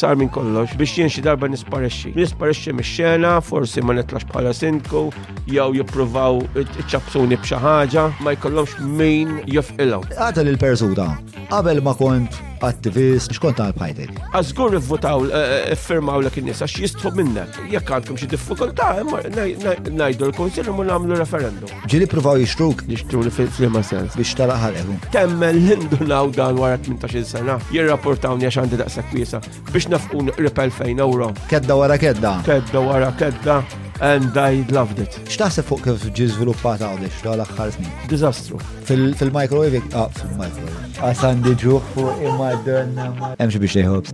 Sar minn kollox biex jien xi darba nisparexxi. Nisparexxi mix-xena, forsi ma nitlax bħala sindku, jew jippruvaw iċċabsuni b'xi ħaġa, ma jkollhomx min jofqilhom. Għadha lil persuna, qabel ma kont attivist, xkont għal bħajtek. Għazgur votaw, eh, eh, firmaw l in għax jistħu minnek. Jekk għandkom xi diffikultà, najdu l-konsil u namlu referendum. Ġili provaw jixtruk. Jixtruni fil-flima sens. Biex tala ħalqhom. Temmel l-indunaw dan wara 18 sena. Jirrapportawni għax għandi daqsak kwisa. Biex nafqun ripel fejn euro. Kedda wara kedda. Kedda wara kedda. And I loved it. X'taħseb fuq kif ġi żviluppat għawdex tal-aħħar snin? Diżastru. Fil-microwave, ah, fil-microwave. Għasandi ġuħ fuq imma d-donna. Hemm xi biex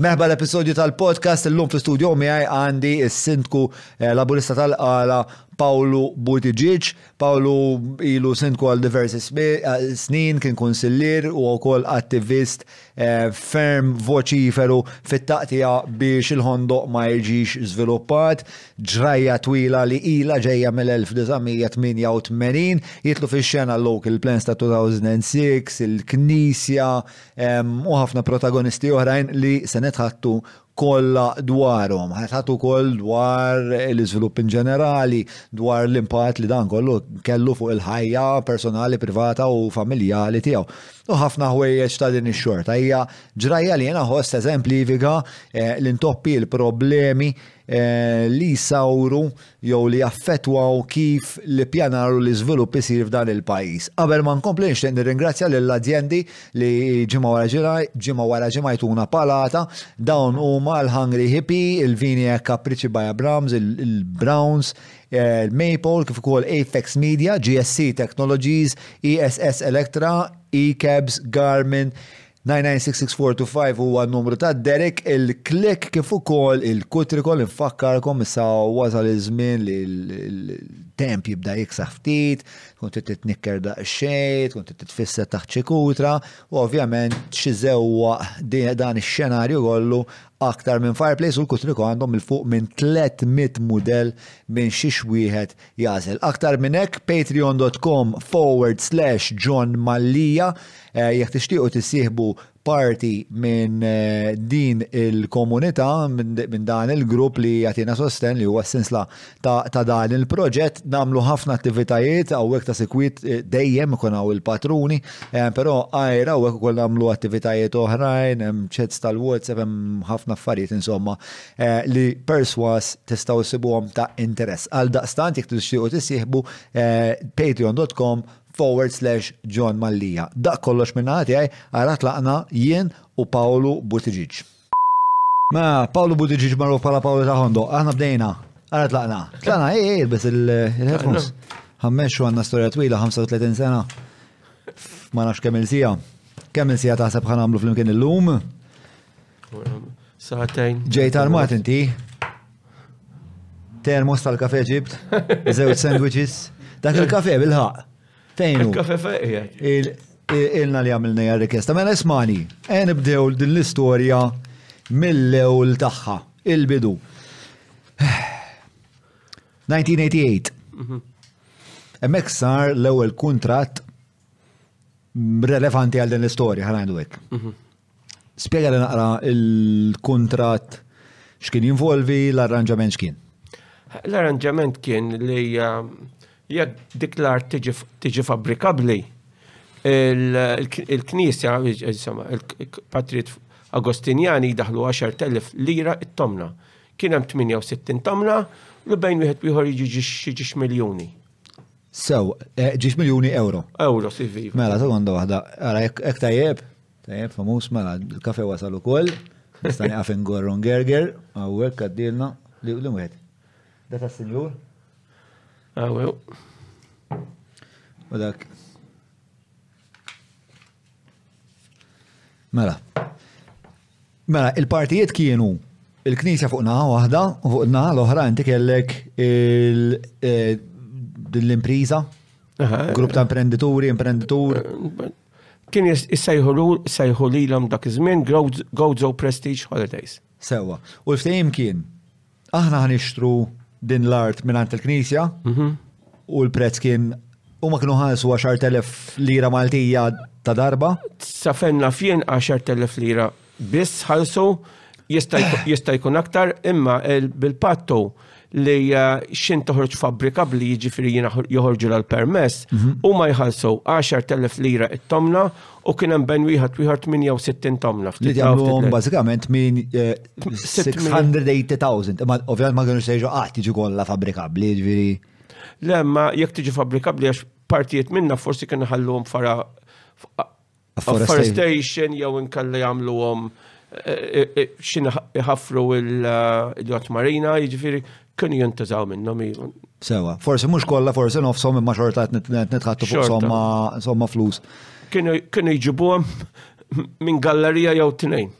Merħba l-episodju tal-podcast, illum fi studio miegħi għandi s-sindku eh, laburista tal-qala Pawlu Butiġiġ. Pawlu ilu sindku għal diversi eh, snin, kien konsillier u wkoll attivist eh, ferm voċiferu fit-taqtija biex il-ħondoq ma jiġix żviluppat, ġrajja twila li ila ġejja mill-1988, jitlu fix-xena local plans ta' 2006, il-Knisja, u ħafna protagonisti oħrajn li se nitħattu kollha dwarhom, ħatħattu koll dwar l-iżvilupp in ġenerali, dwar l-impatt li dan kollu kellu fuq il-ħajja personali, privata u familjali tiegħu. U ħafna ħwejjeġ ta' din ix-xorta hija ġrajja li jiena ħoss eżemplifika eh, l-intoppi, l-problemi li jsawru jew li jaffettwaw kif l-ippjanar u l-iżvilupp isir f'dan il-pajjiż. Qabel ma nkompli nixtieq nirringrazzja lill-azjendi li ġimgħa wara ġimgħa, ġimgħa wara ġimgħa jtuna palata. Dawn huma l-Hungry Hippie, il-Vini e Capricci by Abrams, il-Browns, il-Maple kif ukoll Apex Media, GSC Technologies, ESS Electra, E-Cabs, Garmin, 9966425 huwa n-numru ta' Derek il-Klik kif ukoll il-Kutrikol infakkarkom issa wasal iż-żmien li l-temp jibda jiksaħ ftit, tkun trid titnikker daqsxejn, tkun trid titfisser taħt xi kutra u ovvjament xi żewwaq dan ix-xenarju kollu aktar minn Fireplace u l-Kutriko għandhom 'il fuq minn 300 mudell minn xiex wieħed jagħżel. Aktar minn hekk, patreon dot com forward slash John Mallia eh, jekk tixtiequ tissieħbu parti minn eh, din il-komunità, minn dan il-grupp li jagħtina sosten li huwa sinsla ta' dan il-proġett, nagħmlu ħafna attivitajiet hawnhekk ta' sikwit eh, dejjem ikun hawn il-patruni, però għajra hawnhekk ukoll nagħmlu attivitajiet oħrajn, hemm ċets tal-WhatsApp, hemm ħafna affarijiet insomma li persważ tistgħu ssibuhom ta' interess. Għaldaqstant jekk tixtiequ tissieħbu patreon.com forward slash John Mallia. Dak kollox minn naħa tiegħi ara tlaqna jien u Pawlu Buttigieg. Mela, Pawlu Buttigieg magħruf bħala Pawlu ta' Hondo. Aħna bdejna. Ara tlaqna. Tlaqna, ej, ej, biss il-headphones. Ħammexxu għandna storja twila 35 sena. Ma nafx kemm il-sija. Kemm il-sija taħseb ħanamlu flimkien illum? Saħatejn. Ġej tal-mat inti? Termos tal-kafe ġibt? Zewġ sandwiches? Dak il-kafe bil-ħaq. Fejn? Il-kafe fejn. Ilna li għamilna ja rikesta. Mela ismani, e nibdew din l-istorja mill-ewl tagħha, il-bidu. 1988. Mhm. Emmek sar l-ewwel kuntratt relevanti għal din l-istorja ħanajdu hekk. Mhm. Spjega li naqra il-kuntratt x'kien jinvolvi l-arranġament x'kien. L-arranġament kien li eh, jekk dik l-art tiġi fabbrikabbli, il-Knisja, insomma, il-Patrit Agostinjani daħlu 10.000 lira it-tomna. Kien hemm 68 tomna li bejn wieħed ieħor jiġi miljuni. Sew, eh, ġiex miljuni euro. Euro, si viva. Mela, sekonda waħda, għara, ek tajjeb, Tajjeb, famuż mela, il-kafe wasal ukoll. Nista' nieqaf ingorron gerger, hawnhekk għaddielna li wieħed. Dak għas-sinjur? Hawnhekk. U dak. Mela. Mela, il-partijiet kienu il-knisja fuq naħa waħda u fuq naħa l-oħra inti kellek eh, l-impriża, grupp ta' imprenditori, imprenditur. Eh, Kien issejħu lilhom dak iż-żmien Gozo Prestige Holidays. Sewwa. U l-ftehim kien, aħna ħa nixtru din l-art mingħand il-Knisja u l-prezz kien huma kienu ħalsu 10,000 lira Maltija ta' darba. Sa fejn naf jien 10,000 lira biss ħalsu jista' jkun aktar imma bil-pattu li eh, xin toħroġ fabrika bli jiġifieri jina joħorġu l-permess mhm. u ma jħalsu 10.000 lira it-tomna u kien hemm ben wieħed wieħed 68 tomna. Li jagħmluhom bażikament minn 680,000 eh, imma ovvjament ma kienux sejġu qatt jiġu kollha fabrikabbli ġifieri. Le ma jekk tiġi fabrikabbli għax partijiet minna forsi kien ħalluhom fara afforestation jew inkella jagħmluhom eh, eh, eh, xina iħaffru il-dot marina, jiġifieri kienu jintużaw minnhom. Sewa, forsi mhux kollha forsi nofshom imma xorta qed nitħattu fuq somma flus. Kienu jġibuhom minn gallerija jew tnejn.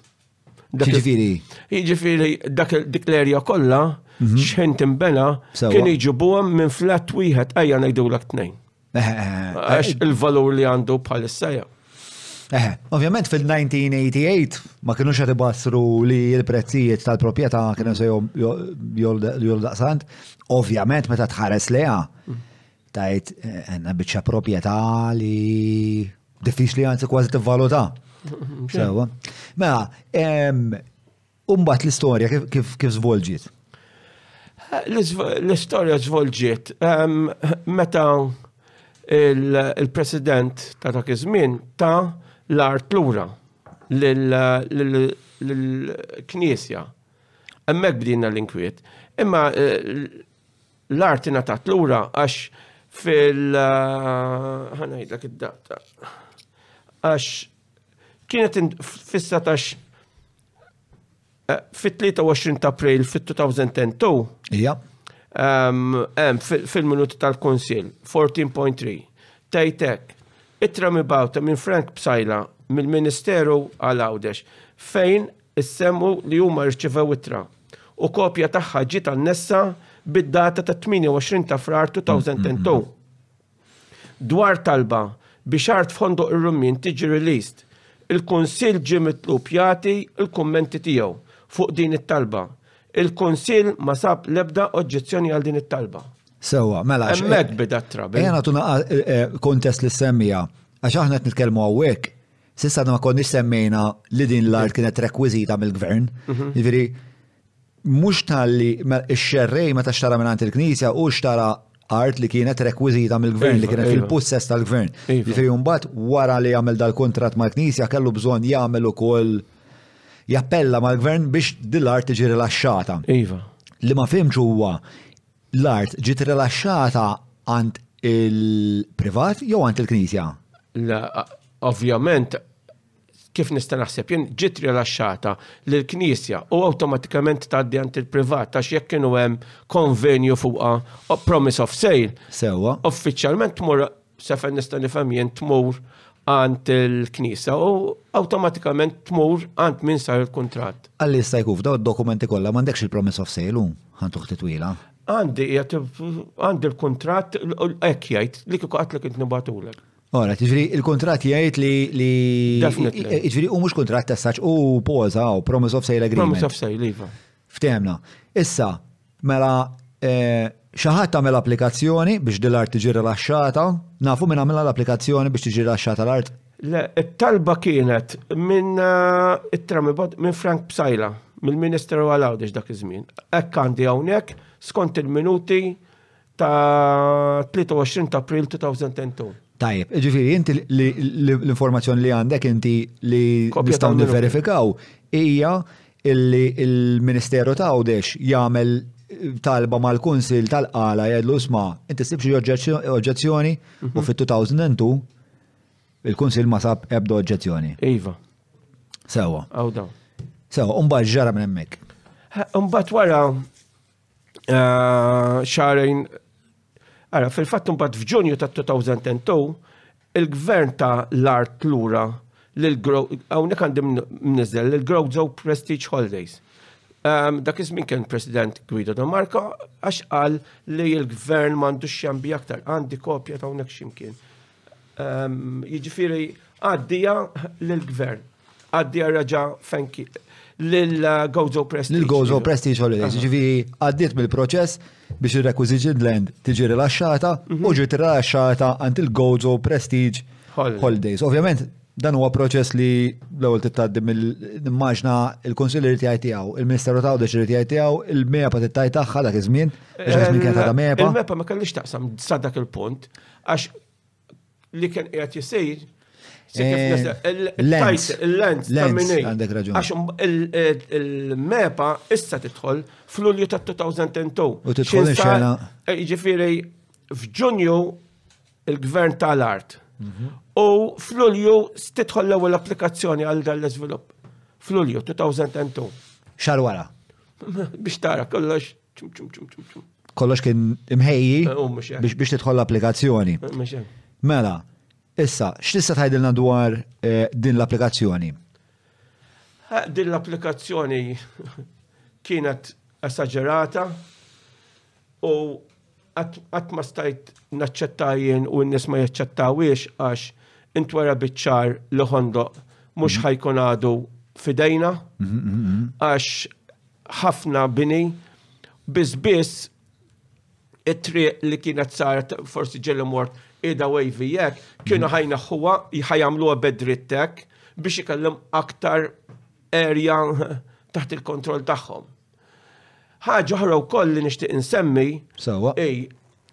Ġifiri. Ġifiri, dak dik l-erja kollha mhm. xħin timbena kien iġibuhom minn flat wieħed ejja ngħidulek tnejn. Eh, eh, eh, Għax il-valur li għandu bħalissa jew. Eħe, ovvjament fil-1988 ma kienu xa tibassru li l-prezzijiet tal-propieta kienu se jol daqsant. Ovvjament meta tħares leha, mm. tajt għanna bieċa propieta li Diffiċli għanzi kważi tivvaluta. Sewa. Mela, umbat l-istorja kif zvolġiet? L-istorja zvolġiet meta il-president ta' dak iż-żmien ta' l-art lura l-knisja. Emmek bdina l-inkwiet. Imma eh, L-art ingħatat lura għax fil- ħanajdlek id-data. Għax kienet fis-satax eh, fit-23 ta' April fit-2002. Ija. Ehm, fil-minuti tal-Konsil, 14.3. Tajtek, it-trami bawta minn Frank Psajla mill-Ministeru għal Għawdex fejn Issemmu li huma rċivew ittra, u kopja tagħha ġiet annessa bid-data tat-28 ta' Frar 2002, dwar talba biex art f'Ħondoq ir-Rummien tiġi released. Il-Kunsill ġie mitlub jagħti l-kummenti tiegħu fuq din it-talba. Il-Kunsill ma sab l-ebda oġġezzjoni għal din it-talba. Sewwa, mela. Hemmhekk beda t-trouble. Ejja nagħtu naqra kuntest lis-semmiegħa, għax aħna qed nitkellmu hawnhekk Sissa ma konniex semmejna li din l-art kienet rekwizita mill-gvern. Mhm. Ġifieri mhux tal-li x-xerrej meta xtara minn il-Knisja u xtara art li kienet rekwizita mill-gvern li iva, kienet iva. fil-pussess tal-gvern. Iva. Ġifieri mbagħad wara li jagħmel dal-kuntratt mal-Knisja kellu bżonn jagħmel ukoll jappella mal-gvern biex dil-art tiġi rilaxxata. Iva. Li ma fimx huwa L-art ġiet rilaxxata għand il-privat jew għand il-Knisja? La, ovvjament, kif nista' naħseb jien ġiet rilaxxata lill knisja u awtomatikament tgħaddi għand il-privat għax jekk kienu hemm konvenju fuqha promise of sale. Sewwa. Uffiċjalment tmur Sa fejn nista' nifhem jien tmur għand il-knisa u awtomatikament tmur għand min sar il-kuntratt. Għalli jista' jkun f'daw id-dokumenti kollha m'għandekx il-promise of sale hu ħantuh titwila. Għandi għandi l-kuntratt hekk jgħid li kieku qatlek int nibatulek. Ora, tiġri il-kontrat jgħid li li. Tiġri u mhux kontrat tessaċ u poza u promise of sale agreement. Promise of sale, iva. Ftemna. Issa, Mela, xi ħadd għamel applikazzjoni biex din l-art tiġi rilaxxata? Nafu min għamilha l-applikazzjoni biex tiġi rilaxxata l-art? Le, it-talba kienet minn it-Tramibod, minn Frank Psaila, mill-Ministeru għal Għawdex dak iż-żmien. Hekk għandi hawnhekk, skont il-minuti ta' 23 ta' April 2002. Tajjeb, ġifiri, inti l-informazzjoni li għandek inti li nistaw niverifikaw hija illi il-Ministeru ta' Għawdex jagħmel talba mal-Kunsil tal-Qala jgħidlu sma, inti sib xi oġġezzjoni u fit-2002 il-Kunsil ma sab ebda oġġezzjoni. Iva. Sewa. Għawda. Sewa, un ġara minn hemmhekk. Mbagħad wara eh, xarajn Ara, fil-fatt imbagħad f'Ġunju ta' 2002 il-gvern ta' l-art lura hawnhekk għandi mniżel l-Growzo Prestige Holidays. Ehm, dak iż-żmien kien President Guido da Marco għax qal li l-gvern m'għandux xambi aktar għandi kopja ta' hawnhekk x'imkien. Jiġifieri għaddija lill-gvern. Għaddija raġa fenki lill-Gozo Prestige. Lill-Gozo Prestige Holidays. Jiġifieri għaddiet mill-proċess biex ir-requisition land tiġi rilaxxata mhm. u ġiet rilaxxata għand il-Gozo Prestige Holidays. Ovvjament dan huwa proċess li l-ewwel titgħaddi mill-immaġna il-Kunsilli li tiegħi tiegħu, il-Ministeru ta' Għawdex li tiegħi tiegħu, il-MEPA tittaj tagħha dak iż-żmien, il-MEPA ma kellix taqsam sa dak il-punt. Għax li kien qiegħed jisir Il-lens, il-lens, għandek raġun. Għax il-mepa issa titħol fl-ulju ta' 2002. U titħol xena. Eh, ġifiri, f'ġunju il-gvern tal-art. Mhm. U fl-ulju titħol l-ewwel applikazzjoni għal dan l-iżvilupp. Fl-ulju 2002. Xar wara. Biex tara kollox Kollox kien imħejji eh, biex tidħol l-applikazzjoni. Eh, mela, issa, x'tista' tgħidilna dwar eh, din l-applikazzjoni? Din l-applikazzjoni kienet esagerata u għat ma stajt naċċettajien u n-nis ma jaċċettawiex għax intwera bitċar li ħondoq mux mhm. ħajkun għadu fidejna mhm, mhm, għax ħafna bini, biss biss it-triq li kienet saret forsi ġelli mort ida wavy jek, kienu ħajna ħuwa jħajamlu għabed drittek biex ikellem aktar erja taħt il-kontroll tagħhom. Ħaġa oħra wkoll li nixtieq insemmi Sawa. ej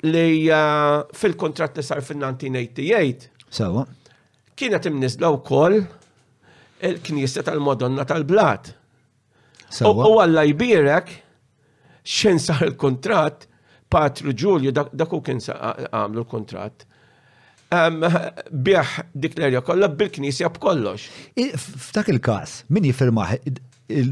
li uh, fil-kontratt li sar fin-1988 Sawa. kienet imniżla wkoll il-Knisja tal-Madonna tal-Blat. U għalla jbirek, xen saħ il-kontrat, Patru Ġulju, dak u kien għamlu l-kontrat, bieħ dik l-erja kollha bil-knisja b'kollox. F'dak il-każ, min jifirmaħ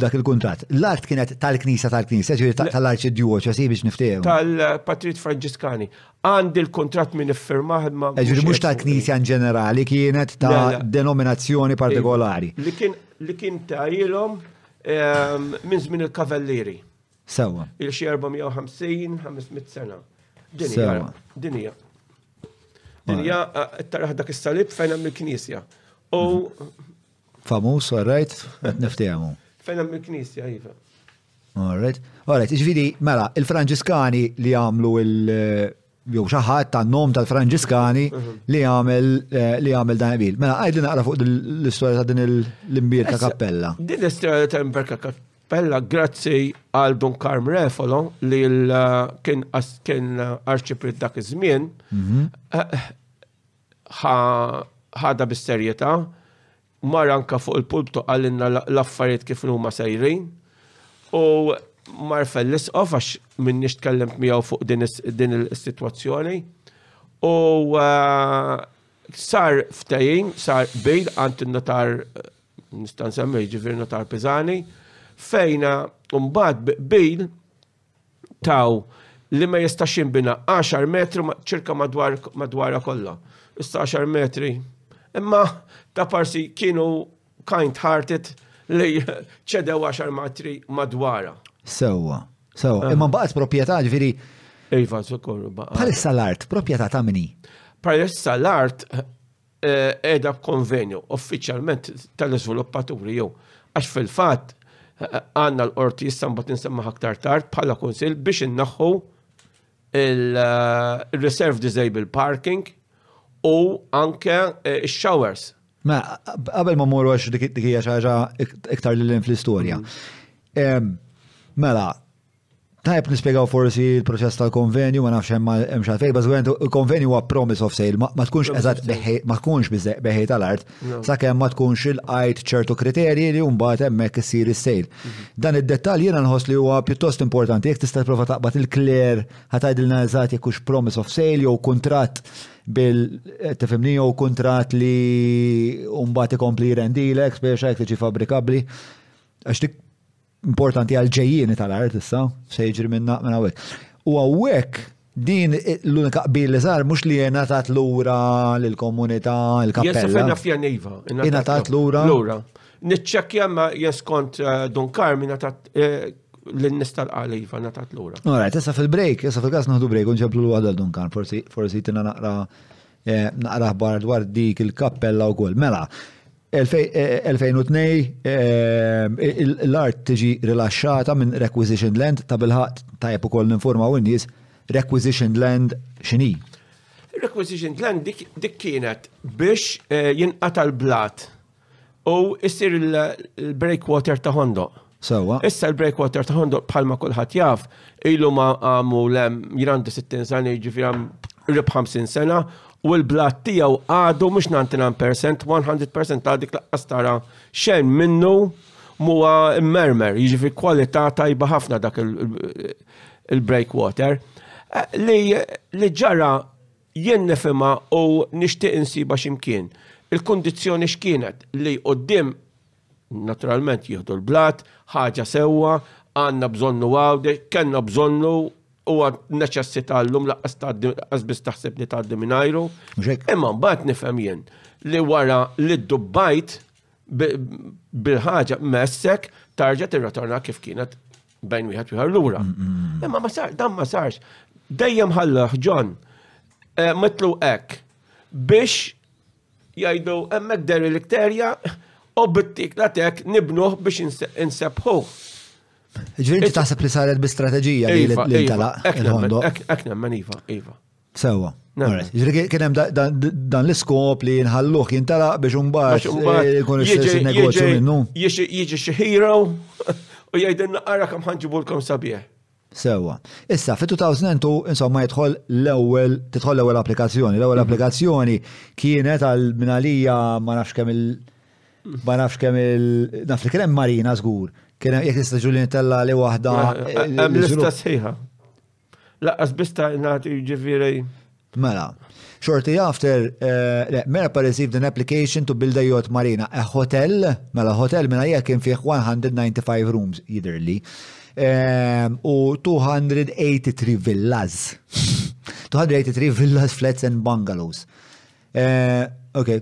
dak il-kontrat? L-art kienet tal-knisja tal-knisja, ġifieri tal-arċidjuċesi biex niftehmu. Tal-Patrit Franġiskani. Għandi l-kuntratt minn iffirmah imma. Ġifieri mhux tal-Knisja in ġenerali kienet ta' denominazzjoni partikolari. Li kien ta' ilhom ehm, minn żmien il-Kavellieri. Sewa. Il-xi 450, 500 sena. Dinija. Dinija. Dinija taraħ dak is-salib fejn hemm il-Knisja. U Famuż, all right, qed niftehmu. Fejn hemm il-Knisja, iva. All right. All right, ġifieri, mela, il-Franġiskani li għamlu il- jew xi ħadd tan-nom tal-Franġiskani mhm. li għamel eh, li għamel dan il Mela għajd li naqra fuq l-istorja ta' din l-imbirka kappella. Din l-istorja ta' imbirka kappella grazzi għal Don Karm Refolo li eh, kien kien arċiprit dak iż-żmien mhm. eh, ħadha bis-serjetà, mar anka fuq il-pulptu għalinna l-affarijiet kif huma sejrin. U mar fell-isqof għax minnix tkellimt miegħu fuq din is-sitwazzjoni. U eh, sar ftehim, sar bil għand in-notar nista' nsemmi ġifier notar Pizani, fejna mbagħad bil taw li ma jistax jinbina 10 metru ċirka madwar madwara kollha. Issa 10 metri. Imma ta' parsi kienu kind hearted li ċedew 10 metri madwara. Sewwa, sewwa. Imma baqgħet proprjetà ġifieri. Iva, żgur baqgħet. Bħalissa l-art proprjetà ta' mini. Bħalissa l-art qiegħda b'konvenju uffiċjalment tal-iżviluppaturi jew għax fil-fatt għandna l-qorti issa mbagħad insemmaħ aktar tard bħala kunsill biex innaħħu il-reserve disabled parking u anke x-showers. Ma qabel ma mmorru għax dik hija xi ħaġa iktar lil fl-istorja. Mela, Tajb nispjegaw forsi l-proċess tal-konvenju, ma nafx hemm hemm xi fejn, bażwent il-konvenju huwa promise of sale, ma tkunx eżatt ma tkunx beħej tal-art, sakemm ma tkunx il-qajt ċertu kriterji li mbagħad hemmhekk issir is-sejl. Mhm. Dan id-dettall jiena nħoss li huwa pjuttost importanti, jekk tista' prova taqbad il-kler ħatajdilna eżatt jekk hux promise of sale jew kuntratt bil tifimni jew kuntratt li mbagħad ikompli rendilek, speċa jekk tiġi fabbrikabbli. Għax dik importanti għal ġejjieni tal-art issa, se jiġri minna minn hawnhekk. U hawnhekk din l-unika qbil li sar mhux li jena tat lura lill-komunità l-kappella. Jena ferna fjana iva. Jena tat lura. Lura. Niċċekkja ma jeskont eh, Don Carmi natat eh, l-nis tal-qali iva natat lura. Alright, issa fil-break, issa fil-kas naħdu break, unġablu l-wahda Don Carmi, forsi tina naqra Eh, naqra ħbar dwar dik il-kappella wkoll. Mela, 2002 eh, eh, l-art tiġi rilaxxata minn requisition land ta' bilħat tajjeb ukoll ninformaw in-nies requisition land x'inhi. Requisition land dik kienet biex jinqata l-blat U issir il-breakwater ta' Hondoq. Sewa. Issa l-breakwater ta' Hondoq bħalma kulħadd jaf, ilu ma għamu lem jirandu 60 sena jiġifieri għam rib 50 sena u l-blat tiegħu għadu mhux 99%, 100% ta' dik laqqas tara xejn minnu muwa mermer, jiġifieri kwalità tajba ħafna dak il-breakwater. Eh, li ġara Jien nifhimha u nixtieq insibha xi mkien. Il-kundizzjoni x'kienet? Li quddiem, naturalment jieħdu l-blat, ħaġa sewwa, għandna bżonnu Għawdex, kellna bżonnu, huwa neċessità llum lanqas tgħaddi lanqas biss taħseb li tgħaddi mingħajru. Mhux hekk? Imma mbagħad nifhem jien li wara li ddubbajt bil-ħaġa messek tarġa' tirrotorna kif kienet bejn wieħed wieħed lura. Mm, mm, mm. Imma ma sar, dan ma sarx. Dejjem ħallaħ John eh, mitlu hekk biex jgħidu hemmhekk der il-ikterja u bittik la tek nibnuh biex insebħu. Ġvinti taħseb li saret bi strateġija li iva, l-intalaq. Iva, Ekna, Iva, Iva. Sewa. Alright. Ġifieri kien hemm da- da- dan l-iskop li nħalluh jintalaq biex Biex imbagħad imbagħad eh, ikun jiġi- ix negozju jiġi- minnu. jiġi- Jiġi xi hero u jgħidilna ara kemm ħanġibulkom sabiħ. Sewa. Issa, fi 2002, insomma, jidħol l-ewwel, tidħol l-ewwel applikazzjoni. L-ewwel applikazzjoni kienet għal minalija ma nafx kemm il- ma nafx kemm il... naf li kien hemm Marina żgur. Kien hemm jekk tista' ġuli nitella li waħda. eh, Hemm l-iżvilupp- lista sħiħa. Laqqas biss ta' nagħti ġifieri. Mela, shortly after, uh, Merpa received an application to build a yacht marina, a hotel, mela hotel minna jek kien fih 195 rooms, jidirli, um, u 283 villas. 283 villas, flats and bungalows. Uh, okay.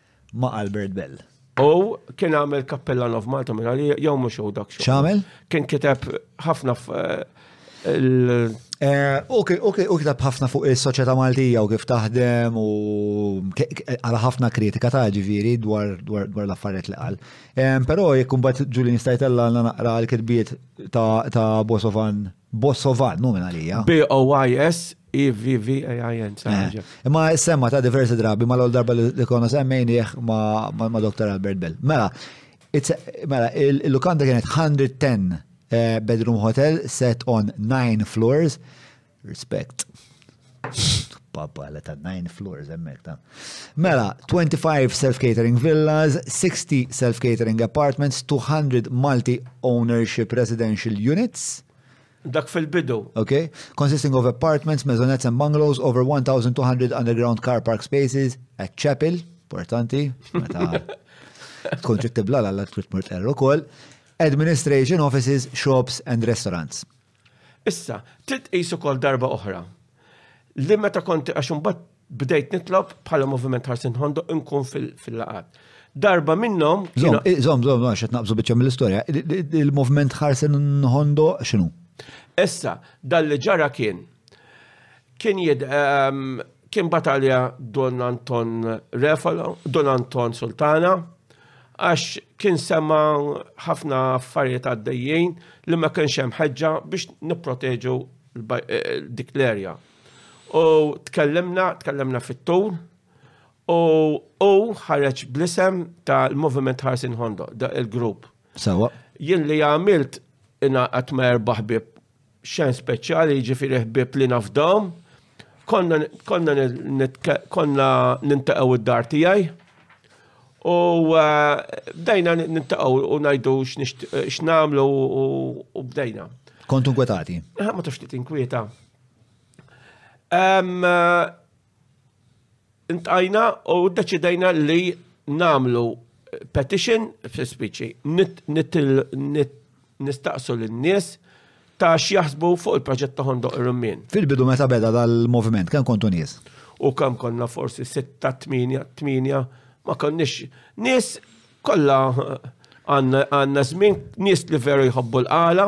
ma' Albert Bell. U kien għamel Kappellan of Malta minn għalli, jew mux u dak xogħol. X'għamel? Kien kiteb ħafna f- il- Eh, U ki- u ki- u kitab ħafna fuq is-soċjetà Maltija u kif taħdem u ke- ke- għala ħafna kritika ta' ġifieri dwar dwar dwar l-affarijiet li qal. Em, Però jekk imbagħad Julian Stajtella għandna naqra l-kitbiet ta' ta' Bosovan Bosovan, mu minn għalija. B-O-Y-S, E-V-V-A-I-N. Eh, imma semma ta' diversi drabi, ma l-għol darba li konna semmejnieħ ma' Dr. Albert Bell. Mela, mela, il-lukanda kienet 110 eh, bedroom hotel set on 9 floors. Respect. Papa, għalet ta' 9 floors emmek ta' Mela, 25 self-catering villas, 60 self-catering apartments, 200 multi-ownership residential units. Dak fil-bidu. Ok, consisting of apartments, maisonettes and bungalows, over 1,200 underground car park spaces, a chapel, importanti, tkun trid tibla l-għalla trid mort erru kol, administration offices, shops and restaurants. Issa, trid tqis ukoll darba oħra li meta konti għax imbagħad bdejt nitlob bħala moviment ħarsin ħondo nkun fil-laqat. Darba minnhom. Zom, zom, zom, għax qed naqbżu biċċa mill-istorja. Il-moviment ħarsin ħondo x'inhu? Issa, dan li ġara kien kien jid ehm, kien batalja Don Anton Refalo, Don Anton Sultana, għax Kien sema ħafna affarijiet għaddejjin li ma kienx hemm ħeġġa biex nipproteġu dik l-erja. U tkellimna, tkellimna fit-tul, u u ħareġ blisem ta' l-Moviment Ħarsin Hondo, da' il-grupp. Sawa. Jien li għamilt inaqat ma' erbaħbib xen speċjali jiġifieri ħbieb li nafdhom. Konna konna konna nintaqgħu id-dar tiegħi. U eh, bdejna nintaqgħu u ngħidu x'namlu u bdejna. Kontu nkwetati? Eh, ma tafx li tinkwieta. Eh, Ntqajna u deċidejna li namlu petition fl-speċi nistaqsu l-nies ta' x'jaħsbu fuq il-proġett ta' Hondo Rummin. Fil-bidu meta beda dal-moviment, kemm kontu nies? U kemm konna forsi 6-8 ma konniex nies kollha għandna żmien nies li veru jħobbu l-qala.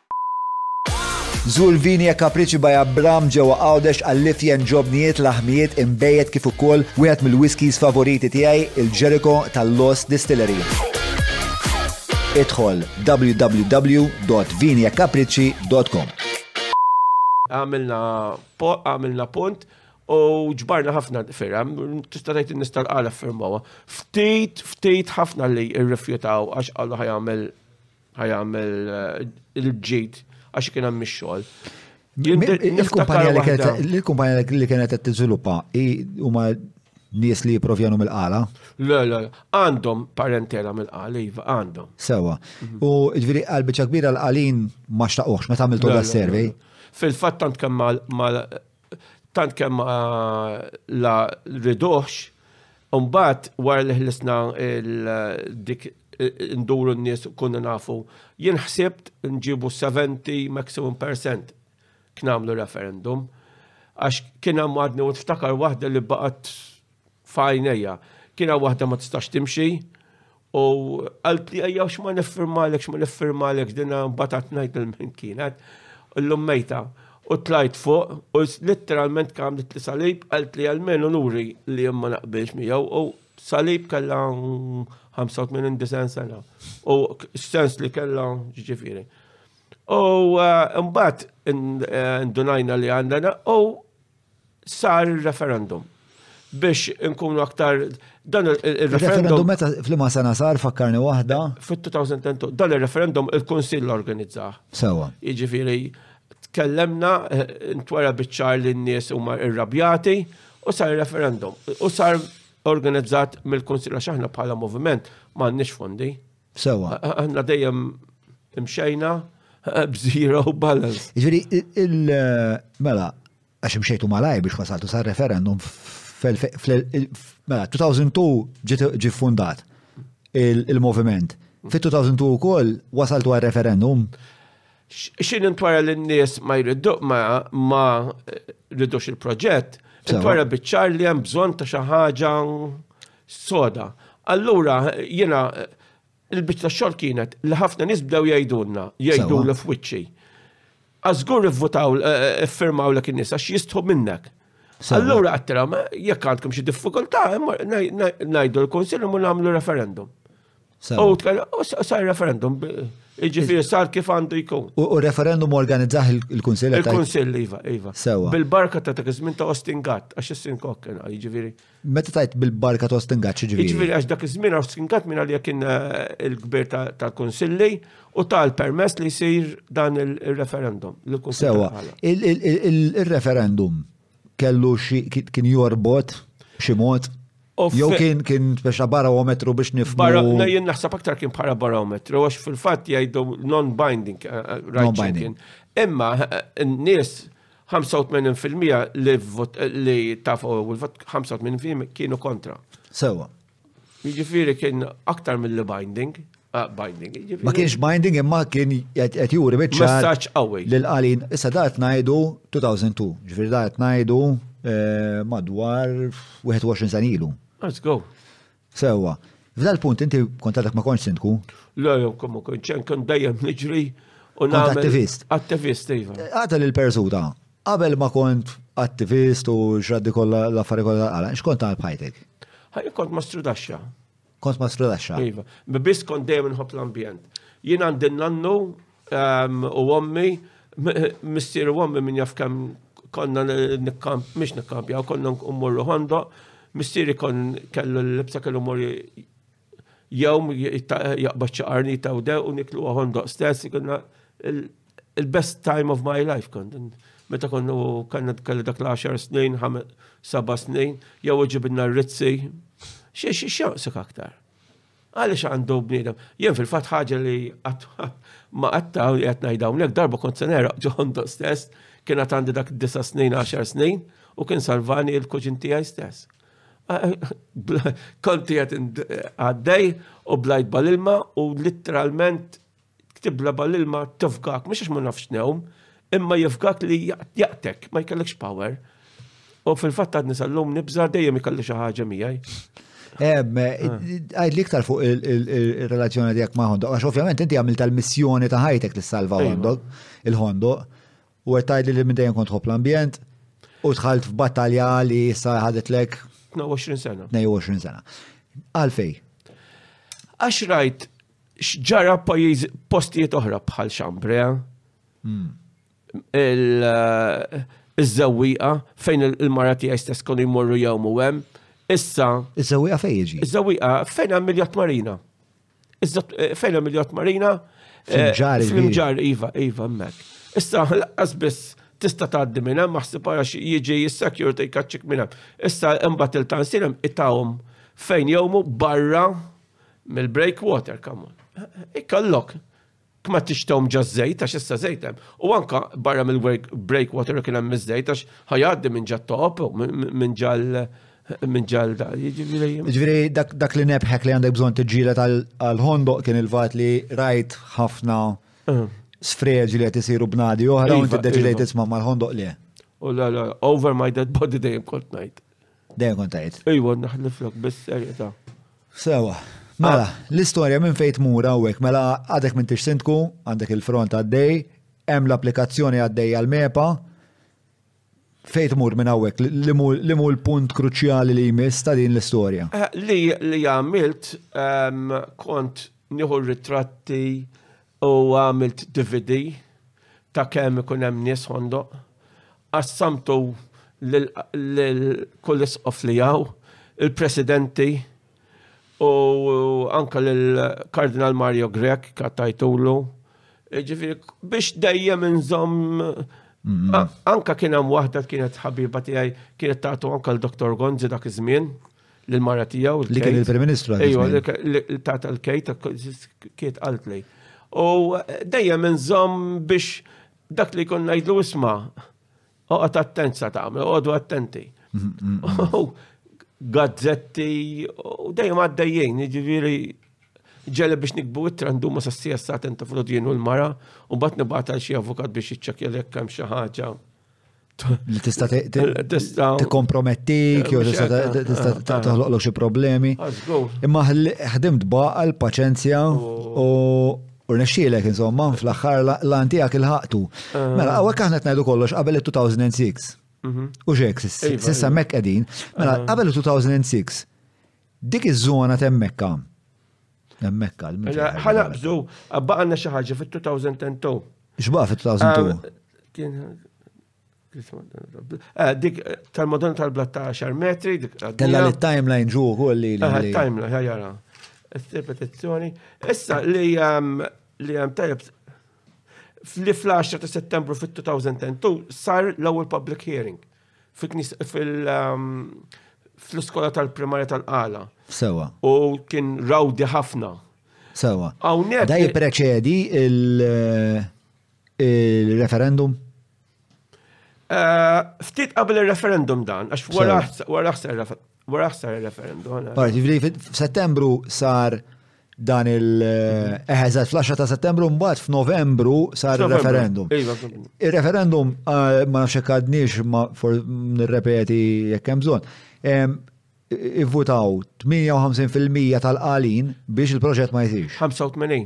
Żur Vini e Kapriċi by Abram ġewwa Għawdex għall-ifjen ġobnijiet, laħmijiet, imbejjed kif ukoll wieħed mill-whiskies favoriti tiegħi, il-Jericho tal-Lost Distillery. Idħol www.viniekapriċi.com. Għamilna għamilna punt u ġbarna ħafna firra, tista' tgħid in-nies tal-qala firmawa. Ftit, ftit ħafna li rrifjutaw għax qalu ħajamel ħajamel eh, il-ġid għax kien hemm ix-xogħol. Il-kumpanja li kienet qed tiżviluppa huma nies li jipprovjanu mill-qala? Le, le, għandhom parentela mill-qala, iva, għandhom. Sewa. Mhm. U ġviri għal-bicċa kbira l-qalin ma xtaqoħx, ma tamiltu da survey Fil-fatt tant kemm mal tant kemm la riduħx, Umbat, war li ħlisna dik nduru n-nies kunna nafu, jien ħsibt nġibu 70 maximum percent knamlu referendum, għax kien hemm għadni u nftakar waħda li baqgħet f'għajnejha. Kien hawn waħda ma tistax timxi u għalt li ejja x'ma niffirmalek, x'ma niffirmalek, dina batat ngħid il min kienet, l-lum mejta. U tlajt fuq u literalment kamlet li salib għalt li għalmen u nuri li jemma naqbilx miegħu u salib kalla 85 sena u sens li kalla ġifiri. U eh, mbagħad eh, ndunajna li għandana u sar il-referendum. Biex nkunu aktar dan il-referendum. Meta flima sena sar fakkarni waħda? Fit-2010 dan il-referendum il-Kunsill organizza. Sewa. Jiġifieri tkellemna eh, ntwera biċċar li n-nies huma irrabjati u sar il-referendum. U sar organizzat mill-Kunsill għax aħna bħala moviment m'għandniex fondi. Sewa. Aħna dejjem imxejna b'zero balance. Ġviri, il-mela, għax imxejtu malaj biex wasaltu sa' referendum mela 2002 ġi fundat il-moviment. Fi 2002 u koll wasaltu għal referendum. Xin intwara l-nies ma jriddu ma ma ridux il-proġett, intwara bitċar li hemm bżonn ta' xi ħaġa soda. Allura jiena il-biċċa xogħol kienet li ħafna nies bdew jgħidulna, jgħidu l f'wiċċi. Għażgur ivvutaw eh, eh, iffirmaw lek in-nies għax jistħu minnek. Allura għattira, jekk għandkom xi diffikultà, ngħidu l-Kunsill u nagħmlu referendum. U sar referendum, iġifiri sar kif għandu jkun. U referendum organizzaħ il-Kunsill? Il-Kunsill, iva, iva. Sewa. Bil-barka ta' dak iż-żmien ta' Ostingat, għax issin kokken, iġifiri. Meta tajt bil-barka ta' Ostingat, iġifiri? Iġifiri, għax dak iż-żmien Ostingat minn għalija kien eh, il-kbir tal-Kunsilli u tal-permess li jsir dan il-referendum. Sewa. Il-referendum kellu kien jorbot b'xi mod. Jew kien kien biex barometru biex nifhmu. Barra, jien naħseb aktar kien bħala barometru, għax fil-fatt jgħidu non-binding, eh, eh, right binding. Imma eh, n-nies 85% li li tafu u l-vot 85% kienu kontra. Sewa. Jiġifieri kien aktar mill binding, ah, binding. Jiġifieri ma kienx binding imma kien qed juri biċċa. Messaġġ qawwi. Lil qalin, issa dat ngħidu 2002, ġifieri dat ngħidu eh, madwar 21 sena ilu. Let's go. Sewa. F'dal punt inti kontatak ma konċ sindku? Le, jew komu konċen, kon dejjem niġri u nagħmel. Attivist. Attivist, iva. Għata l-persuta. Qabel ma kont attivist u xraddi kollha l-affari kollha tal-qala, x'kont tagħmel bħajtek? Ħajja kont ma strudaxxa. Kont ma strudaxxa. Iva, biss kont dejjem inħobb l-ambjent. Jien għandi nannu ehm, u ommi, missier u ommi minn jaf kemm konna nikkamp, mhix nikkampjaw, konna mmorru ħondoq, missieri kon kellu l-libsa kellu morri Jew jaqbad xi qarnita u dew u niklu ħondoq stess, konna il-best time of my life kont. Meta konnu kanna kelli dak l-10 snin, 7 snin, jew ġibinna r-rizzi. Xie xie xie aktar. Għaliex għandu bniedem. Jien fil-fatt ħaġa li ma qatta li qed ngħid hawnhekk darba kont se neraq ġoħon stess kien għandi dak disa' snin, 10 snin u kien salvani l-kuġin tiegħi stess. Konti għet għaddej u blajt bal-ilma u literalment ktibla bal-ilma tifgak, mux ma nafx newm, imma jifgak li jaqtek, ma jkellekx power. U fil-fatt għadni sal-lum nibza dejjem ikalli xi ħaġa miegħi. Għajd li iktar fuq il-relazzjoni tiegħek ma' Hondo, għax ovvjament inti għamil tal-missjoni ta' ħajtek li salva Hondo, il-Hondo. U qed tgħidli li minn dejjem kont tħobb l-ambjent u dħalt f'battalja li issa ħaditlek 22 sena. 22 sena. Għalfej? Għax rajt x'ġara pajjiż postijiet oħra bħal Xambrea. Hmm. Eh, iż-żewwieqa fejn il-mara tiegħi stess konu jmorru jew hemm. Issa. Iż-żewwieqa fejn jiġi? Iż-żewwieqa fejn hemm miljat marina. Iżda eh, fejn hemm il-jott marina? Eh, Fl-imġar. Fl-imġar, iva, iva, mek. Issa, laqqas biss tista' tgħaddi minn hemm maħsib għax jiġi s-security kaċċik minn hemm. Issa imbagħad il-tansilem itawhom fejn jewmu barra mill-breakwater, come on. Ikollok Kma tixtewm ġa żejt għax issa żejt hemm. U anka barra mill-breakwater kien hemm iż-żejt għax ħajgħaddi minn ġa top, minn ġal minn ġal da. Jiġifieri, jiġifieri dak li nebħek li għandek bżonn tiġġieled għal ħondoq kien il-fatt li rajt ħafna sfreġ li qed isiru bnadi oħra u inti deċidejt isma' mal-ħondoq li. U la la, over my dead body dejjem kont ngħid. Dejjem kont tajt. Ejwa, naħliflok biss serjetà. Sewa. Mela, ah. l-istorja minn fejt mura hawnhekk, mela għadek minn tixsintku, għandek il-front għaddej, hemm l-applikazzjoni għaddej għal-MEPA, fejt mur minn hawnhekk li mu l-punt kruċjali li jmiss ta' din l-istorja. Eh, li li għamilt ehm, kont nieħu ritratti U għamilt DVD ta' kemm ikun hemm nies ħondoq. Qassamtu lil kull isqof li hawn, il-presidenti u anke lil Kardinal Mario Grech katajtulu. Ġifieri biex dejjem inżomm anke kien hemm waħda kienet ħabiba tiegħi kienet tagħtu anke l-Dottor Gonzi dak iż-żmien. l-mara tijaw. Li kien il-Prim Ministru għal. Ejwa, li ta' tal-kejt, kiet għalt li. U dejjem nżom biex dak li kun najdlu isma, oqgħod attent sa tagħmel, oqgħodu attenti. Gazzetti u dejjem għaddejjien, jiġifieri ġele biex nikbu it-tra nduma sa sija saten ta' frodjien u l-mara u bat nibata xi avukat biex jiċċekja li hemm xi ħaġa li tista' tikkompromettik jew tista' toħloqlok xi problemi. Imma ħdimt baqal paċenzja u u rnexxielek insomma fl-aħħar lan tiegħek il-ħaqtu. Mela hawnhekk aħna qed ngħidu kollox qabel il-2006. Mhm. U xek, sissa mek qegħdin. Mela qabel il-2006 dik iż-żona temmekka Hemmhekk għal minn. Mela, ħalaqbżu, abba għandna xi ħaġa fit-2002. X'baqa' fit-2002? Kien eh, dik eh, tal-modon tal-blat ta' xar metri, dik. Kella li timeline ġu ukoll li. Ah, timeline, ħajara. Repetizzjoni. Issa li ehm, li hemm ehm, tajjeb li fl-10 ta' settembru fit-2002 sar l-ewwel public hearing. fl-iskola tal-primarja tal-qala. Sewa. U kien rawdi ħafna. Sewa. Hawnhekk. Da jippreċedi il-referendum? Eh, ftit qabel il-referendum dan, għax wara ħsar Wara ħsar il-referendum. Parti ġviri, f'Settembru sar dan il- eħeżat eh, fl-10 ta' Settembru mbagħad f'Novembru sar il-referendum. Iva, il-referendum eh, ma nafx għadniex ma nirrepeti jekk hemm bżonn. Ivvutaw 58% tal-qalin biex il-proġett ma jsirx. 85.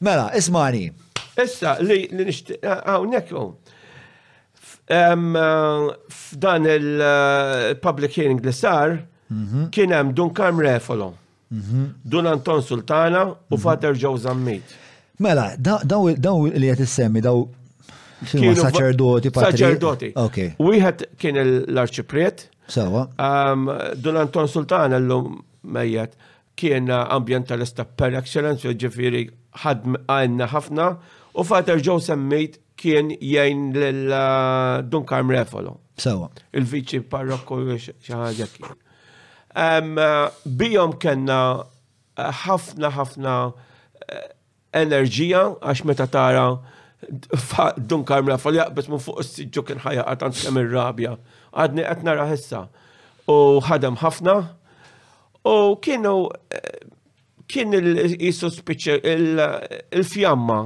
Mela, ismani. Issa, li nishtiq, għawnek, f'dan il-public hearing li sar, mhm. kien hemm Dun Karm Refolo, mhm. Dun Anton Sultana u mhm. Father Joe Zammit. Mela, daw li qed issemmi daw kienu saċerdoti, saċerdoti. Wieħed kien l-arċipriet. Sawa. Dun Anton Sultana l-lum mejjet. kien ambjentalista per excellence, ġifiri ħadm għajna ħafna, u Father Joe semmejt kien jgħin l-Dun uh, Karm Refolo. Sawa. Il-viċi parrokku xaħġa kien. Um, uh, bijom kena uh, ħafna ħafna enerġija għax meta tara Dun Karmela fol jaqbet minn fuq s-sidġu kien ħajja għatan kemm ir-rabja. Għadni qed nara ħissa. U ħadem ħafna. U kienu kien jisu spiċċa il-fjamma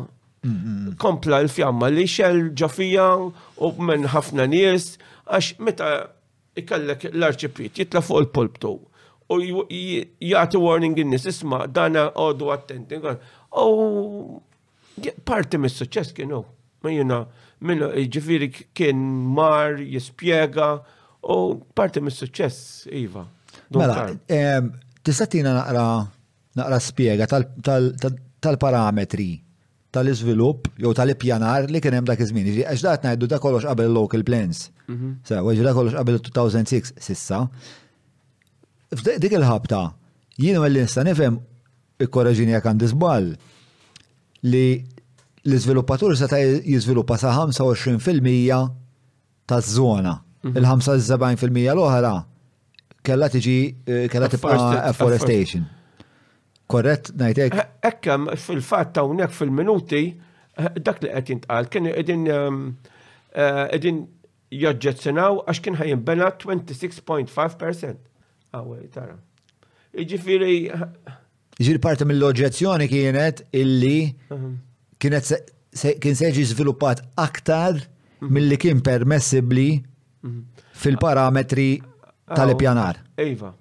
kompla il-fjamma li xel ġofija u minn ħafna nies għax meta Ikellek l-Arċipriet jitla' fuq il-pulptu u jagħti warning in-nies, isma' dana għodu attenti. U parti mis-suċċess kienu, ma jiena minnu ġifieri kien mar jispjega u parti mis-suċċess iva. Mela, tista' tina naqra naqra spjega tal-parametri tal-iżvilupp jew tal-ippjanar li kien hemm dak iż-żmien. Jiġri għax dak ngħidu ta' kollox qabel local plans. Mhm. Sew, jiġri ta' kollox qabel 2006 sissa. Dik il-ħabta, jien għalli nista' nifhem ikkoraġini jekk għandi żball li l-iżviluppatur seta' jiżviluppa sa 25% taż-żona. Mhm. Il-75% l-oħra Kella tiġi, eh, kella tibqa afforestation. Korrett, najtek? Eh, Ekkem, fil-fat ta' unek fil-minuti, eh, dak li qed jintqal, kien edin ehm, edin joġġezzjonaw għax kien ħajin bena 26.5%. Għawaj, tara. Iġifiri, Ġil parti mill-oġġezzjoni kienet illi kienet kien se jiġi żviluppat aktar mhm. milli kien permessibli mhm. fil-parametri tal-ippjanar. Iva.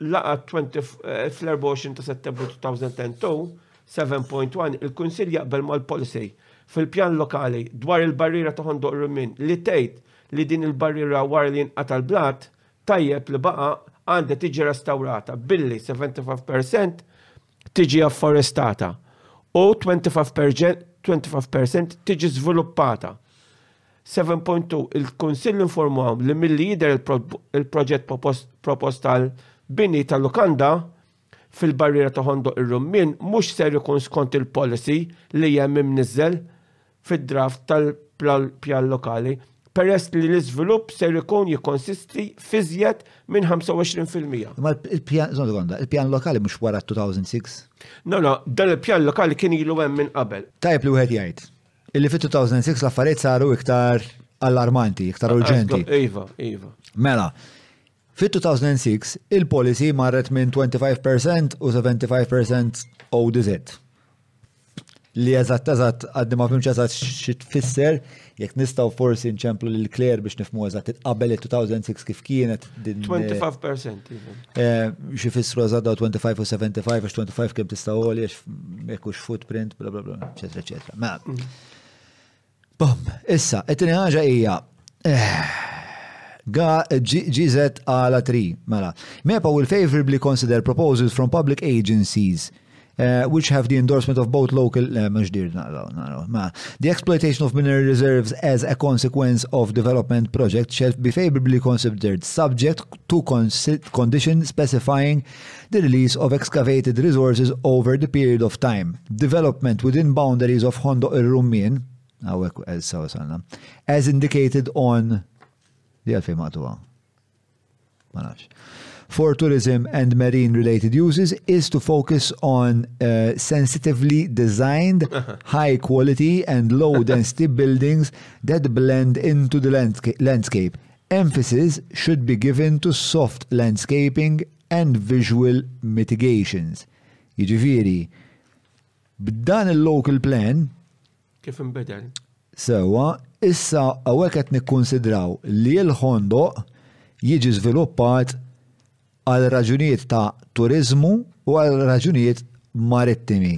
Laqa eh, fl-24 ta' settembru 2010 7.1 il-Kunsil jaqbel mal-policy fil-pjan lokali dwar il-barriera ta' ħondoq rumin li tgħid li din il-barriera wara li jinqata' l-blat tajjeb li baqa' għandha tiġi restawrata billi 75 per cent tiġi afforestata u 25 per cent tiġi żviluppata. 7.2 Il-Kunsill infurmahom li milli jidher il-proġett propost għal bini ta' lukanda fil-barriera ta' Ħondoq ir-Rummien mhux ser ikun skont il-policy li hemm imniżżel fid-draft tal-PAL lokali, peress li l-iżvilupp ser ikun jikkonsisti f'iżjed minn 25 fil-mija. Ma il-pjan, żon sekonda, il-pjan lokali mhux wara 2006? No, no, dan il-pjan lokali kien ilu hemm minn qabel. Tajb li wieħed jgħid illi fit-2006 l-affarijiet saru iktar allarmanti, iktar urġenti. Iva, iva. Mela, Fit-2006, il-policy marret minn 25% u 75% ODZ. Li eżatt eżatt għaddi ma fimx eżatt xi tfisser, jekk nistgħu forsi nċemplu lil Claire biex nifmu eżatt qabel il-2006 kif kienet din. 25% iva. Eh, xi fissru eżatt daw 25 u 75 għax 25 kemm tista' għoli għax jekk hux footprint bla bla bla, eċetera eċetera. Mela. Mm. Bom, issa, etni tini ija. Eh, ga GZ għala 3, mela. MEPA will favorably consider proposals from public agencies uh, which have the endorsement of both local uh, the exploitation of mineral reserves as a consequence of development projects shall be favorably considered subject to conditions specifying the release of excavated resources over the period of time development within boundaries of Hondo Rumin uh, as indicated on the għalfej maqtuwa for tourism and marine related uses is to focus on uh, sensitively designed, high quality, and low density buildings that blend into the landsca landscape. Emphasis should be given to soft landscaping and visual mitigations. Jiġifieri, b'dan il-Local Plan, Kif inbidel? sewwa, issa hawnhekk qed nikkunsidraw li l-ħondoq jiġi żviluppat għal raġunijiet ta' turiżmu u għal raġunijiet marittimi.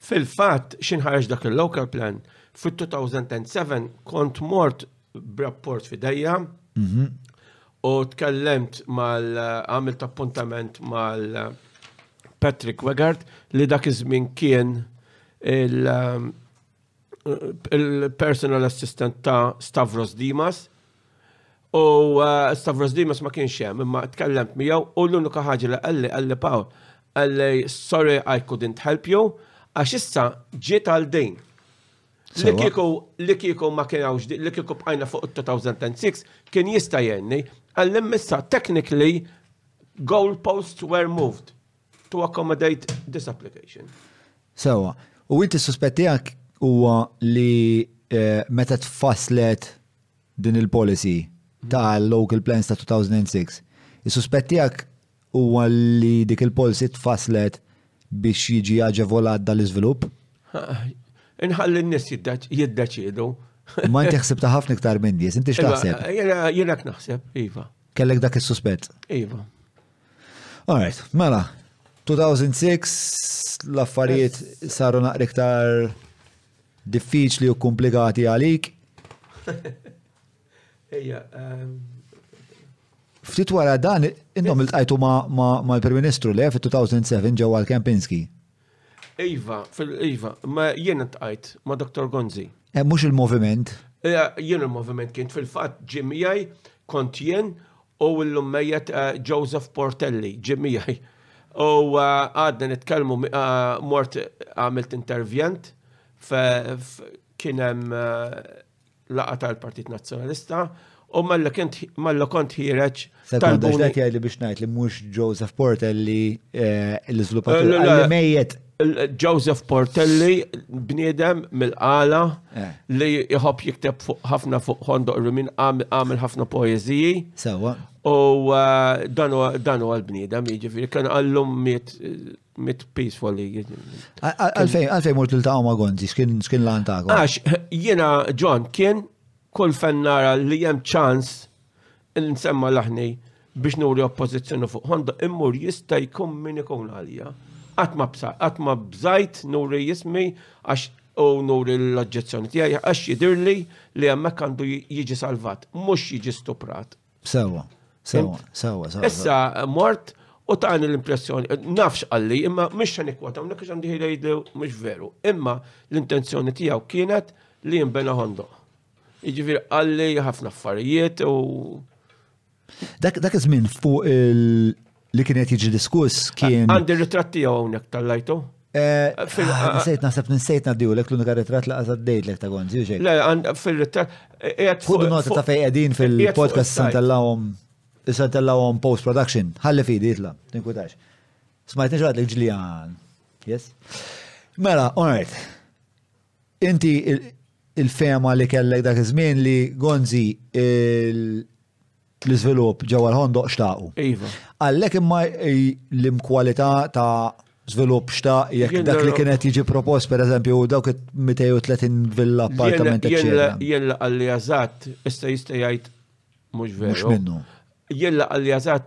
Fil-fatt, xi nħareġ dak il-local plan, fit-2007 kont mort b'rapport f'idejja mhm. u tkellemt mal għamilt appuntament mal Patrick Wegard li dak iż-żmien kien il- um, il-personal assistant ta' Stavros Dimas U Stavros Dimas ma kienx hemm, imma tkellemt miegħu u l-unika ħaġa li qalli qalli Paul, qalli sorry I couldn't help you, għax issa ġiet għal din. Li kieku li kieku ma kien hawnx li kieku bqajna fuq 2006 kien jista' jenni, għalli missa technically goalposts were moved to accommodate this application. Sewa, u inti suspettijak huwa li eh, meta tfasslet din il-policy ta' local plans ta' 2006, is-suspett tiegħek huwa li dik il-policy tfasslet biex jiġi aġevolat dan l-iżvilupp? Inħalli n-nies jiddeċiedu. Ma inti ħsibta ħafna iktar minn nies, inti x'taħseb? Jiena naħseb, iva. Kellek dak is-suspett? Iva. Alright, mela, 2006 l-affarijiet saru naqra iktar Diffiċli u komplikati għalik? Ejja. Ehm, Ftit wara dan, intom il-tajtu ma' l-Prim Ministru le fit-2007 ġewwa l-Kempinski. Iva, fil-Iva, ma jien tqajt ma' Dr. Gonzi. Eh, mhux il-moviment. Eh, jien il-moviment kien fil-fatt ġimijaj kont jien u illum mejjet Joseph Portelli, ġie miegħi u qgħadna nitkellmu mort għamilt intervjent kien hemm laqgħa tal-Partit Nazzjonalista u malla kont ħiereġ tal-Buni. Qed jgħidli biex ngħid li mhux Joseph Portelli l-iżlupatur li mejjet. Joseph Portelli, bniedem mill-qala eh. li jħobb jikteb ħafna fuq ħondoq rumin għamil ħafna poeziji. Sewa. U eh, dan huwa l-bniedem, jiġifieri kien għallum miet mit peacefully. Għalfejn, għalfejn mort l ma gonzi, xkien lan ta' Għax, jena, John, kien kull fennara li jem ċans Il-msemma laħni biex nuri oppożizzjoni fuq Hondo immur jista' jkun min ikun għalija. Qatt ma bsa, qatt ma bżajt nuri jismi għax u nuri l-oġġezzjoni tiegħi għax jidirli li hemmhekk għandu jiġi salvat, mhux jiġi stuprat. Sewa, sewa, sewa, sewa. Issa mort u tani l-impressjoni, nafx għalli, imma mhux se nikkwota, mnek għax għandi jgħidlu mhux veru. Imma l-intenzjoni tiegħu kienet li jinbena Hondo. Jiġifieri qalli ħafna affarijiet u. Dak dak iż-żmien fuq il- li kien qed jiġi diskuss kien. Għandi r-ritratt tiegħu hawnhekk tal-lajtu. Eh, ah, Nsejt naħseb nsejt nadiju lek l-unika ritratt li qasad dejt lek ta' gonzi xejn. Le, għand- fil-ritratt. qiegħed fuq- Kudu nota ta' fej qegħdin qiegħed fuq fil-podcast is-sajt. santellawhom santellawhom post production. Ħalli fidi jitla, tinkwitax. Smajt nixgħat li ġlijan. Yes? Mela, alright. Inti il-fema li kellek dak iż-żmien li Gonzi l-iżvilupp ġewwa l-ħondoq xtaqu. Iva. Għallek imma l-imkwalità ta' żvilupp xtaq jekk dak li kienet jiġi propost pereżempju dawk 230 villa appartament. Jien la għalli għażat, issa jista' jgħid mhux veru. Mhux minnu. Jien la għalli għażat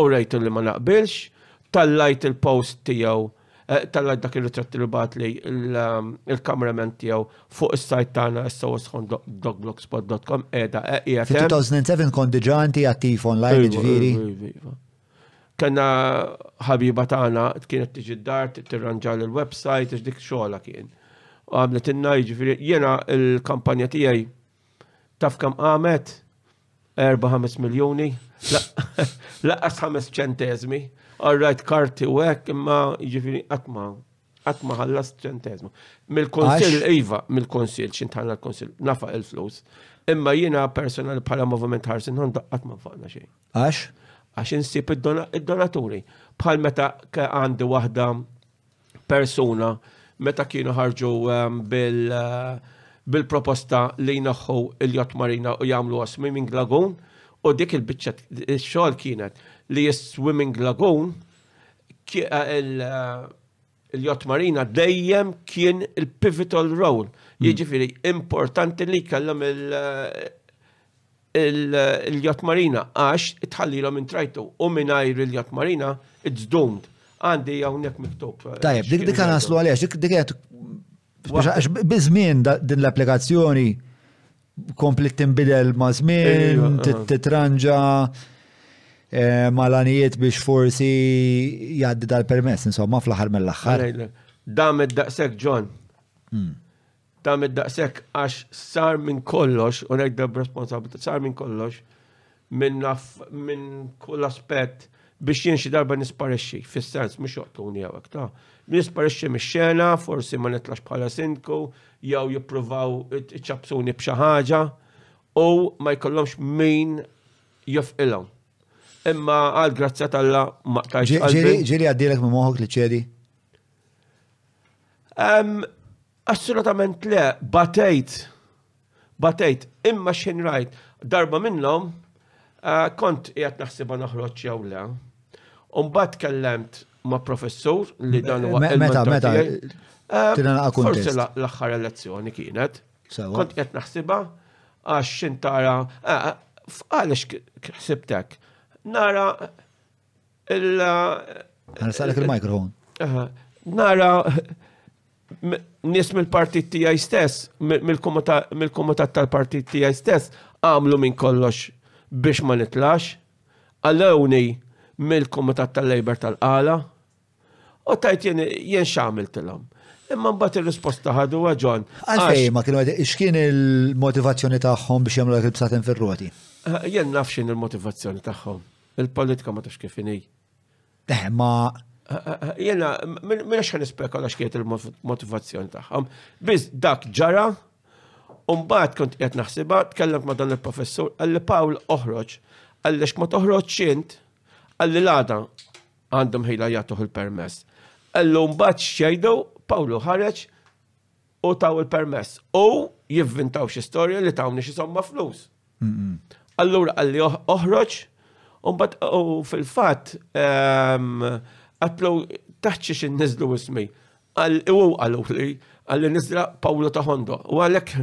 U rajtu li ma naqbilx, tallajt il-post tiegħu eh, tallajt dak ir-ritratt li bat li il-cameraman um, tiegħu fuq is-sajt tagħna sosħondogblockspot.com qiegħda eh, qiegħed. Fi 2007 kont diġà inti attiv online ġifieri. Kenna ħabiba tagħna kienet tiġi d-dar tirranġa l-website għax dik xogħla kien. U għamlet inna jiġifieri jiena l-kampanja tiegħi Taf kam qamet? 4-5 miljoni. Laqqas 5 ċentezmi. All right, karti u hekk imma jiġifieri qatt ma qatt ma ħallas ċentezmu. Mill-konsil, iva, mill-konsil, xint ħalla l-konsil, nafa il-flus. Imma jina personali bħala moviment ħarsin hon qatt ma faqna xejn. Għax? Għax insib id-donaturi. Bħal meta għandi waħda persuna meta kienu ħarġu ehm, bil eh, bil-proposta li jnaħħu il-jott marina u jagħmlu swimming lagoon u dik il-biċċa xogħol kienet li swimming lagoon eh, eh, il-jott marina dejjem kien il-pivotal role. Hmm. Jiġifieri importanti li kellhom il- eh, il-jott marina għax tħallilhom intrajtu u mingħajr il-jott marina it's doomed. Għandi hawnhekk miktub. Eh, Tajjeb, dik dik naslu għaliex, dik dik qed biż-żmien din l-applikazzjoni kompli tinbidel ma' żmien, titranġa eh, malanijiet biex forsi jgħaddi dal-permess, insomma, fl-aħħar mill-aħħar. Damet daqshekk John. Hmm. tagħmel daqshekk għax sar minn kollox, u ngħidha b'responsabilità, sar minn kollox, minn min kull aspett biex jien xi darba nisparixxi, fis-sens mhux joqtuni jew hekk ta. Nisparixxi mix-xena, forsi ma nitlax bħala sindku, jew jippruvaw iċċabsuni b'xi ħaġa u ma jkollhomx min jofqilhom. Imma għal grazzja tal-la ma tajx. Ġili għaddilek minn moħok li ċedi? Assolutament le, batejt, batejt, imma xejn rajt, darba minnhom eh, kont qiegħed naħsibha noħroġ jew le. Umbat kellemt ma' professur li dan huwa Meta, meta, eh, tina naqa' Forse l-aħħar elezzjoni kienet. Kont qed naħsibha għax xintara eh, għaliex ħsibtek. Nara Illa. Għal-salek il-mikrofon. Nara nis mill-partit tijaj stess, mill-komitat tal-partit tijaj stess, għamlu minn kollox biex ma nitlax, għallewni mill-komitat tal-lejber tal-qala, u tajt jen xamil tilom. Imma mbagħad ir-risposta ħadu ġon. Għalfej ma kienu x'kien il-motivazzjoni tagħhom biex jagħmlu dak il-bsaten fir-roti? Jien naf x'in il-motivazzjoni tagħhom. Il-politika ma tax kif inhi. Eh, ma jena, minna xan ispekala xkiet il-motivazzjoni taħħam. Biz dak ġara, Umbat kont qed naħsibha, tkellemt ma' dan il-professur, għalli Pawl oħroġ, għalli ma toħroġ int, għalli l-għada għandhom ħila jagħtuh il-permess. Għallu mbagħad xejdu, Pawlu ħareġ, u taw il-permess. U jivvintaw xi storja li tawni xi somma flus. Allura għalli oħroġ, u fil-fat, ehm, għatlu taċċi xin nizlu ismi. Għal u għallu li għalli nizla Pawlu Taħondo. U għalek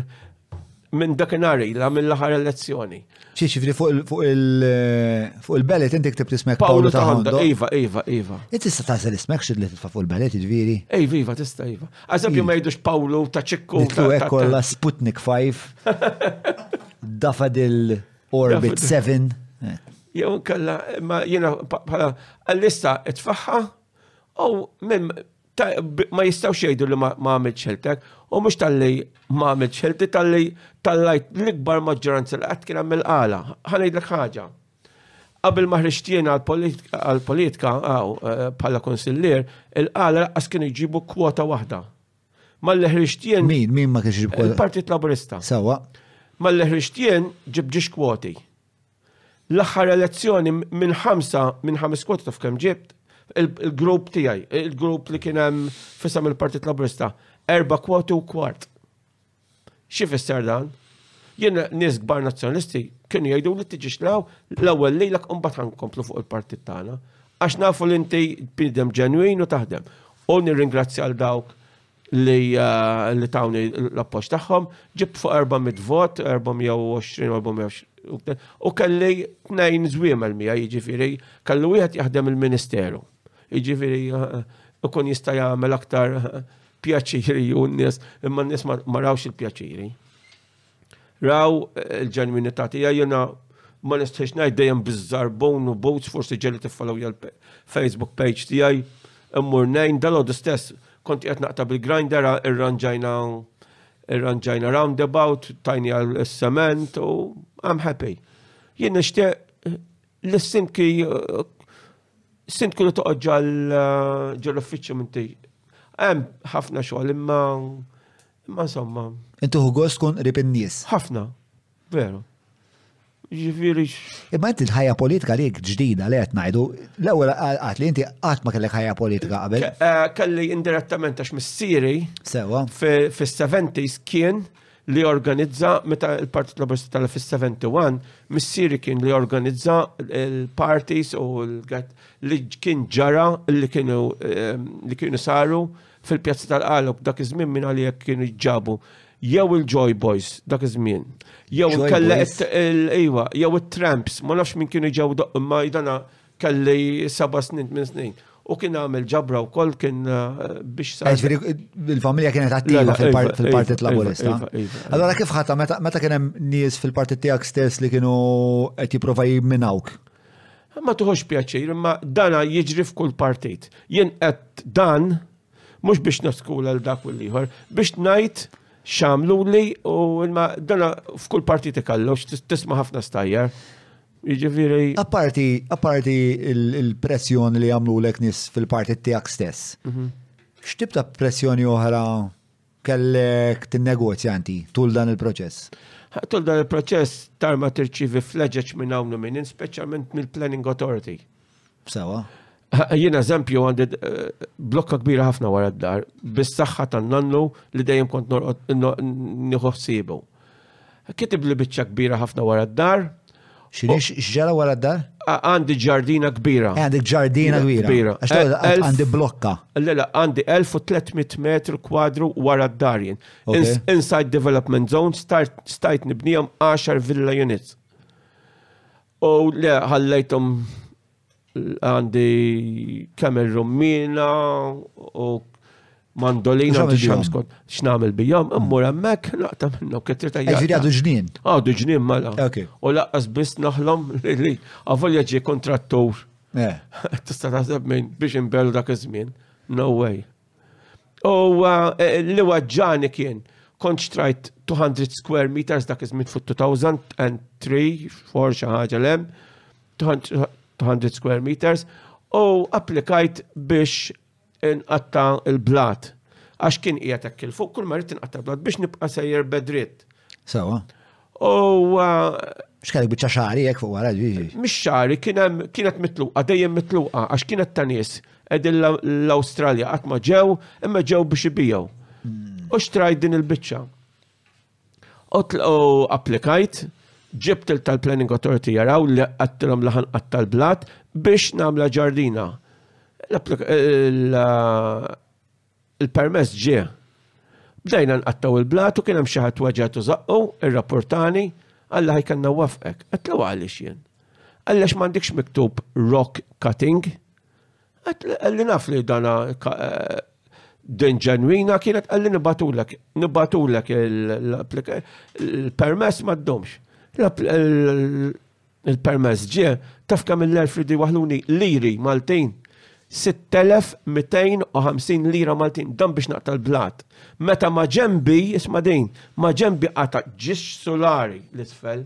Minn dakinhar ilha mill-aħħar elezzjoni. Xi ġifri fuq il-bellet inti ktib tismek Pawlu ta' Honda. Iva, iva, iva. Inti tista' tażel ismek xi li titfa' fuq il-bellet jiġifieri. Iva, iva, tista' iva. Għażab ma jgħidux Pawlu ta' ċikku. Nitlu hekk kollha Sputnik 5. Dafadil Orbit 7. Jew kalla, ma jiena bħala għallista tfaħħa u minn ma jistawx jgħidu li ma għamilx xeltek, u mhux tal-li ma għamilx xelti tal-li tal-lajt l-ikbar maġġoranza li qatt kien għamil qala. Ħanejdlek ħaġa. Qabel ma ħriġtien għal-politika għaw eh, bħala konsillier, il-qala laqqas kienu jġibu kwota waħda. Malli ħriġtien. Min, min ma kienx Il-Partit Laburista. Sawa. Malli ħriġtien ġibġiex kwoti. L-aħħar elezzjoni minn ħamsa minn ħames kwoti taf kemm ġibt? Il-grupp tiegħi, il-grupp li kien hemm fisem il-Partit Laburista, erba' kwoti u kwart. Xi fisser dan? Jien nies kbar nazzjonalisti kienu jgħidu li tiġi xlaw l-ewwel lilek u mbagħad ħankomplu fuq il-partit tagħna. Għax nafu li inti bniedem ġenwin u taħdem. U nirringrazzja għal dawk li eh, tawni l-appoġġ tagħhom, ġibt fuq 400 vot, 420, 420 u kelli tnejn żwiemel mija, jiġifieri kellu wieħed jaħdem il-Ministeru. Jiġifieri eh, ikun jista' jagħmel aktar eh, pjaċiri u n-nies, imma n-nies ma rawx il-pjaċiri. Raw il-ġenwinità tiegħi jiena ma nistħiex ngħid dejjem biżżar bone u boots forsi ġeli tiffollowja l-Facebook page tiegħi immur nejn dalodu stess kont qed naqta' bil-grinder irranġajna irranġajna roundabout tajni għal sement u I'm happy. Jien nixtieq li s-sindki sindku li toqgħod ġal ġol-uffiċċju minti. Hemm ħafna xogħol imma Imma insomma. Intu gost kun qrib in-nies. Ħafna, veru. Ġifieri. Imma inti l-ħajja politika li ġdida li qed ngħidu, l-ewwel qatt li inti qatt ma kellek ħajja politika qabel. Eh, kelli indirettament għax missieri. Sewa. Fis-70s kien li organizza meta il-Partit Laburista tal fis-71 missieri kien li organizza il-parties u li kien ġara li kienu eh, li kienu saru fil-pjazzi tal-qalok dak iż-żmien minn għalihek kienu jġabu jew il-Joy Boys dak iż-żmien, jew kella iva, jew it-Tramps, ma nafx minn kienu ġew ma jdana kelli seba' snin minn snin. U kien għamel ġabra u koll kien eh, biex sa. Il-familja kienet attiva iva, fil-Partit iva, iva, Laburista. Allora kif ħata meta kien hemm nies fil-partit tiegħek stess li kienu qed jipprova jimminawk? Ma tuħux pjaċir, imma dana jiġri f'kull partit. Jien qed dan mhux biex naskula l dak u l-ieħor, biex ngħid xamlu li u ma dana f'kull partit ikallox tisma' ħafna stajjar. Jiġifieri. Apparti, apparti il-pressjoni li jagħmlu lek nis fil-partit tiegħek stess. Mhm. X'tib ta' pressjoni oħra Kellek tinnegozja inti tul dan il-proċess? Tul dan il-proċess tarma tirċivi fleġeġ minn hawn u minn hinn, speċjalment mill-Planning Authority. Sewa. Jien eżempju għandi eh, blokka kbira ħafna wara d-dar, bis-saħħa tan-nannu li dejjem kont norqod nieħu ħsiebu. Kitibli biċċa kbira ħafna wara d-dar. X'inhi x'ġara wara d-dar? Għandi ġardina kbira. Eh, għandek ġardina kbira. Eh, għandi blokka. Lela, għandi 1300 metru kwadru wara d-dar jien. Inside Development Zone stajt nibnijom 10 villa units. U le, ħallejtom Għandi kemm ir-rummina u mandolina X'għamil bihom? xams kont x'nagħmel bijom, immur hemmhekk naqta' minnu kitri ta' Ġifieri jaqta'. għadu ġnien. Għadu ġnien mela. Ok. U laqqas biss naħlom li li avolja ġie kontrattur. Eh. Tista' taħseb minn biex inbelu dak iż-żmien. No way. U li waġġani kien, kont xtrajt 200 square meters dak iż-żmien fuq 2003, for xi ħaġa lem, 200 square meters, u applikajt biex inqatta l-blat. Għax kien qiegħed hekk il fuq, kull ma rrid inqatta l-blat biex nibqa' sejjer bedritt. Sewa. U X'kellek biċċa xari jekk fuq wara ġiġi. Mhix xari kien hemm kienet mitluqa dejjem mitluqa għax kienet ta' nies qegħdin l-Awstralja qatt ma ġew imma ġew biex ibijew. Hmm. U xtrajt din il-biċċa. U applikajt, ġibt il-tal-Planning Authority jaraw li għattilhom laħan tal-blat biex namla ġardina. Il-permess ġie. Bdejna nqattgħu il-blat u kien hemm xi ħadd weġgħet u żaqqu, irrappurtani, qalli ħaj kellna nwaffqek. Għedtlu għaliex jien? Qalli għax m'għandikx miktub rock cutting. Qalli naf li dana eh, din ġenwina kienet għalli nibatulek, nibatulek il-permess ma d-domx. Il-permess ġie taf kemm il-RFD waħluni liri Maltin? 6,250 lira Maltin, dan biex naqta' l-blat. Meta ma' ġembi, isma' din, ma' ġembi qata' ġiex sulari l-isfel.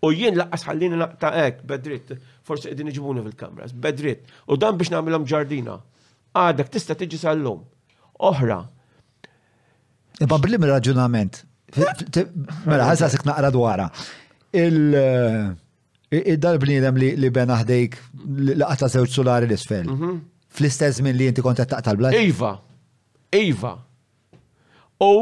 U jien laqqas ħallini naqta' hekk, bedrit, forsi qegħdin iġibuni fil-kameras, bedrit, u dan biex nagħmilhom ġardina. Għadek tista' tiġi sal-lum. Oħra, Imma billi mir-raġunament. Mela, ħazza sik naqra dwara. Il-dal-bniedem eh, li bena ħdejk li qata żewġ solari l-isfel. Mhm. Fl-istess minn li inti kontet taqta' l-blad. Iva. Iva. U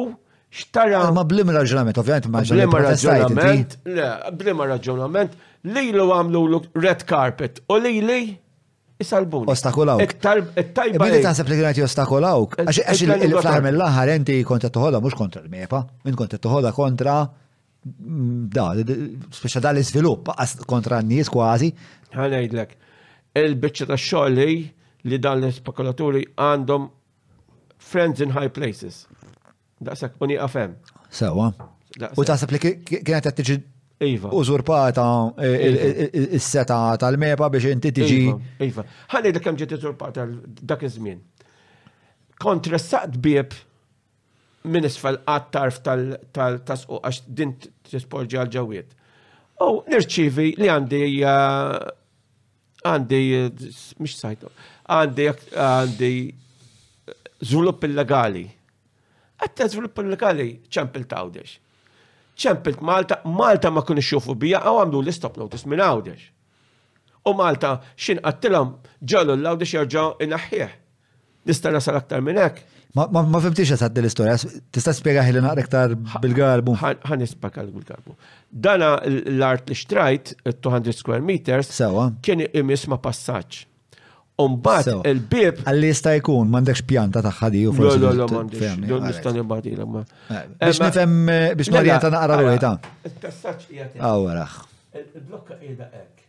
xtara. Ma blim raġunament, ovvjament, ma blim raġunament. Le, blim raġunament li l għamlu red carpet u li li Isalbuni. Ostakolaw. It-tajba. Billi taħseb li kienet jostakolawk. Għax il-flaħar mill-aħħar enti kont qed toħodha mhux kontra l-mepa, minn kont qed toħodha kontra mm, da, speċa da l-iżvilupp kontra n-nies kważi. Ħanajdlek, il-biċċa ta' xogħol li dan l-spekulaturi għandhom friends in high places. Daqshekk u nieqaf hemm. Sewa. U taħseb li kienet qed tiġi Iva. Użurpata eh, iva. eh, eh, is-seta tal-mepa biex inti tiġi. Iva. iva. Ħalli dak kemm ġiet użurpata dak iż-żmien. Kont ressaqt bieb minn isfel qatt tarf tal-tasqu għax din tisporġi għal ġawiet. U nirċivi li għandi Għandi, mhix sajt, għandi għandi żvilupp illegali. Għatta żvilupp illegali ċempil tawdex. Ċempilt Malta, Malta ma kienu xofu bija għaw għamlu l-istop notice minn għawdex. U Malta xin għattilom ġallu l-għawdex jarġaw inaħħieħ. Nista' nasal aktar minn hekk? Ma fimtix eżatt din l-istorja, tista' spjegaħi li naqra iktar bil-garbu? Ħa nispjega bil-garbu. Dana l-art li xtrajt, 200 square meters, kien imis ma' passaġġ. Umbat il-bib. Għalli jista' jkun, m'għandekx pjanta tagħha di u forsi. Lo, lo, m'għandekx. Don nista' nibadilha ma. Eh, biex nifhem eh, biex Marija ta' naqra l-wejta. Il-passaġġ qiegħed. Awwaraħ. Il-blokka qiegħda hekk.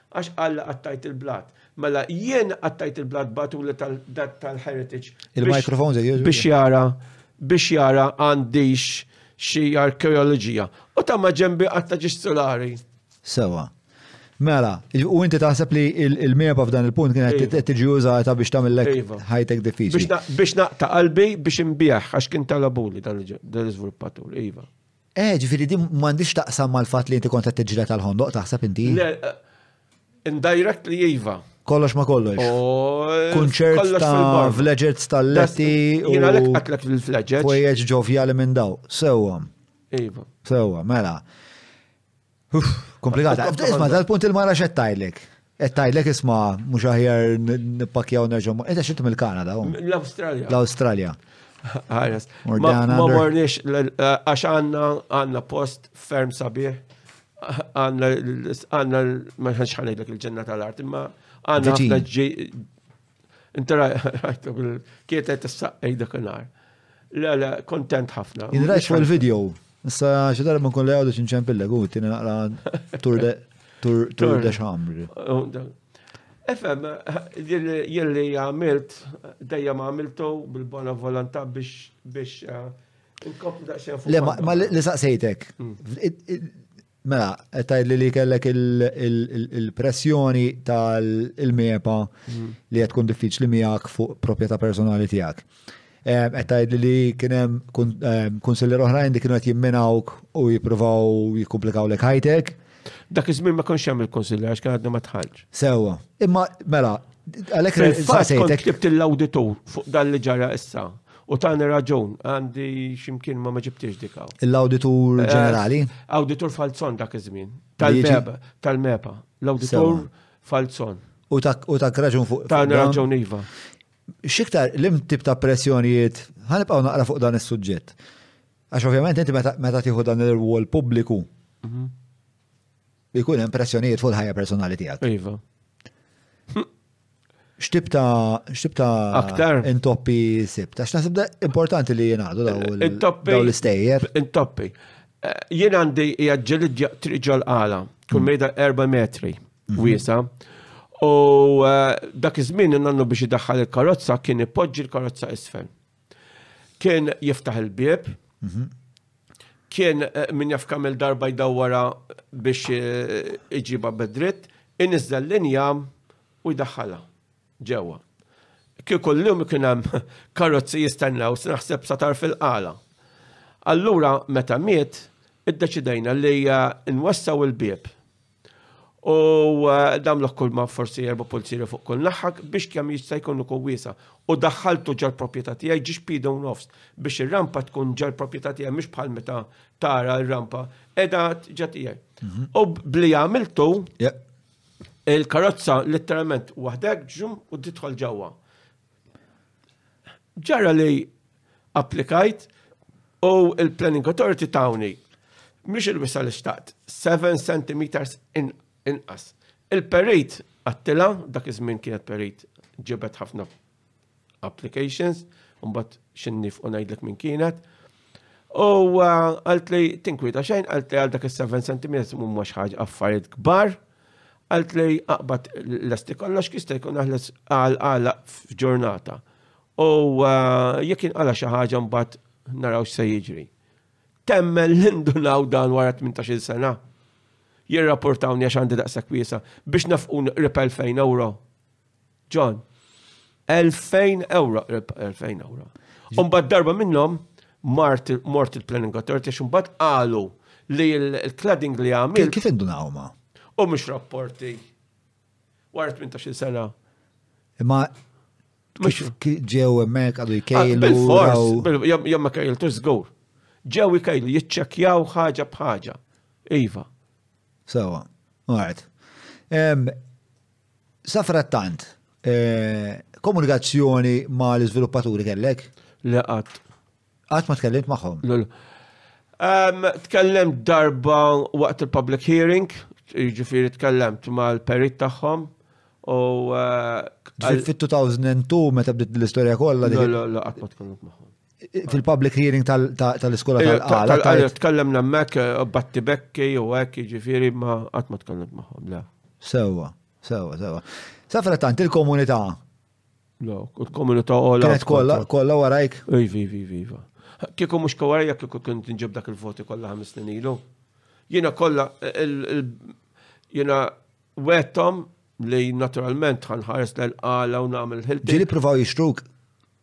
Għax Alla qattajt il-blat. Mela jien qattajt il-blat batuli tal-heritage. Il-mikrofon se jiġu. Biex jara, biex jara għandix xi arkeoloġija. U ta' ma ġembi għatta ġistulari. Sewa. Mela, u inti taħseb li il-meba f'dan il-punt kienet iva. tiġi użata biex tagħmellek iva. ħajtek diffiċli. Biex naqta' qalbi biex imbieħ għax kien talabuli dan l-iżviluppatur, iva. Eh, ġifieri din m'għandhiex taqsam mal-fatt li inti kont qed tiġġieled għall-ħondoq taħseb inti? Le, indirectly iva. Kollox ma kollox. Kunċert ta' vleġets tal-letti. Jina lek għatlek fil-vleġets. Kwejjeġ ġovjali minn daw. Sewa. Iva. Sewa, mela. Uff, komplikata. Isma, dal-punt il-mara xed tajlek. Et tajlek isma, mux aħjar nipakjaw nerġom. Eta xint mill-Kanada. Oh. L-Australia. L-Australia. Għajas. Ma mornix, għax għanna għanna post ferm sabiħ. Għanna, għanna, ma ħanx ħanajlek il-ġenna tal-art, imma għanna Inti rajtu bil-kietet s-saqqej dak nar. Le, le, kontent ħafna. Jien rajt fuq il-video. Issa xi darba nkun li għawdu xinċempillek u tieni naqra tur de tur de xamri. Efem, jilli għamilt, dejjem għamiltu bil-bona volonta biex eh, nkopri daqsxejn fuq. Le, ma li saqsejtek. Mm. Mela, qed tgħidli li kellek il-pressjoni tal-MEPA mm. li qed tkun diffiċli miegħek fuq proprjetà personali tiegħek. Qed tgħidli li kien hemm kunsilli oħrajn li kienu qed jimminawk u jippruvaw jikkumplikaw lek ħajtek. Dak iż-żmien ma konx hemm il-kunsilli għax kien għadna ma tħallx. Sewwa. Imma mela, għalhekk il-fatt kont il-awditur fuq dan li ġara issa. U tani raġun, għandi ximkien ma maġibtiex dika. L-auditur eh, ġenerali? Auditur falzon dak iż-żmien. Tal-MEPA. Tal-MEPA. L-auditur falzon. U tak raġun fuq. Tani raġun iva. Xiktar l tip ta' pressjonijiet, ħanibqaw naqra fuq dan is-suġġett. Għax ovvjament inti meta tieħu dan il-rwol pubbliku, mhm. Li jkun hemm pressjonijiet fuq il-ħajja personali tiegħek. Iva. X'tib ta' x'tib ta' aktar intoppi sib. Ta' x'naħseb importanti li jingħadu daw l-istejjer. Intoppi. Eh, jien għandi jaġġel triġol għala, tkun mm. mejda 4 metri mhm. wiesa. U eh, dak iż-żmien nannu biex idaħħal il-karozza kien ipoġġi l-karozza isfel. Kien jiftaħ il-bieb, mhm. kien eh, min jaf kamil darba jdawwara biex eh, iġiba bedritt, inizzel linja u jdaħħala ġewwa. Kien kullum kien hemm karozzi jistennew naħseb satar fil-qala. Allura meta miet, iddeċidejna li eh, nwassaw il-bieb U dam l kull ma forsi erba pulziri fuq kull naħħak biex kemm jista' jkun ikun wiesa. U daħħaltu ġar proprjetà tiegħi ġiex pidu nofs biex ir-rampa tkun ġar proprjetà tiegħi mhux bħal meta tara r-rampa edha ġa tiegħi. Mhm. U bli għamiltu il-karozza letteralment waħdek ġum u titħol ġewwa. Ġara li applikajt u l-Planning Authority tawni mhix il-wisa li xtaqt, 7 cm inqas. Il-perit għattila, dak iż-żmien kienet perit ġibet ħafna applications, mbagħad xinnif u ngħidlek minn kienet. U uh, għalt li tinkwita xejn, għalt li għal dak is-7 cm mhumma xi ħaġa affarijiet kbar, Għalt li aqbad l-esti kollox kista jkun aħles għal għala f'ġurnata. U uh, jekk inqala xi ħaġa mbagħad naraw se jiġri. Temmel l-indunaw dan wara 18 sena. Jirrapportawni għax għandi daqshekk wiesa biex nafqun ripel fejn euro. John, 2000 ewra, qrib 2000 ewra. Umbad darba minnhom mart mort il-Planning Authority għax imbagħad qalu li l-cladding li għamil. Kif indunaw ma? U mhux rapporti. Wara 18 sena. Imma ġew hemmhekk għadu ah, jkejlu. Bil-fors, jom ma kejltu żgur. Ġew jkejlu jiċċekkjaw ħaġa bħaġa. Iva. Sewa, għart. Safrattant, komunikazzjoni ma' l-iżviluppaturi kellek? Le qatt. Qatt ma tkellimt magħhom? Tkellem darba waqt il-public hearing, jiġifieri tkellemt mal-perit tagħhom u. Ġifieri fit-2002 meta bdiet l-istorja kollha? Le, le, le qatt ma tkellimt magħhom. fil-public hearing tal-iskola eh, tal-għala. Tkellem nemmek eh, batti bekki u għek ġifiri ma għat ma tkellem maħom, le. Sewa, sewa, sewa. Safra tant il-komunità. No, il-komunità għola. Kienet kolla, kolla warajk. Ivi, ivi, ivi, ivi. Kieku mux kawarja kieku kien tinġib dak il-voti kolla ħames snin ilu. Jena kolla, jena wettom li naturalment ħanħares l-għala u namil ħilti. Ġili provaw jixtruk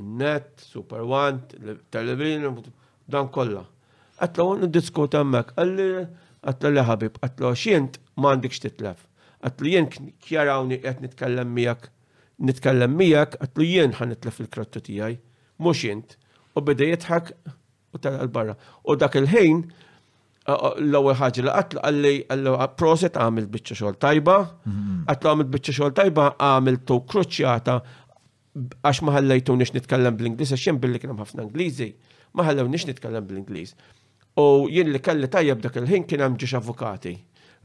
Net, Super One, Televin, dan kollha. Għatlu għon id-diskut għammek, għalli għatlu li ħabib, għatlu xint ma għandikx titlef. Għatlu jien kjarawni għet nitkellem miegħek, nitkellem miegħek, għatlu jien ħan nitlef il-krottu tijaj, mux int. U bida jitħak u tal barra U dak il-ħin, l-ewwel ħaġa li għatlu għalli għallu proset għamil biċċa xogħol tajba, għatlu għamil biċċa xogħol tajba għamil tu kruċjata għax ma ħallejtunix nitkellem bl-Ingliż, għax jien billi kien hemm ħafna Ingliżi, ma ħallewniex nitkellem bl-Ingliż. U jien li kelli tajjeb dak il-ħin kien hemm ġiex avukati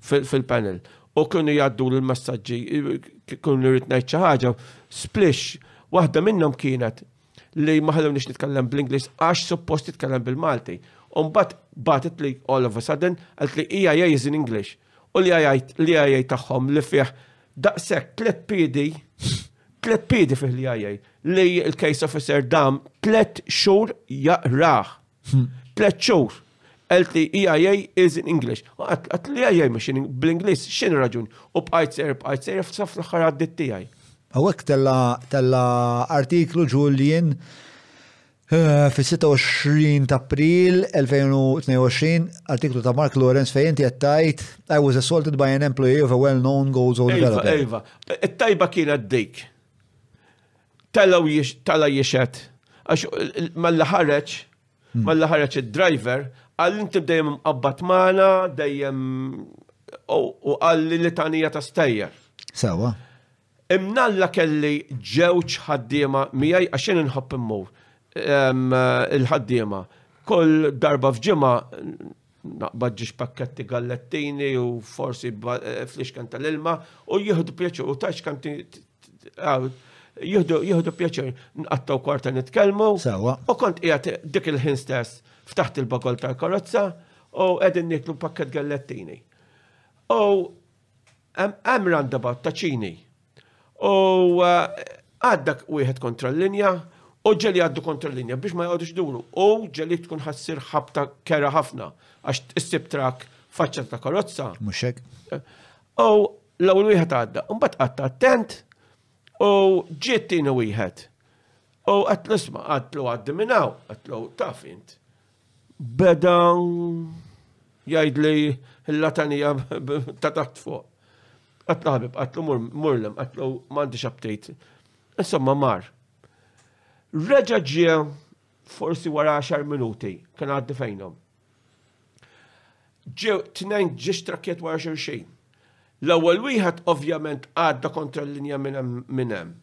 fil-panel. U kienu jgħaddu l-messaġġi, kienu rrid ngħid xi ħaġa, splish, waħda minnhom kienet li ma ħallewniex nitkellem bl-Ingliż għax suppost titkellem bil-Malti. U mbagħad batet li all of a sudden qalt li hija e is in English. U li għajajt li għajajt tagħhom li fih Daqshekk tliet piedi, tliet piedi fih li għajjej li l-case officer dam tliet xhur jaqrah. Hmm. Tliet xhur. Għalt li EIA is in English. Għalt li EIA mux bl-Inglis, xin raġun? U bqajt ser, bqajt ser, f'saf l-axħar għaddit tijaj. Għawek tella artiklu Julian Fis-26 ta' April 2022, artiklu ta' Mark Lawrence fejn inti qed tgħid I was assaulted by an employee of a well-known gold zone developer. Ejva, ejva. It-tajba kienet dik. Telgħu tala jixhed għax malla ħareġ, malla ħareġ id-driver, qal inti dejjem mqabbad magħna, dejjem u qal li litanija ta' stejjer. Sewa. Imnalla kelli ġewġ ħaddiema miegħi għax jien inħobb immur il-ħaddiema. Kull darba f'ġimgħa naqbad ġiex pakketti gallettini u forsi flixken tal-ilma u jieħdu pjaċir u tajx kemm jieħdu pjaċir nqattaw kwarta nitkellmu. Sawa. U kont qiegħed dik il-ħin stess ftaħt il-bagol tal-karozza u qegħdin niklu pakket gallettini. U Hemm roundabout ta' Cini. U għaddak wieħed kontra l-linja u ġeli għaddu kontra l-linja biex ma jgħodux duru. U ġeli tkun ħassir ħabta kera ħafna għax issib trak faċċa ta' karozza. Muxek. U l-ewwel wieħed għadda. Mbagħad qatta attent u ġiet tieni wieħed. U għatlu isma' għadlu għaddi minnaw, għatlu taf int. Beda jgħid li l-latanija ta' taħt fuq. Għatlu ħabib, għatlu murlem, għatlu m'għandix update. Insomma mar. Reġa ġie forsi wara 10 minuti, kien għaddi fejnom. Ġew tnejn ġiex trakjet wara xulxin. L-ewwel wieħed ovvjament għadda kontra l-linja minn hemm.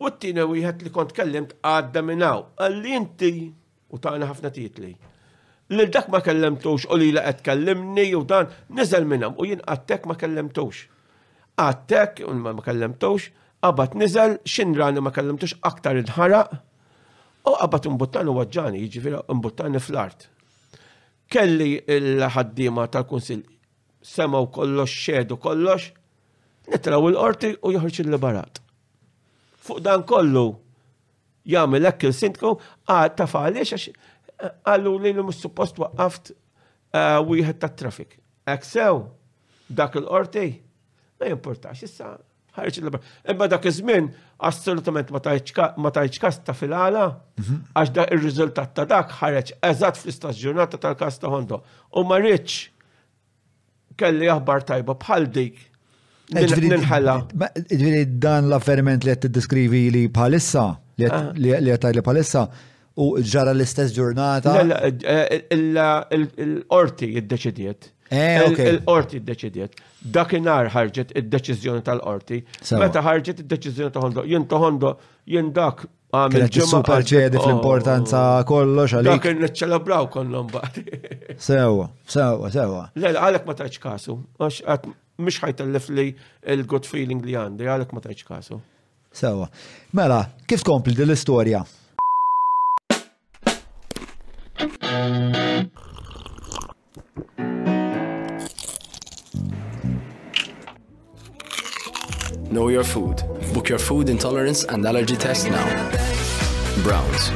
U t-tieni wieħed li kont kellimt għadda minn hawn. Għalli inti U tagħna ħafna titli. Lil dak ma kellemtux u lila qed kellimni u dan niżel minn hemm u jien għattek ma kellemtux. Għattek u ma kellemtux, qabad niżel x'inrani ma kellemtux aktar idħaraq u qabad imbuttani waġġani, jiġifieri imbuttani fl-art. Kelli l-ħaddiema tal-kunsill semgħu kollox xedu kollox, nitraw il-qorti u joħroġ il-liberat. Fuq dan kollu, Jagħmel hekk il-sindku għal taf għaliex għax qallu li mhux suppost waqqaft eh, wieħed tat-traffic. Hekk sew dak il-qorti ma jimportax issa ħarġ il Imma dak iż-żmien assolutament ma tajċ kas ta' filgħala mhm. għax dak ir-riżultat ta' dak ħareġ eżatt fl-istess ġurnata tal-kas ta' Hondo. U ma rridx kelli aħbar tajba bħal dik. Eh, Ninħela. Ġviri dan l-afferiment li qed deskrivi li bħalissa, li qed ah. li bħalissa, u ġara l-istess ġurnata. Eh, il-qorti id-deċidiet. Eh, il-qorti id-deċidiet. Dakinar ħarġet id-deċizjoni tal-qorti. Meta ħarġet id-deċizjoni ta' Hondo, jien ta' Hondo, jien dak Għamil ġimma ċedi fl-importanza oh. kollox għalik. Dak kien niċċelebraw konna mbagħad. Sewa, sewa, sewa. Le, għalek ma taċ kasu, għax għat mux ħajtellef li il-good feeling li għandi, għalek ma taċ kasu. Sewa. Mela, kif tkompli din l-istorja? Know your food. Book your food intolerance and allergy test now. Browns.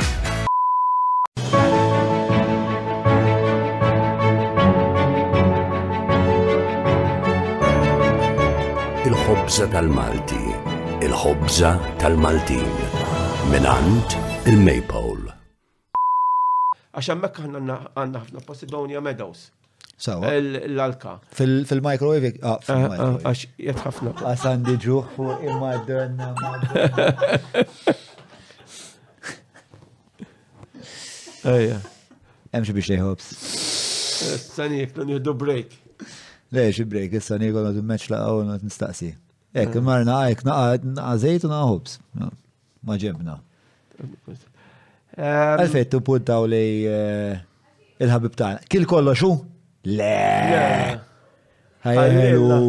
Il-ħobza tal-Malti. Il-ħobza tal-Maltin. Minant il-Maple. Għax hemmhekk aħna għandna ħafna Posidonia Meadows. Sawa. L-alka. Fil-microwave, ah, eh, eh, eh, għax jgħet ħafna. Għasan diġu fuq imma d-donna. Ejja. Hemm xi biex jħobs. Sani jekk non jieħdu break. Le, xi break, issa nieħu għadu meċ laqgħu nistaqsi. Ekk, marna għajk naqgħad naqgħażejt u naqgħobs. Ma ġebna. Ehm, Għalfejn tippuntaw li eh, il-ħabib tagħna. Kil kollox hu? Le. Ħajjelu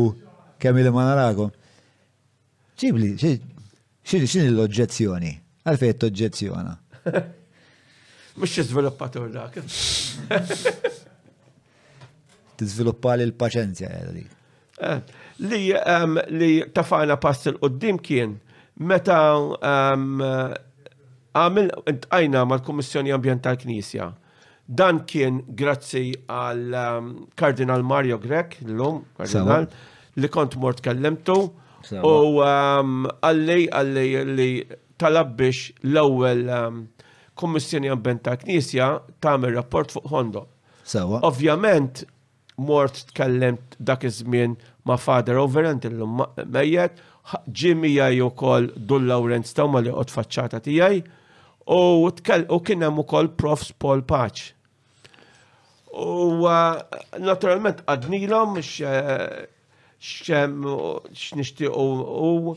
kemm li ma narakom. Ġibli, x'in l-oġġezzjoni? Għalfejn toġġezzjona? Mhux xi żviluppatur dak. Tiżviluppa li l-paċenzja għedha dik. Eh, li ehm, li tafana pass il-qoddim kien meta ehm, għamil għajna mal-Kummissjoni Ambjent tal-Knisja. Dan kien grazzi għal ehm, Kardinal Mario Grek, l-lum, Kardinal, li kont mort kellemtu u għalli għalli li talab biex l-ewwel Kummissjoni Ambjent tal-Knisja tagħmel rapport fuq Hondo. Sewa. Ovvjament, mort tkellimt dak iż-żmien ma' Father Overent illum mejjet, ġi miegħi wkoll Dun Lawrenz Tawma li qod faċċata tiegħi u kien hemm ukoll Profs Paul Paċ. U naturalment għadnilhom x'nixtiequ u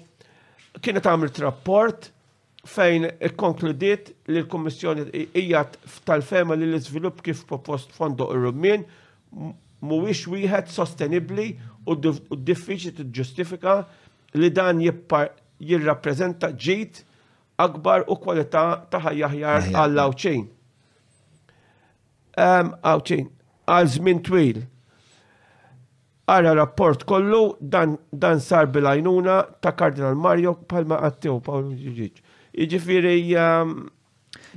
kienet għamilt rapport fejn ikkonkludiet li l-Kummissjoni hija tal-fehma li l-iżvilupp kif propost f'Għondoq ir-Rummien mhuwiex wieħed sostenibbli u diffiċli tiġġustifika li dan jirrappreżenta ġid akbar u kwalità ta' ħajja aħjar għall-Għawdxin. Għawdxin, għal żmien twil. Ara rapport kollu dan, dan sar bil-għajnuna ta' Kardinal Mario bħalma għattew Paolo Ġiġiġ. Iġifiri, ehm,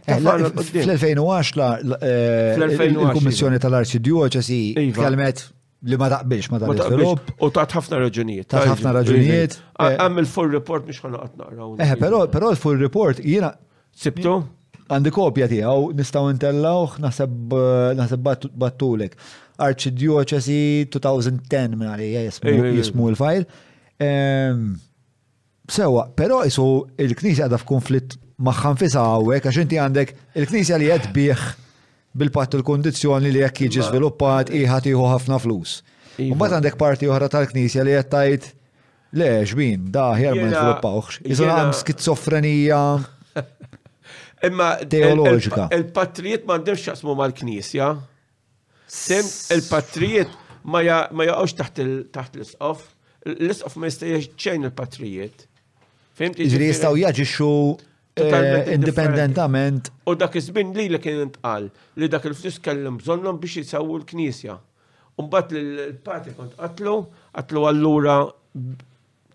eh, Fl-2010 eh, il-Kummissjoni iva. tal-Arċidjoċesi iva. tkellmet li ma taqbilx ma taqbilx Filip. U tat ħafna raġunijiet. Tat ħafna raġunijiet. Għam eh, il-full report biex ħana għatna. Eħe, pero il-full report jina. Sibtu? Għandi kopja tiegħu nistgħu ntellgħuh naħseb naħseb battulek. Arċidjoċesi 2010 minn għalija jismu l-fajl. Ehm, sewa, però isu il-Knisja għadha f'konflitt magħha nfisha hawnhekk għax inti għandek il-Knisja li qed bih bil-patt il-kondizzjoni li jekk jiġi żviluppat iħat iħu ħafna flus. Mbagħad għandek parti oħra tal-Knisja li qed tgħid Le, xbin, da ħjar ma nizviluppawx. Iżda għam skizofrenija. Imma teoloġika. Il-patrijiet ma għandhomx xaqsmu mal-knisja. Sem il-patrijiet ma jaqgħux taħt l-isqof. L-isqof ma jistajiex ċejn il-patrijiet. Fim Ġri jistaw jaġixxu eh, indipendentament. U dak iż-żmien li li kien intqal li dak il-flus kellhom bżonnhom biex jisawu l-knisja. Mbagħad lill-patri kont qatlu, qatlu allura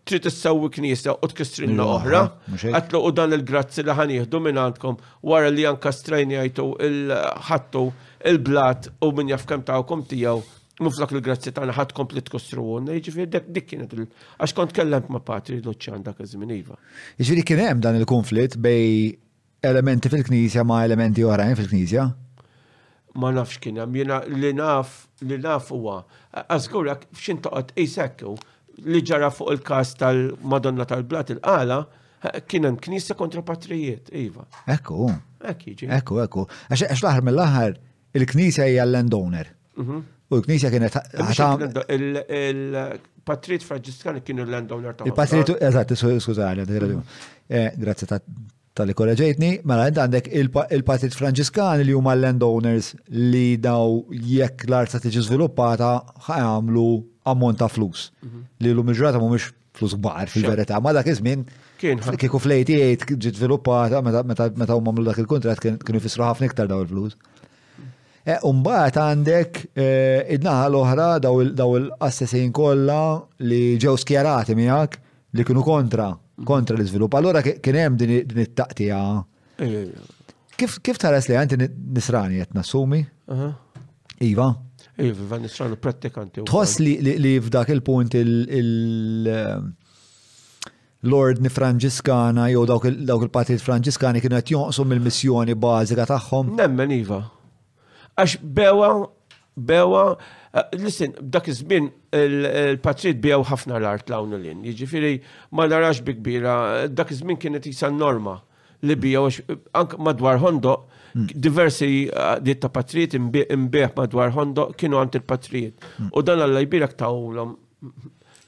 trid issewwi knisja u tkissrilna oħra. Qatlu u dan il-grazzi li ħanieħdu minn għandkom wara li anka strajnjajtu il-ħattu il-blat u min jaf kemm tawkom tiegħu muflak il-grazzi tagħna ħadd kompli tkissru għonna, jiġifieri dik dik kienet il għax kont kellemt ma' patri Luċjan dak iż-żmien iva. Jiġifieri kien hemm dan il-konflitt bej Elementi fil-Knisja ma' elementi oħrajn fil-Knisja? Ma nafx kien hemm, jiena li naf li naf huwa. Għażgur jekk f'xin toqgħod qisek li ġara fuq il-każ tal-Madonna tal-Blat il-Qala, kien hemm knisja kontra patrijiet, iva. Ekku. Ekk jiġi. Ekku, ekku. Għax l-aħħar mill-aħħar il-knisja hija l-landowner. Mhm. U l-knisja kienet Il-patrijiet Franġiskani kienu l-landowner ta' Il-patrijiet, eżatt, skużani, mhm. eh, grazzi ta' Talli korreġejtni, mela int għandek il-Partit Franġiskan li huma l-land owners li daw jekk l-art se tiġi żviluppata ħa jagħmlu ammont ta' flus. Li llum il-ġurnata mhumiex flus kbar fil-verità, ma dak iż-żmien kieku fl-88 ġiet żviluppata meta huma għamlu dak il-kuntratt kienu jfissru ħafna iktar daw il-flus. E, Umbagħad għandek e, id-naħa l-oħra daw il-assessin kollha li ġew skjerati miegħek li kienu kontra, kontra l-izvilup. Allora kien hemm din it-taqtija. Kif kif tħares li għanti nisrani qed nassumi? Iva. Iva, nisrani prattikanti. Tħoss li f'dak il-punt il- Lord Franġiskana jew dawk il-partit Franġiskani kienu qed jonqsu mill-missjoni bażika tagħhom. Nemmen iva. Għax bewa, bewa, eh, listen, dak iż-żmien il-patrit bew ħafna l-art l-għawnu l-in. Jiġifieri ma narax bi kbira, dak iż-żmien kienet isa norma li bew anke madwar Hondo, hmm. diversi eh, diet ta' patrijiet imbieħ madwar Hondo kienu għand il-patrijiet. Hmm. U dan alla jbirek tawlhom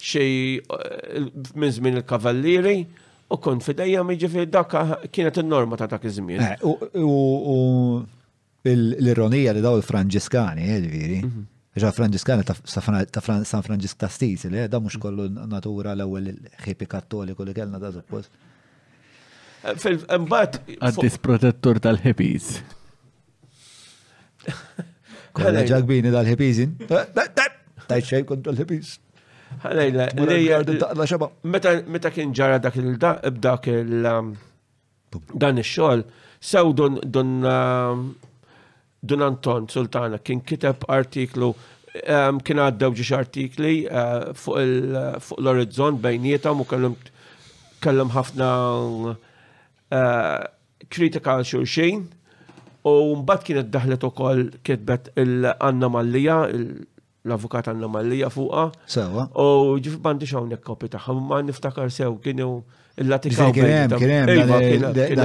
xej eh, minn żmien il-kavallieri u kont fidejja jiġifieri dak kienet in-norma ta' dak iż-żmien. U L-ironija li dawn il-Franġiskani, ġifieri, għax il-Franġiskani ta' San Franġisk ta' Assisi, li da mhux kollu natura l-ewwel ħipi kattoliku li kellna da suppost. Imbagħad. Għaddis protettur tal-ħipiż. Kolla ġagbini dal-ħipizin. Tajt xejn kontra l-ħipiż. Meta kien ġara dak il-dak il- um, Dan ix-xogħol sew dun dun Dun Anton Sultana kien kiteb artiklu kien għaddew ġiex artikli eh, fuq l-orizzont bejnietom u kellhom kellhom ħafna eh, kritika għal xulxin u mbagħad kienet daħlet ukoll kitbet il-Anna Mallija l-avukat għanna mallija fuqa. Sewa. U ġif bandix hawnhekk kopi tagħha, ma niftakar sew kienu il-latikaw. Kien hemm, kien hemm iva,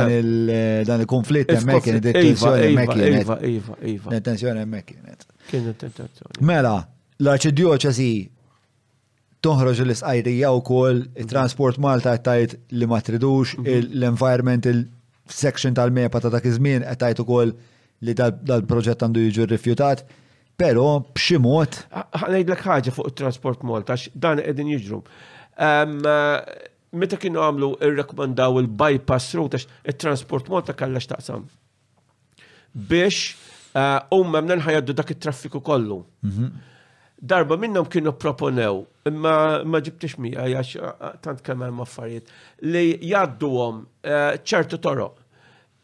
eh, dan il-konflitt hemmhekk kien detenzjoni hemmhekk kienet. Iva, iva, iva. Detenzjoni hemmhekk kienet. Kienet detenzjoni. Mela, l-arċidjoċesi Toħroġ l-isqajrija wkoll, Transport Malta qed tgħid li ma tridux, l-environmental section tal-MEPA ta' dak iż-żmien qed tgħid ukoll li dal-proġett għandu jiġu rrifjutat. Però b'xi mod. Ngħidlek ħaġa fuq it-Transport Malta għax dan qegħdin jiġru. Meta kienu għamlu rrekomandaw il-bypass route għax it-Transport Malta kellha x'taqsam. biex eh, huma uh, mnenħa jaddu dak it-traffiku kollu. Mhm. Darba minnhom kienu proponew, imma ma ġibtix mija, għax eh, tant kemm hemm affarijiet, li jadduhom eh, ċertu toroq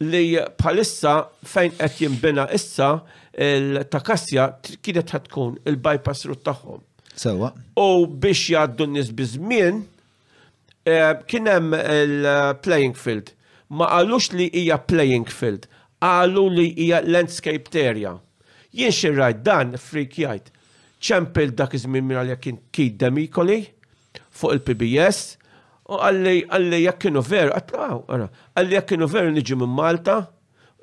li bħalissa fejn qed jinbina issa il-takassja kienet tkun il-bypass route tagħhom. Sewa. U biex jgħaddu n-nies biżmien, Kien hemm il-playing field. Ma qalux li hija playing field, qalu li hija landscaped area. Jien xi rajt dan, freak jgħid, ċempilt dak iż-żmien minn għalija kien Keith Demicoli fuq il-PBS u qalli jekk kienu veru, qaltlu ara, qalli jekk kienu veru niġi minn Malta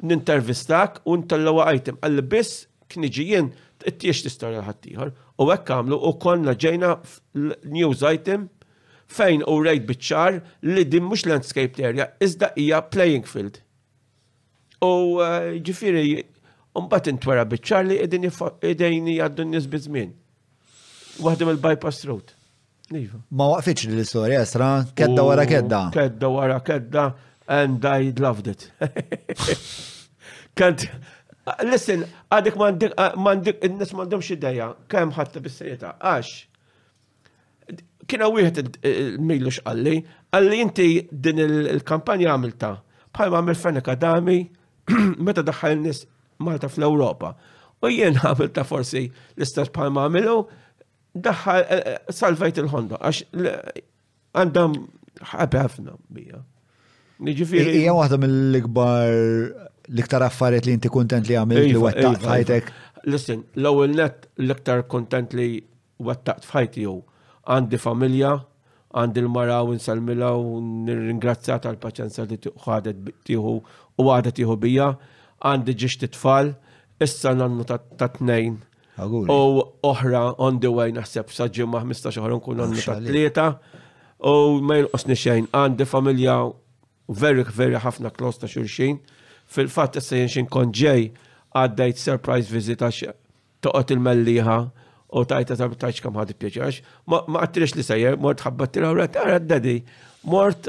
Nintervistak u inta l-ewwa item. Qalli biss kniġi jien tqittiehx l-istorja l ħaddieħor. U hekk għamlu u konna ġejna fl-news item fejn urejt biċ-ċar li din mhux landscaped area iżda hija playing field. U ġifieri mbagħad intwera biċ-ċar li qegħdin jgħaddu n-nies biż-żmien. Waħda mill-bypass road. Iva. Ma waqfitx li l-istorja esra, kedda wara kedda. Kedda wara kedda, and I loved it. Kant, listen, għadik mandik, n-nis mandom xideja, kem ħatta bis-sejta, għax, kiena wieħed milu xqalli, għalli inti din il-kampanja għamilta, bħal ma għamil Fenika Dami, meta daħħal nis Malta fl-Europa. U jien għamilta forsi l-istess bħal ma għamilu, Daħħal, eh, eh, salvajt il-Honda, għax għandam ħabi ħafna bija. Niġifiri. Ija waħda mill-ikbar l-iktar affarijiet li inti kontent li għamil li iva, wettaqt iva, ħajtek. Iva. Listen, l-ewwel net l-iktar kontent li wettaqt f'ħajti jew għandi familja, għandi l-mara u nsalmila u nirringrazzja tal-paċenza li ħadet tiħu u għadet tiħu bija, għandi ġiex titfall, issa nannu ta' tnejn U oħra on the way naħseb sa ġimma 15 oħra nkun għandu ta' tlieta. U ma jinqosni xejn, għandi familja very, very ħafna klos ta' xurxin. Fil-fat issa jenxin konġej għaddejt surprise visit għax toqgħod il-melliħa u tajta ta' tajċ kam ħad pjaċax. Ma għattirix li sejjer, mort ħabbat tira u għara d-dedi, mort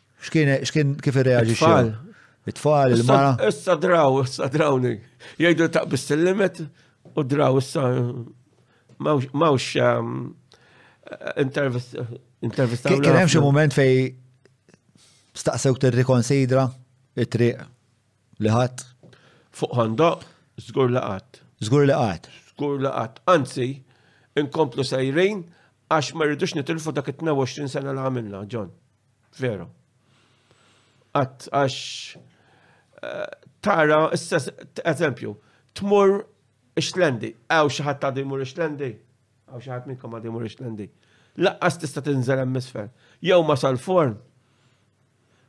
X'kien x'kien kif irreaġi xogħol? It-tfal, il-mara. Issa draw, issa drawni. Jgħidu taqbis il-limit u draw issa mawx um, intervista. Kien hemm xi mument fej staqsewk tirrikonsidra it-triq li ħadd. Fuq ħandu, żgur li qatt. Żgur li qatt. Żgur li qatt. Anzi, inkomplu sejrin għax ma rridux nitilfu dak it-22 sena li għamilna, John. Veru. Għat, għax eh, tara, eżempju, tmur ixlendi, għaw xaħat ta' dimur ixlendi, għaw xaħat minnkom għad dimur ixlendi. Laqqas tista' tinżel hemm misfel. Jew ma sal-forn.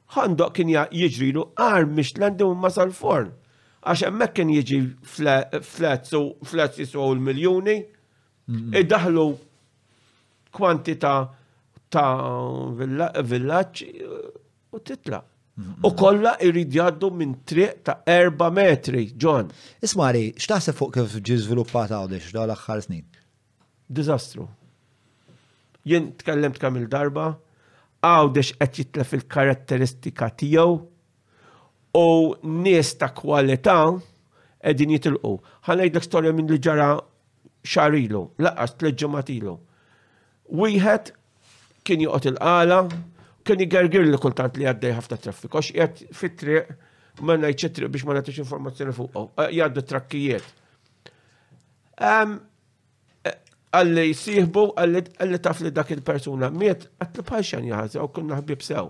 Għandok kien jiġrilu għar mixlendi u ma sal-forn. Għax hemmhekk kien jiġi flats u flats jiswaw il-miljuni, Iddaħlu kwantità ta' villaġġ u titla'. U kollha jrid jgħaddu minn triq ta' erba' metri, John. Ismari, x'taħseb fuq kif ġi żviluppat Għawdex dawn l-aħħar snin? Diżastru. Jien tkellimt kemm il-darba, Għawdex qed jitlef il-karatteristika tiegħu u nies ta' kwalità qegħdin jitilqu. Ħa ngħidlek storja minn li ġara xahar ilu, laqas tliet ġimgħat ilu. Wieħed kien joqgħod il-qala, kien igergir li kultant li għaddej ħafna traffiku, għax qiegħed fit-triq ma ngħidx it-triq biex ma nagħtix informazzjoni fuq. Eh, jgħaddu trakkijiet. Għalli jisihbu, għalli taf li dak il-persuna miet, għat li bħal xan jħazja u kunna ħbib sew.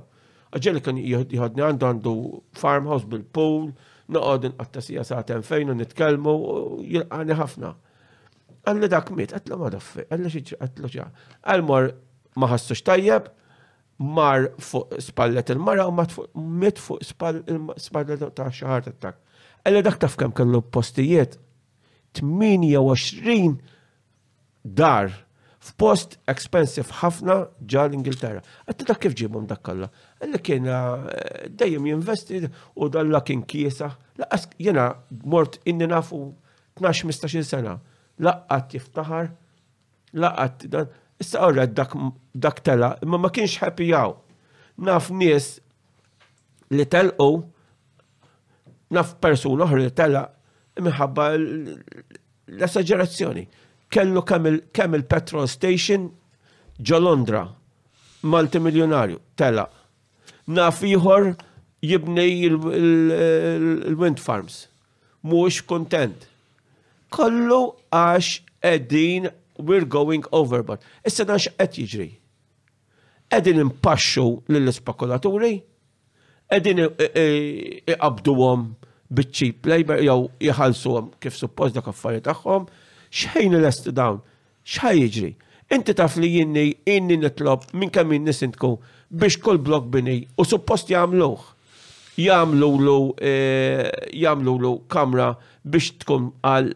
Għagġeli kun jħodni għandu għandu farmhouse bil-pool, noqod inqattasija sa'ten fejn u nitkelmu u jilqani ħafna. Għalli dak miet, għat li madaffi, għalli xieġi, għat li xieġi. Għal-mor maħassux tajjeb, mar fuq spallet il-mara u miet fuq spallet ta' xaħar ta' tak. Għalli dak taf kem kellu postijiet 28 dar f'post expensive ħafna ġa l-Ingilterra. Għatti dak kif ġibhom dak kollha. Għalli kien eh, dejjem jinvesti u dalla kien kiesa. Laqqas jena mort inni nafu 12-15 sena. Laqqat jiftaħar, laqqat dan. Issa għorra dak tela, imma ma kienx happy jaw. Naf nies li telqu Naf persun oħra li tella minħabba l-esagerazzjoni. Kellu kemm il-petrol station ġo Londra, Malti miljonarju, tella. Naf ieħor jibni il-wind farms. Mhux kontent. Kollu għax qegħdin we're going overboard. Issa dan x'qed jiġri? Qegħdin impaxxu lill-ispekulaturi Qegħdin iqabbduhom biċ-cheap labor jew jħallsuhom kif suppost dak affarijiet tagħhom, x'ħin ilesti dawn? X'ħa jiġri? Inti taf li jieni ilni nitlob minn kemm ilni sindku biex kull blokk bini u suppost jagħmluh, jagħmlulu jagħmlulu kamra biex tkun għal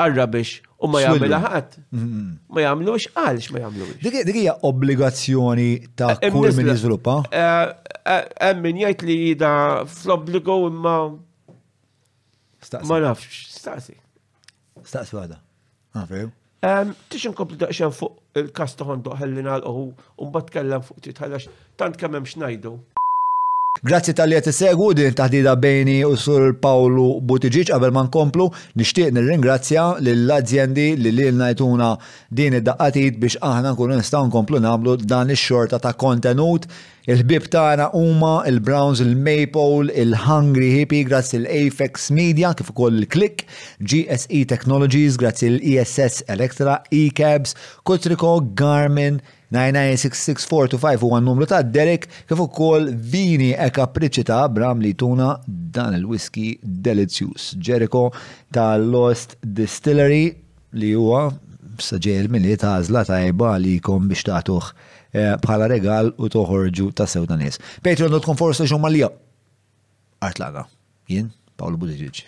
Arra biex u ma jagħmilha ħadd. Mm-hmm. Ma jagħmlux għalx ma jagħmlux. Dik hija obbligazzjoni ta' eh, kull min jiżviluppa. Eh, eh, hemm min jgħid li jida fl-obbligu imma ma nafx, staqsi. Staqsi għada. Ah, Tix inkompli daqsxejn fuq il-każ ta' Hondoq ħalli nagħlqu u mbagħad tkellem fuq ftit ħallex tant kemm hemm x'ngħidu. Grazzi talli qed issegwu din it-taħdita bejni u Sur Pawlu Buttiġieġ. Qabel ma nkomplu, nixtieq nirringrazzja lill-azjendi li lilna jtuna din id-daqqa t'id biex aħna nkunu nistgħu nkomplu nagħmlu dan ix-xorta ta' kontenut Il-ħbieb tagħna huma il-Browns, il-Maypole, il-Hungry Hippie grazzi l-Apex Media kif ukoll il-Click, GSE Technologies grazzi l-ESS Electra, eCabs, Kutriko, Garmin, 9966425 huwa n-numru ta' Derek kif ukoll Vini e Capricita bram li jtuna dan il-whisky delizzjuż. Jericho ta' Lost Distillery li huwa sa ġej il-Milied għażla tajba għalikom biex tagħtuh eh, bħala regal u toħorġu ta' sew ta' nies. Patreon.com forward slash Malija. Art laga. Jien, Paolo Buttigieg.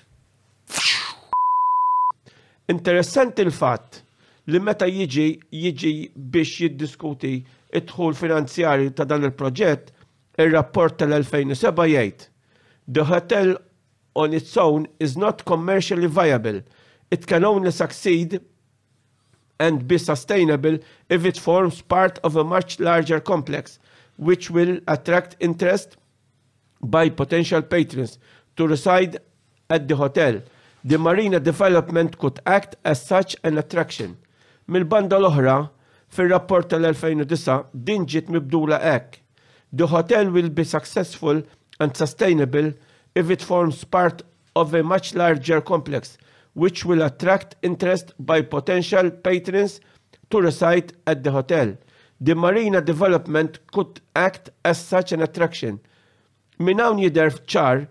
Interessanti l-fatt li meta jiġi jiġi biex jiddiskuti id-dħul finanzjari ta' dan il-proġett, ir-rapport tal-2007 jgħid The hotel on its own is not commercially viable. It can only succeed and be sustainable if it forms part of a much larger complex, which will attract interest by potential patrons to reside at the hotel. The marina development could act as such an attraction mill banda l-oħra, fil-rapport tal-2009, din ġiet mibdula hekk. The hotel will be successful and sustainable if it forms part of a much larger complex, which will attract interest by potential patrons to reside at the hotel. The marina development could act as such an attraction. Min hawn jidher ċar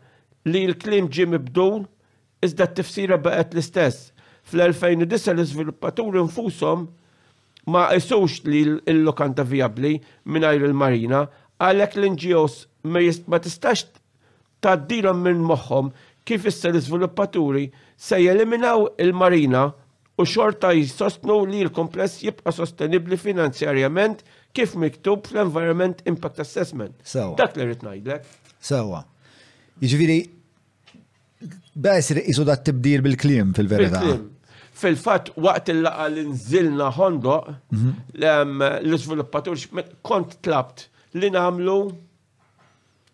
li l-klim ġie mibdul Iżda t-tifsira baqgħet l-istess. Fl-2009 l-iżviluppaturi nfushom ma qisux li l-lukanda vijabbli mingħajr il-marina, għalhekk l-NGOs ma tistax tgħaddilhom minn moħħhom kif issa l-iżviluppaturi se jeliminaw il-marina u xorta jsostnu li l-kumpless jibqa' sostenibbli finanzjarjament kif miktub fl-Environment Impact Assessment. Dak li rrid ngħidlek. Sewwa. Jiġifieri Da jisir isu da tibdil bil-klim fil-verità. Fil-fatt, waqt il-laqa li nżilna ħondo, mhm. l-izviluppatur kont tlabt li namlu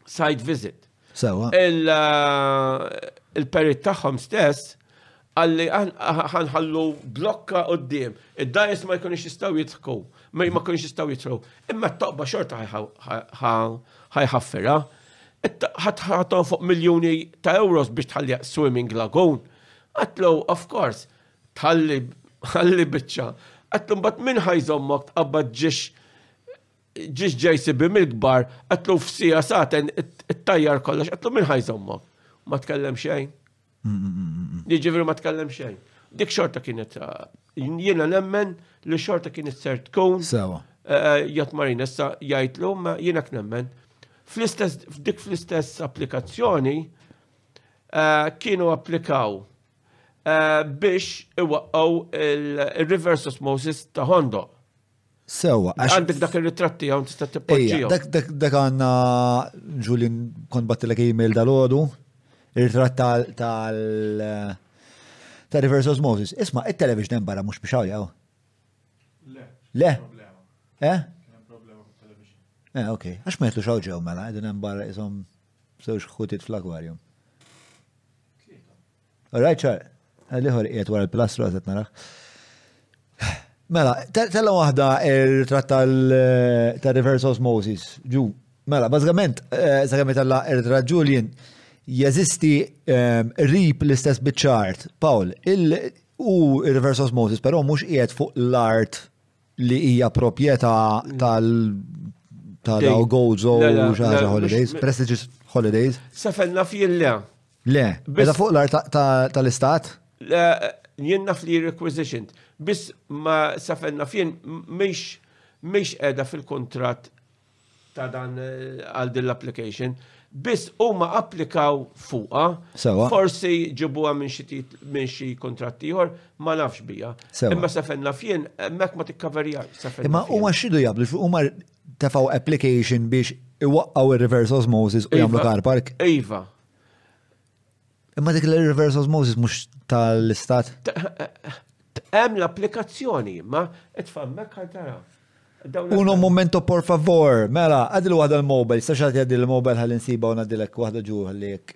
site visit. Sewa. Il-perit eh, tagħhom stess Qal li ħa nħallu blokka quddiem, id-dajjes ma jkunux jistgħu jidħku, ma jkunux jistgħu jidħlu. Imma t-toqba xorta ħajħaffirha. Ħaton fuq miljuni ta' euros biex tħalli swimming lagoon. Għatlu, of course, tħalli ħalli biċċa. Għatlu mbagħad minn ħajżommok tqabba ġiex ġiex ġejsi bim il-kbar, għatlu f'sija saten it-tajjar kollox, għatlu minn ħajżommok. Ma tkellem xejn. Jiġifieri ma tkellem xejn. Dik xorta kienet jiena nemmen li xorta kienet ser tkun. Sewa. Eh, Jot Marina issa jgħidlu ma jiena nemmen. Fl-istess f'dik fl-istess applikazzjoni eh, kienu applikaw eh, biex iwaqqgħu il-reverse osmosis ta' Hondo. Sewa, għax. Għandek dak il-ritratti għaw tista' tippoġġija. Dak għanna ġulin kont battilek email dal-ħodu, il-ritratt tal ta' reverse osmosis. Isma, il-television barra mux biex għaw Le. Le? Eh? Eh, ok. Għax ma jitlu xaw ġew mela, għedin barra jisom sewx xutit fl-akwarjum. All right, ċar. Għal-liħor qiegħed wara l-pilastru għazet narax. Mela, tella waħda il-ritrat tal-reverse osmosis, ġu. Mela, bazzgament, eh, zaħgħem tella il-ritrat Julian, jazisti ehm, rip l-istess bitċart. Paul, u il-reverse osmosis, pero mux qiegħed fuq l-art li hija proprjetà tal tal-Gozo, xaħġa holidays, prestigious holidays. Sefelna fjilla. Le, beda fuq l-art tal-istat? Jien naf li requisitioned. Biss ma safenna fien mhix mhix qiegħda fil-kuntratt ta' dan eh, għal din l-application. Biss huma applikaw fuqa, forsi ġibuha minn xi minn xi kuntratt ieħor, ma nafx bija. Imma safenna fien hemmhekk ma tikkaverja. Imma huma x'idu jagħmlu, huma tefgħu application biex iwaqqaw il-reverse osmosis u jagħmlu car park. Iva. Imma dik il-reverse osmosis mhux tal-istat. Hemm l-applikazzjoni, ma qed fammek għal tara. Uno momento por favor, mela, għadil waħda l-mobile, sa xaħat jadil l-mobile għal insiba u nadilek waħda ġuħ li jek.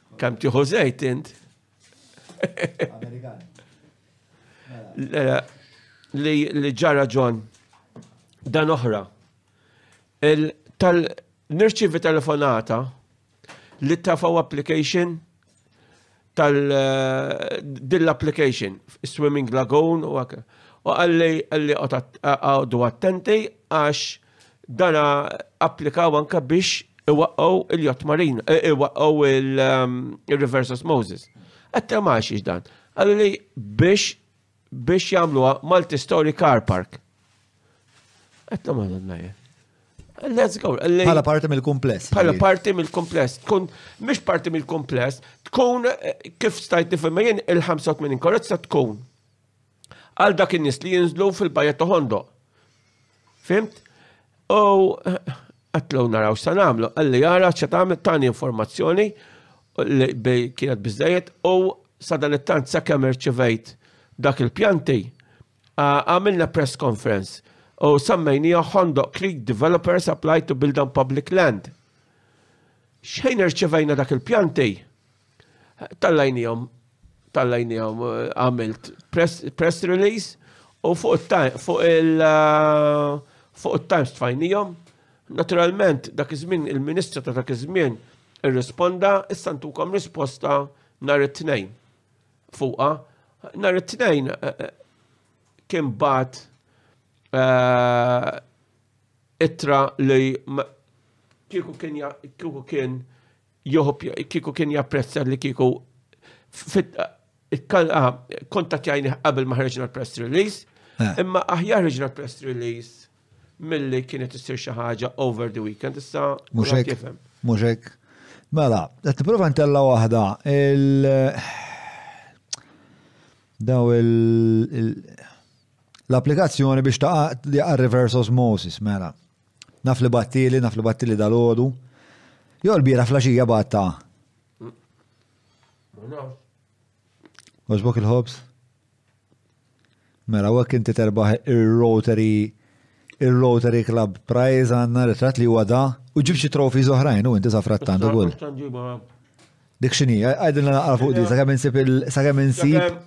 Kam tiħu zejt int? Li ġara ġon, dan oħra. Nirċivi telefonata li tafaw application tal eh, dill application swimming lagoon u għak. U għalli għalli għadu attenti għax Dan applikaw anka biex iwaqqgħu il-jott marina, eh, iwaqqgħu il-reverse ehm, osmosis. Għatta maħx dan. Għallu li biex biex jamluwa multi-story car park. Għatta maħna d-najja. Let's go. Pala parti mill-kumpless. Pala parti mill-kumpless. Tkun, mish parti mill-kumpless, tkun eh, kif stajt nifhem jien il-85 korrezza tkun. Għal dak in-nies li jinżlu fil-bajja ta' Ħondoq. Fimt? U għatlu naraw sa nagħmlu, għalli jara ċa tagħmel tani informazzjoni li kienet bizzejiet u sadan it-tant sa kemm irċivejt dak il-pjanti għamilna press conference u sammejnija Hondo Creek Developers Apply to Build on Public Land. Xejn irċivejna dak il-pjanti? Tallajnihom, tallajnihom, għamilt press, press release u fuq il-time, fuq il- fuq il-time stfajnijom. Naturalment, dak iż-żmien il-Ministru ta' dak iż-żmien irrisponda, issa ntukom risposta nhar it-tnejn fuqha. Nhar it-tnejn kien bat ittra li kieku kien kieku kien Job kieku kien japprezza li kieku kontatjajni qabel ma ħreġna l-press release, eh. imma aħjar ħreġna l-press release milli kienet issir xi ħaġa over the weekend issa mhux hekk. Mhux hekk. Mela, qed tipprova ntella waħda il daw il l-applikazzjoni biex ta' reverse osmosis mela. Naf li battili, naf li battili dal-ħodu. Jo l-bira flaxija batta. Oġbok il-ħobs? Mela, għek inti terbaħ il-Rotary il-Rotary Club Prize għanna ritrat li huwa da u ġib xi trofi zoħrajn u inti safrattan u kull. Dik xini, għajdin naqra fuq di, sa' kemm insib il-sa' kemm insib.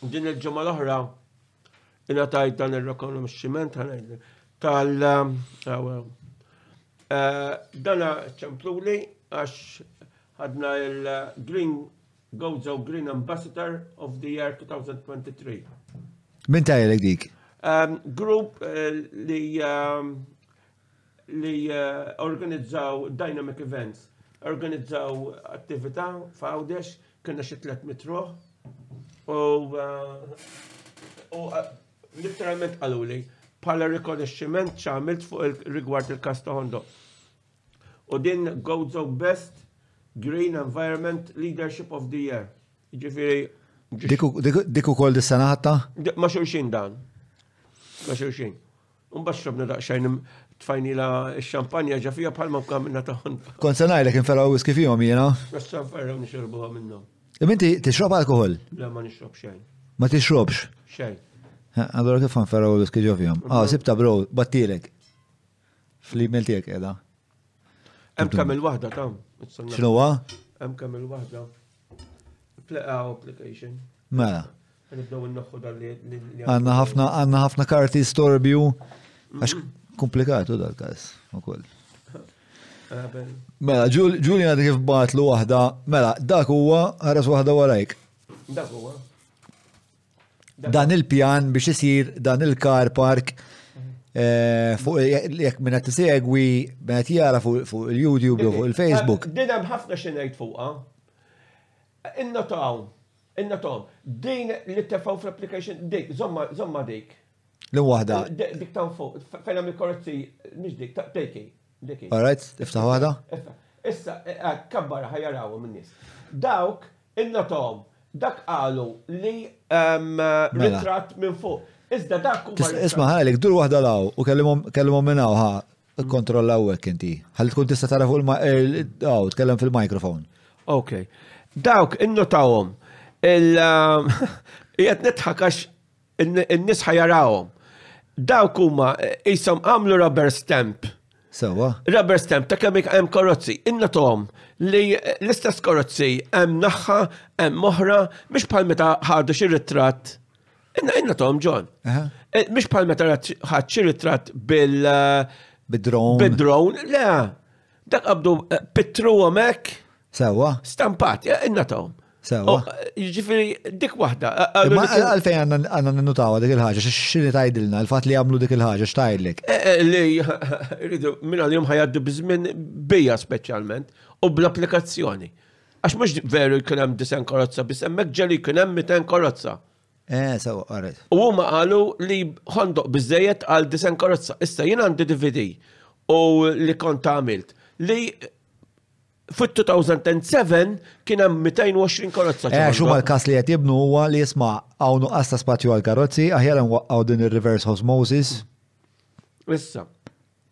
Din il-ġemma l-oħra Ingħatajt dan ir-rikonoxximent ħanajdu tal eh, dana ċempluli għax ħadna il-Green Gozo Green Ambassador of the Year 2023. Min tajlek dik? Ehm, grupp eh, li ehm, li organizzaw Dynamic Events. Organizzaw attività f'Għawdex, kellna xi 300 ruħ. U literalment qaluli bħala rikonoxximent x'għamilt fuq il-rigward il-kas ta' Hondo. U din Gozo Best Green Environment Leadership of the Year. Ġifieri Dik ukoll dis-sena ħatta? Ma xulxin dan. Ma xulxin. Mbagħad xrabna daqsxejn tfajnila x-xampanja ġa fija bħalma bkamilna taħħon. Kont se ngħidlek inferaw whisky fihom jiena. Issa ferra nixirbuha minnhom. Imma inti tixrob alkohol? Le ma nixrob xejn. Ma tixrobx? Xejn. Allora kif nferraw whisky ġo fihom? Ah, sibta bro, battilek. Fl-email tiegħek qiegħda. Hemm kemm il-waħda ta' X'nuwa? Hemm kemm il-waħda. Pleqa application. Mela. Nibdew innoħħu dan li għandna ħafna għandna ħafna karti storbju għax komplikatu dal-każ ukoll. Mela, Ġulina għadek kif batlu waħda, mela, dak huwa ħares waħda warajk. Dak huwa. dan il-pjan biex isir dan il-car park eh, fuq jekk minn qed isegwi qed jara fuq il-YouTube jew fuq il-Facebook. Din hemm ħafna xi ngħid fuqha. Innotaw, innotaw, din li tefgħu fl-application, dik, żomma dik. L-im wahda. Dik ta' fuq, fejna mill korrezzi, mhix dik, ta' tejki. All right, iftaħ wahda. Issa, eh, eh, kabbar ħajaraw minn nis. Dawk, innatom, dak qalu li ehm, mela. ritrat minn fuq. Iżda dak u. Isma ħalik, dur wahda law u kellimhom minn hawn ħa kontrolla u inti. Ħalli tkun tista' tara fuq il-daw, eh, tkellem fil-mikrofon. Ok. Dawk, innotawhom. Il- Jgħet nitħakax In-nies ħajarawhom. Dawk huma qishom għamlu rubber stamp. Sewa. Rubber stamp ta' kemm hemm korozzi. Innatom li l-istess korozzi hemm naħħa, hemm oħra, mhux bħal meta ħadu xi ritratt. Inna inna tom John. Eh, mhux bħal meta ħadd xi ritratt bil- Bid-drone. Bid-drone, le, Dak qabdu eh, pittruhom hekk. Sewwa. Stampati, eh, innatahom. Sewwa. Oh, jiġifieri dik waħda. Imma għalfejn għandna ninnutawa dik il-ħaġa, x'inhi tgħidilna, il-fatt li jagħmlu dik il-ħaġa x'tgħidlek? Li rridu minn għalihom ħajaddu biżmien bija speċjalment u bl-applikazzjoni. Għax mhux veru jkun hemm disen korozza, biss hemmhekk ġeli jkun hemm miten korozza. Eh, sewa qaret. U huma qalu li ħondoq biżejjed għal disen karozza. Issa jien għandi DVD u li kont għamilt li fit-2007 kien hemm 220 karozza. Eh, xumma l-kas li qed jibnu huwa li jisma' hawn nuqqas ta' spazju għal karozzi, aħjar hemm waqqgħu din ir-reverse osmosis. Issa.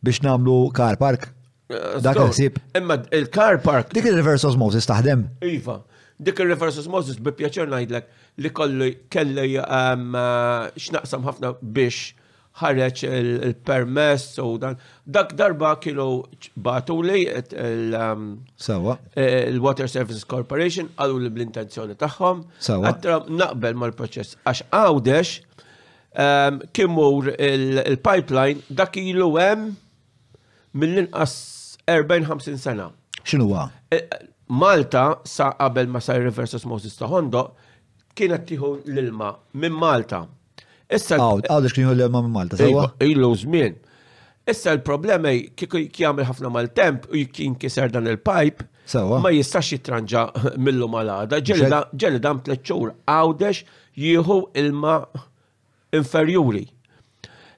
Biex nagħmlu car park? Eh, Dak il-ħsieb. Imma il-car park. Dik il-reverse osmosis taħdem? Iva. Dik il-reverse osmosis bi pjaċir ngħidlek li kollu kelli ehm, eh, x'naqsam ħafna biex ħareġ il-permess u dan. Dak darba kienu batu li um, eh, il-Water Services Corporation għallu li bl-intenzjoni tagħhom. Għattra naqbel mal-proċess. Għax għawdex Kien mur il-pipeline dak ilu hemm mill-inqas 40-50 sena. X'inhu huwa? E, Malta sa qabel ma sa reverse osmosis ta' Hondo kienet tieħu l-ilma minn Malta. Issa għawdex kienu l-ilma minn Malta, sewwa? Ilu żmien. Issa l-problema kieku jagħmel ħafna mal-temp u jkien kiser dan il-pipe, ma jistax jitranġa millu malada, ġelida mtleċċur għawdex jieħu ilma inferjuri.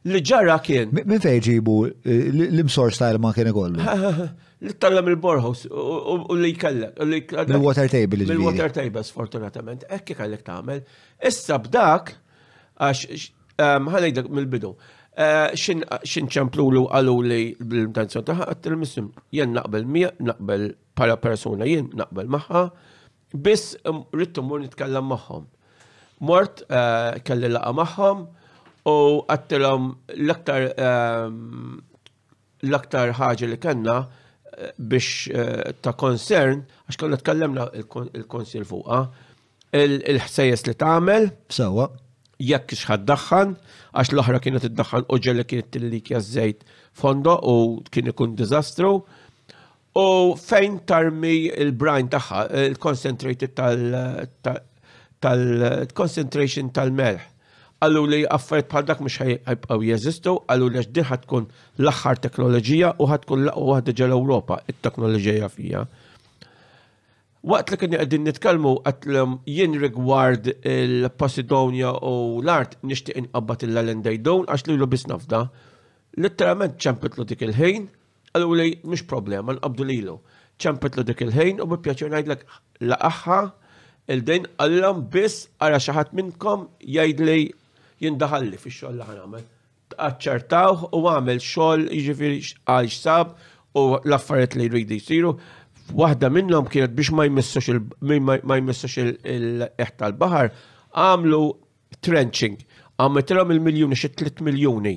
Li ġara kien. Minn fejn ġibu l-imsors ta' ilma kien ikollu? Li tallem il-borħos u li jkellek. Il-water table. Il-water table, sfortunatament. Ekki kellek tagħmel. Issa b'dak, għax ehm, ħanajdek mill-bidu. Eh, xin ċemplu l għalu li l-intenzjon taħħa għattil missim. Jen naqbel mija, naqbel pala persona, jen naqbel maħħa, Biss rrid immur nitkellem magħhom. Mort eh, kelli laqa magħhom u għattilhom l-aktar ehm, l-aktar ħaġa li kellna eh, biex eh, ta' concern, għax konna tkellemna il-konsil fuqa, il-ħsejjes li tagħmel. Sewa. Jekk xħad daħħan, għax l-oħra kienet id-daħħan u ġelli kienet tillik jazzejt fondo u kien ikun dizastru. U fejn tarmi il-brine tagħha, il-concentrated tal-concentration tal-melħ. Għallu li affarijiet bħal dak mhux ħajbqgħu jeżistu, għallu li din ħatkun l-aħħar teknoloġija u ħatkun laqgħu waħda ġel Ewropa, it-teknoloġija fija. Waqt li kienu qegħdin nitkellmu qatlhom jien rigward il-Posidonia u l-art nixtieq inqabbad il-Lendej Dawn għax lilu biss nafda. Litteralment ċempitlu dik il-ħin Qaluli mhux problema nqabdu lilu. Ċempetlu dik il-ħin u bi pjaċir ngħidlek laqagħha 'l din qalilhom biss ara xi ħadd minnkom jgħidli jindaħalli fix-xogħol li ħa nagħmel. Aċċertawh u għamel xogħol jiġifieri qal x'sab u l-affarijiet li jridu jsiru. Waħda minnhom kienet biex ma jmissux ma jmissux il-qiegħ tal-baħar għamlu trenching, għamiltilhom il-miljuni xi tliet miljuni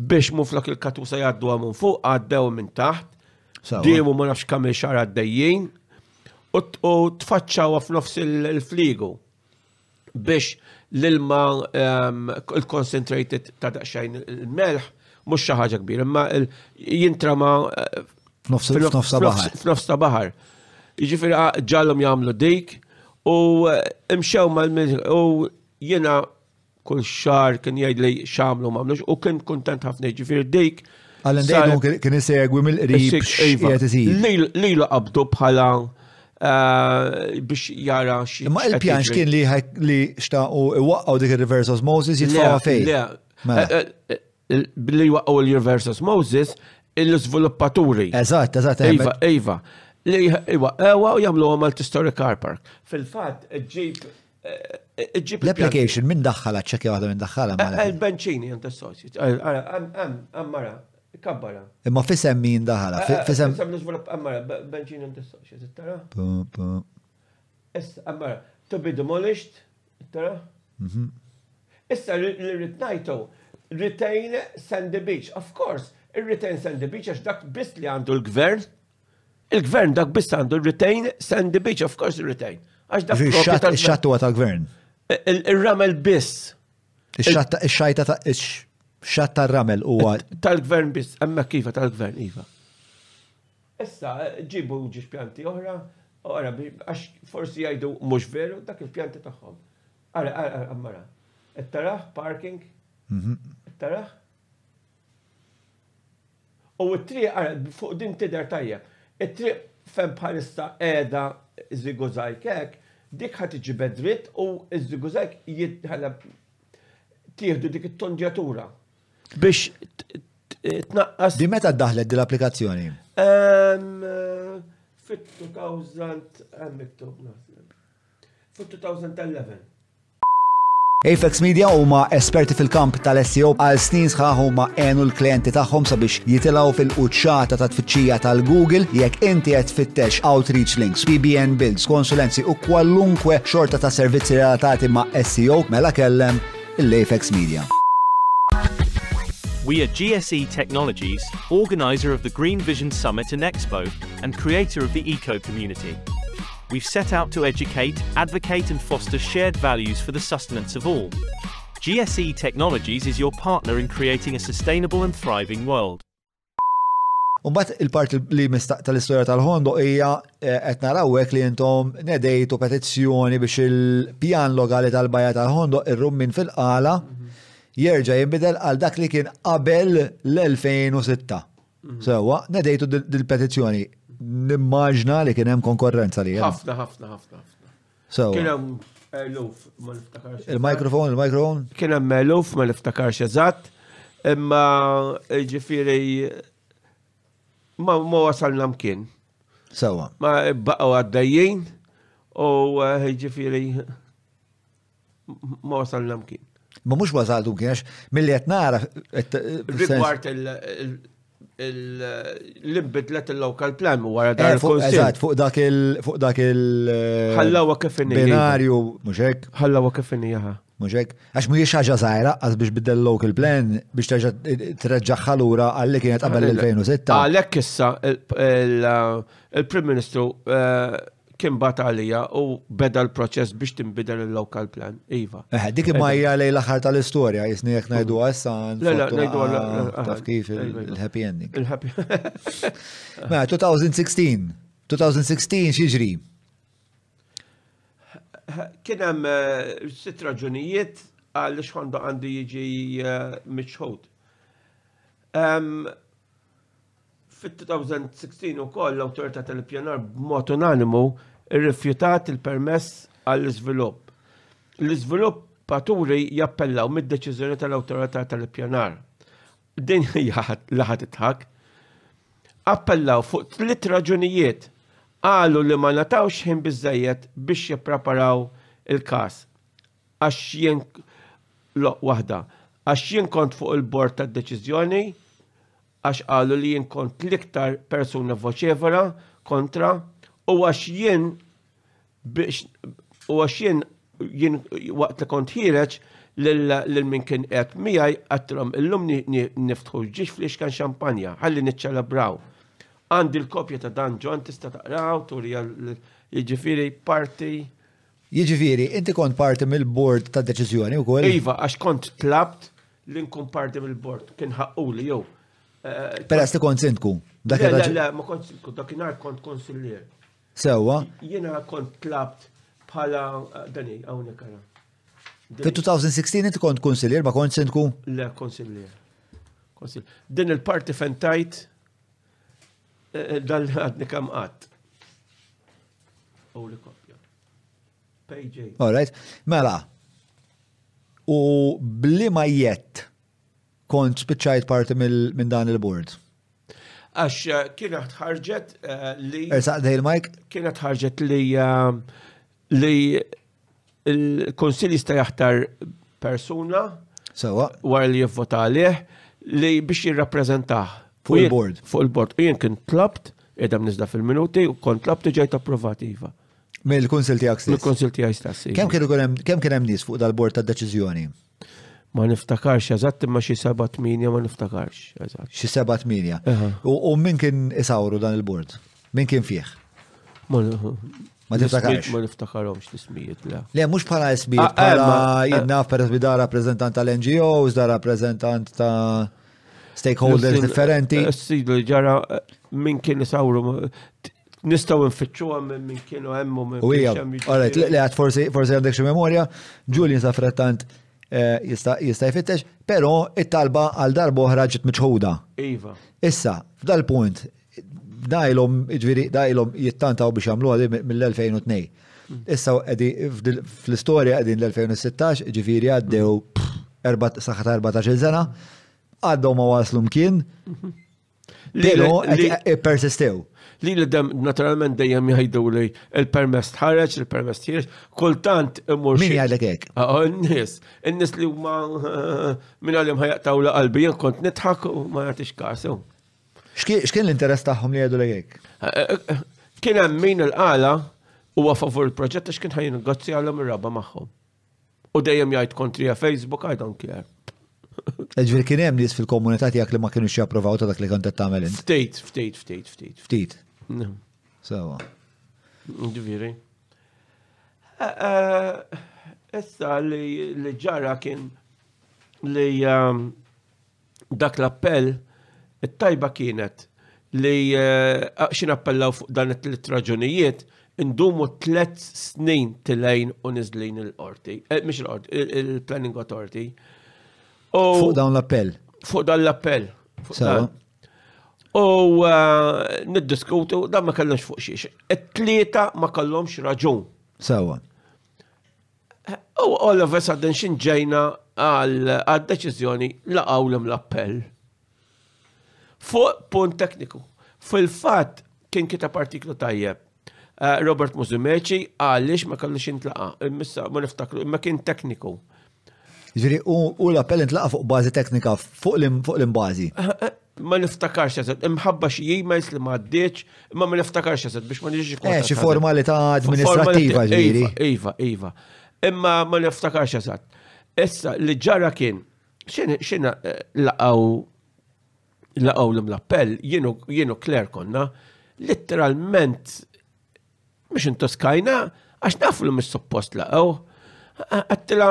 biex mu flok il-katusa jgħaddu għamun fuq, għaddew minn taħt, dimu ma nafx kamil xar għaddejjin, u tfaċċaw f'nofs il-fligu biex l-ilma ehm, il-concentrated ta' daqxajn il-melħ, mux xaħġa kbir, imma jintrama eh, F'nofs ta' baħar. F'nofs ta' baħar. Jiġifieri ġallhom jagħmlu dik u eh, imxew mal u jiena kull xar kien jgħid li xamlu mamlux u kien kuntent ħafna ġifieri dik. Għallen dejjem kien isegwi mill-qrib iva. Lilu qabdu bħala Eh, biex jara xi. Ma il-pjan x'kien li li xtaqu iwaqqgħu dik il reverse osmosis jitfawa fejn. Mela. Eh, eh, Billi jwaqqgħu l-Year versus Moses, il-żviluppaturi. Eżatt, eżatt. Iva, iva. Li jwaqqgħuha u jagħmluha multi-story car park. Fil-fatt, ġib Ġib l-application minn daħħala, ċekki waħda minn daħħala. Il-benċini għand s-soċi. Għammara, kabbara. Imma fisem min daħħala. Fisem. Fisem l-izvolup għammara, benċini għand s-soċi. Tara? Issa, għammara, to be demolished, Tara? Mhm. Issa li rrid ngħidu, retain Sandy Beach, of course, retain Sandy Beach għax dak biss li għandu l-gvern. Il-gvern dak biss għandu retain Sandy Beach, of course retain. Għax dak il-xatt huwa tal-gvern. Il-ramel biss. Ix-xajta ta' xatt tal-ramel huwa. Tal-gvern biss, hemmhekk iva tal-gvern iva. Issa ġiebu ġiex pjanti oħra, ara għax forsi jgħidu mhux veru dak il-pjanti tagħhom. Ara, ara, ara, mara. Qed taraħ parking? Mhm. Qed taraħ? U t-triq ara fuq din tidher tajjeb. It-triq fejn bħalissa qiegħda żigozajk hekk, dik ħadd iġibed dritt u ż-żigozajk jitħallab tieħdu dik it-tondjatura. Biex tnaqqas. Di meta daħlet di l-applikazzjoni? Fit-2000 hemm miktub naħseb. Fit-2011. Apex Media huma esperti fil-kamp tal-SEO għal snin sħaħ huma għenu l-klienti tagħhom sabiex jitilgħu fil-quċċata ta' tfittxija tal-Google jekk inti qed tfittex outreach links, PBN builds, konsulenzi u kwalunkwe xorta ta' servizzi relatati ma' SEO mela kellem l-Apex Media. We are GSE Technologies, organizer of the Green Vision Summit and Expo, and creator of the Eco Community. We've set out to educate, advocate, and foster shared values for the sustenance of all. GSE Technologies is your partner in creating a sustainable and thriving world. Umbat il-part li mistaq tal-istoria tal-ħondo hija eh, qed narawek li intom nedejtu petizzjoni biex il-pjan lokali tal-bajja tal-ħondo irrum minn fil-qala jerġa' jinbidel għal dak li kien qabel l-2006. Mhm. Sewa, nedejtu dil-petizzjoni. Nimmaġna li kien hemm konkorrenza li Ħafna, ħafna, ħafna. Kien hemm eluf ma niftakarx. Il-mikrofon, il-mikrofon. Kien hemm eluf ma niftakarx eżatt, imma ġifieri ma wasalna mkien. Sewa. Ma baqgħu għaddejjin u ġifieri Ma wasalna mkien. Ma mhux wasaltu mkien għax milli qed nara. Rigward l-imbidlet il-local plan u wara dan eh, il-konsil. fuq dak il fuq dak il eh, ħallawa kif inni. Binarju, mhux hekk. Ħallawa kif inni jaha. Mhux hekk. Għax mhijiex ħaġa żgħira qas biex bidel local plan biex terġa' treġġaħħa lura għalli kienet qabel l-2006. Għalhekk issa il-Prim Ministru eh, kien bat għalija u beda l-proċess biex tinbidel il-local plan, Iva. Eh, dik imma hija lej l-aħħar tal-istorja, jisni jekk ngħidu issa taf kif il-happy ending. Il-happy. Mela 2016, 2016 xiġri. Kien hemm eh, sitt raġunijiet għal xħandu għandu jiġi eh, miċħud. Fid-2016 ukoll l-Awtorità tal-Ippjanar b'mod unanimu rrifjutat il-permess għall-iżvilupp. L-iżviluppaturi jappellaw mid-deċiżjoni tal-Awtorità tal-Ippjanar. Din hija laħa titħak. Appellaw fuq tliet raġunijiet. Qalu li ma ngħatawx ħin biżżejjed biex jippreparaw il-każ. għax jien loq waħda, għax jien kont fuq il-bord tad deċiżjoni għax qalu li jien kont l-iktar persuna voċevora kontra u għax jien biex u għax jien jien waqt li kont ħireċ lil min kien qed miegħi għattilhom illum niftħu ġiex fl-ixkan xampanja ħalli niċċelebraw. Għandi l-kopja ta' dan ġon tista' taqraw turi jiġifieri parti Jiġifieri, inti kont parti mill-bord ta' deċiżjoni wkoll? Iva, għax kont tlabt li nkun parti mill-bord, kien ħaqquli jew. Peress li kont sindku. Le, le, le, ma kont sindku, dakinhar kont konsillier. Sewwa. Jiena kont tlabt bħala dani hawnhekk ara. Fit-2016 inti kont konsillier ma kont sindku? Le, konsillier. Din il-parti fejn tajt Eh, dan li għadni kam għad. U li kopja. Page All right. Mela, u bli ma jett kont spiċċajt parti minn dan il-board. Għax eh, kienet ħarġet eh, li. Ersaq dej il-mike? Kienet ħarġet li li Il-Kunsill jista' jaħtar persuna Sewa. wara li jivvota għalih li biex jirrappreżentah. Fuq il-bord. Fuq il-bord. U jien kien tlabt, edha nizda fil-minuti, u kont tlabt u ġejt approvativa. Mill-Kunsill tiegħek stess. Mill-Kunsill tiegħi stess. Kemm kienu kemm kien hemm nies fuq dal-bord tad-deċiżjoni? Ma niftakarx eżatt imma xi seba' tminja ma niftakarx eżatt. Xi seba' tminja. U min kien isawru dan il-bord? Min kien fih? Ma niftakarx. Ma niftakarhomx l-ismijiet la. Le, mhux bħala ismijiet, ah, bħala eh, eh. jinnaf per esempio da rappreżentant tal-NGOs, da rappreżentant ta' stakeholders differenti. Eh, Sidu ġara min kien isawru Nistaw nfittxu għam minn kienu għemmu minn. U hija, għalajt, li għad forsi għandek xie memorja, Julian sa' frattant eh, jista' jfittex, pero it-talba għal darba oħra ġiet miċħuda. Iva. Issa, f'dal punt, dajlom, ġviri, dajlom jittantaw biex għamlu għadi mill-2002. Mm. Issa, għedi, fl-istoria għedi l-2016, ġviri għaddew saħħat 14 sena, għaddew ma waslu mkien, mhm. Pero, persistew. Li l-dem, naturalment dejjem jgħidu li il-permess tħareġ, il-permess tħireġ, kultant imur. Min jgħidlek hekk? Ah, oh, n-nies, n-nies li huma minn għalim ħajaqtaw la qalbi, jien kont nidħak u ma jagħtix kasu. X'kien l-interess tagħhom li jgħidu hekk? Eh, eh, eh, kien hemm min il-qala huwa favur il-proġett għax kien ħajn negozja l-raba magħhom. U dejjem jgħid kontrija Facebook, I don't care. Ġviri kien hemm nies fil-komunità tiegħek li ma kienux japprovaw ta' dak li kont qed tagħmel int. Ftit, ftit, ftit, ftit. Ftit. Sewa. Ġviri. Eh, eh, issa li ġara kien li ehm, dak l-appell, it-tajba kienet li xi nappellaw fuq dan it-tliet raġunijiet indumu tliet snin tilgħin u niżlin il-qorti, eh, mhix il-qorti, il-Planning Authority. Fuq dawn l-appell. Fuq dan l-appell. U eh, niddiskutu, dan ma kellhomx fuq xiex. It-tlieta ma kellhomx raġun. Sawa. U all of a sudden xinġejna għal-deċizjoni laqaw l appell Fuq punt tekniku. Fil-fat kien kitab artiklu tajjeb. Eh, Robert Muzumeċi għalix ma kellux intlaqa. Missa ma niftakru, imma kien tekniku. Ġiri, u l-appell intlaqa fuq bazi teknika, fuq l-imbazi. Eh, eh, Ma niftakarx eżatt, imħabba xi emails li ma għaddiċ, imma ma niftakarx eżatt biex ma nġiex ikun. Eh, xi formalità administrattiva ġiri. Iva, iva, iva. Imma ma niftakarx eżatt. Issa li ġara kien, xina eh, laqaw laqaw l-imlappell, jienu kler konna, literalment, mux intoskajna, għax nafu li mis suppost laqaw, għattila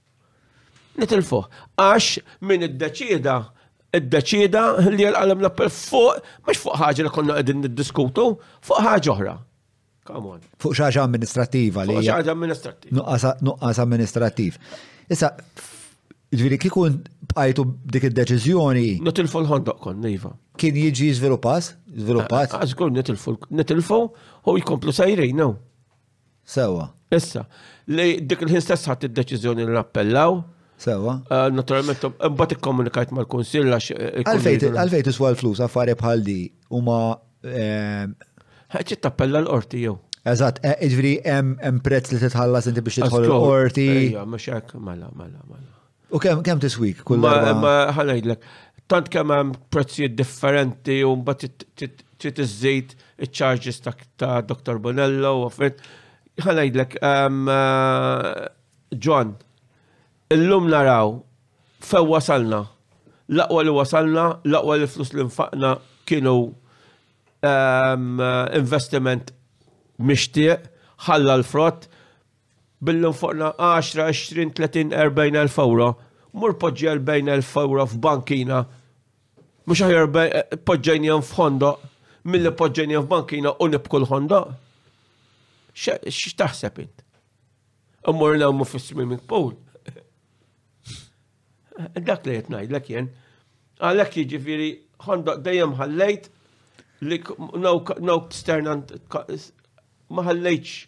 Nitilfuh. Għax min iddeċida, iddeċida li għal-qalem nappel fuq, mux fuq ħaġa li konna għedin niddiskutu, fuq ħaġa oħra. Fuq xaġa amministrativa li. Fuq xaġa amministrativa. Nuqqas amministrativ. Issa, ġviri kikun bqajtu dik il-deċizjoni. Nitilfu l-ħondok kon, nejva. Kien jiġi zviluppas, zviluppas. Għazgur ah, ah, nitilfu, nitilfu, u jkomplu sajrin, no. Sewa. Issa, li dik il-ħin stess ħadd id-deċiżjoni li nappellaw. Sewa. Eh, naturalment, imbagħad ikkomunikajt mal-kunsill għax. Eh, għalfejn tiswa l-flus affari bħal di huma. Eh, Ħeċċi tappella l-qorti jew. Eżatt, ġifieri hemm prezz li titħallas inti biex tidħol l-qorti. Mhux hekk, mela, mela, mela. U kemm kemm tiswik kull darba? Ma ħanajdlek, tant kemm hemm prezzijiet differenti u mbagħad trid iżżid iċ-charges ta' Dr. Bonello u affarijiet. Ħanajdlek, John, illum naraw few wasalna. L-aqwa li wasalna, l-aqwa li flus li nfaqna kienu investiment mixtieq, ħalla l-frott, Billi nfoqna 10, 20, 30, 40 elf euro, mur poġġi 40 elf euro f'bankina. Mhux aħjar poġġejnihom f'ħondoq milli poġġejnihom f'bankina u nibku l-ħondoq. X'taħseb int? Immur nagħmlu fis-swimming pool. Dak li qed ngħidlek jien. Għalhekk jiġifieri ħondoq dejjem ħallejt li nawk sternant ma ħallejtx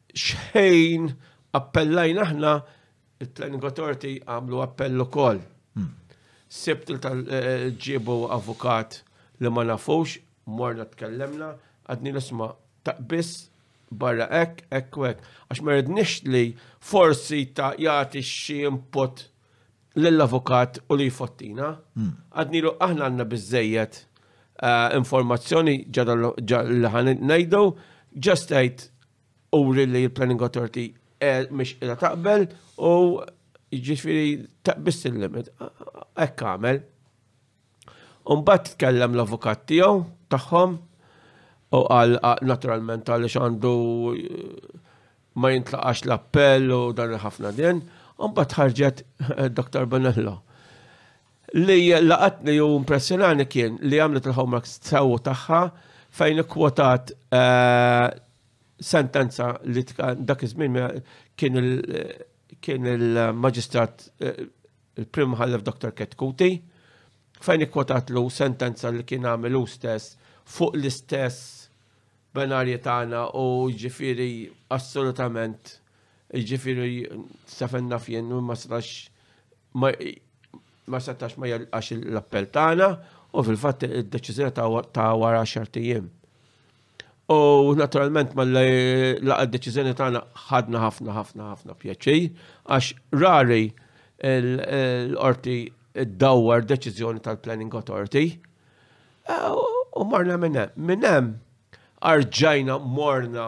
xħejn appellajna aħna, il-Planning Authority għamlu appell ukoll. Hmm. Sibt eh, ġibu avukat li ma nafux, morna tkellemna, għadni l-isma taqbis barra ek, ek, ek, għax meridnix li forsi ta' jati xie input lill-avukat u li jfottina, għadnilu aħna għandna biżejjed eh, informazzjoni ġada li ħan ngħidu, ġast tgħid uri li l-Planning Authority eh, mhix qiegħda taqbel u jiġifieri taqbis il-limit. Hekk għamel. Umbat tkellem l-avukat tiegħu tagħhom u għal naturalment għal għandu ma jintlaqax l-appell u dan ħafna din. Umbat ħarġet eh, Dr. Bonello. Li laqatni u impressionani kien li għamlet il-homework sewu tagħha fejn ikkwotat eh, sentenza li dak iż-żmien kien il-maġistrat eh, il-Prim Mħallef Dr. Chetcuti, fejn ikkwotatlu sentenza li kien għamel hu stess fuq l-istess benarji tagħna u ġifiri assolutament ġifiri Stefan Nafjen ma setax ma setax ma jelqax l-appell tagħna u fil-fatt id-deċiżjoni ta' wara xartijiem. U naturalment ma laqa d-deċiżjoni tagħna ħadna ħafna ħafna ħafna pjaċej għax rari l-qorti ddawwar deċiżjoni tal-Planning Authority. U marna minn hemm. Minn hemm arġajna morna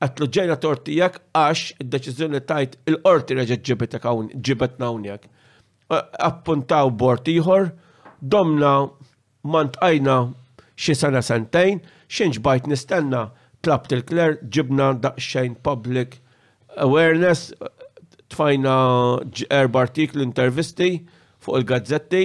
Għedtlu ġejna tort tiegħek għax id-deċiżjoni li tajt il-qorti reġgħet ġibitek hawn ġibetna hawnhekk. Appuntaw bord ieħor, domna ma ntqajna xi sena sentejn, x'in xbajt nistenna, tlabt il-kler, ġibna daqsxejn public awareness, tfajna erba' artikli u intervisti fuq il-gazzetti,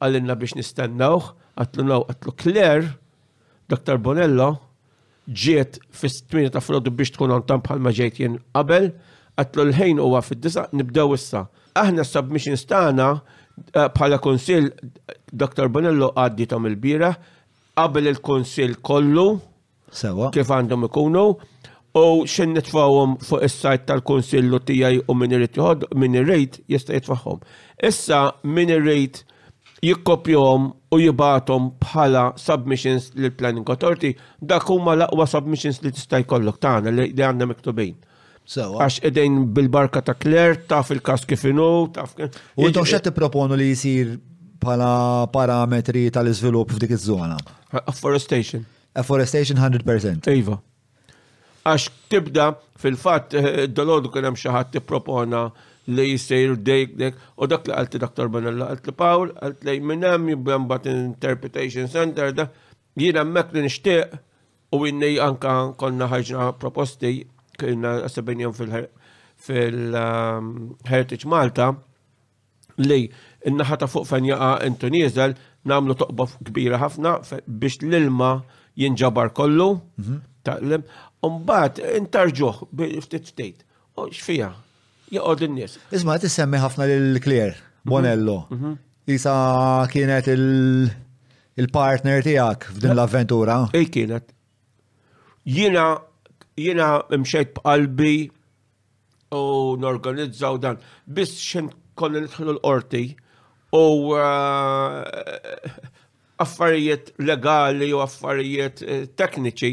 Qalilna biex nistennewh, qatluna qatlu Claire, Doctor Bonello, ġiet fis-tmiena ta' filgħodu biex tkun on time bħalma ġejt jien qabel, qatlu l-ħin huwa fid-disgħa, nibdew issa. Aħna s-submissions tagħna bħala Kunsill, Doctor Bonello għaddiethom ilbieraħ, qabel il-Kunsill kollu, Sewa. Kif għandhom ikunu u xejn nitfawhom fuq is-sajt tal-Kunsillu tiegħi u min irid joħod min irrid jista' jitfagħhom. Issa min irrid jikkopjhom u jibatom bħala submissions lill Planning Authority, dak huma l-aqwa submissions li tista' jkollok tagħna li għandna miktubin. Sewa. Għax edejn bil-barka ta' Kler, taf il-kas kif inu, taf. U intom xa tipproponu li jisir bħala parametri tal-iżvilupp f'dik iż-żona? Afforestation. Afforestation 100%. Iva. Għax tibda fil-fatt eh, dolodu kien hemm xi ħadd tippropona li jisir dejk dejk u dak li qalti Dr. Benella qalt li Paul qalt li minn hemm jibda mbagħad interpretation center da jiena hemmhekk li nixtieq U inni anka konna ħarġna proposti, konna sebinjom fil-Heritage Malta, li n-naħa ta' fuq fejn jaqa' intu nieżel namlu toqba kbira ħafna biex l-ilma jinġabar kollu, mhm. taqlem, un-bat intarġuħ ftit ftit. U xfija, joqgħod lin-nies. Isma' qed issemmi ħafna lil Clear mhm. Bonello. Mhm. Isa kienet il-partner tiegħek f'din l-avventura. Ej kienet. Jiena jiena mxejt b'qalbi u norganizzaw dan. Biss xejn konna nidħlu l-qorti u eh, affarijiet legali u affarijiet eh, tekniċi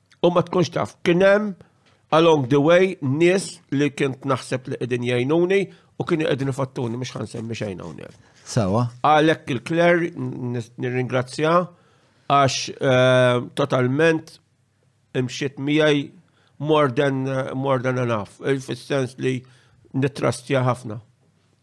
U ma tkunx taf, kien hemm along the way nies li kint naħseb li qegħdin jgħinuni u kienu qegħdin ifattuni mhux ħansemmi xejn hawnhekk. Sawa. Għalhekk il-Kler nirringrazzja għax eh, totalment imxiet miegħi more than, more than enough, fis-sens li nittrastja ħafna.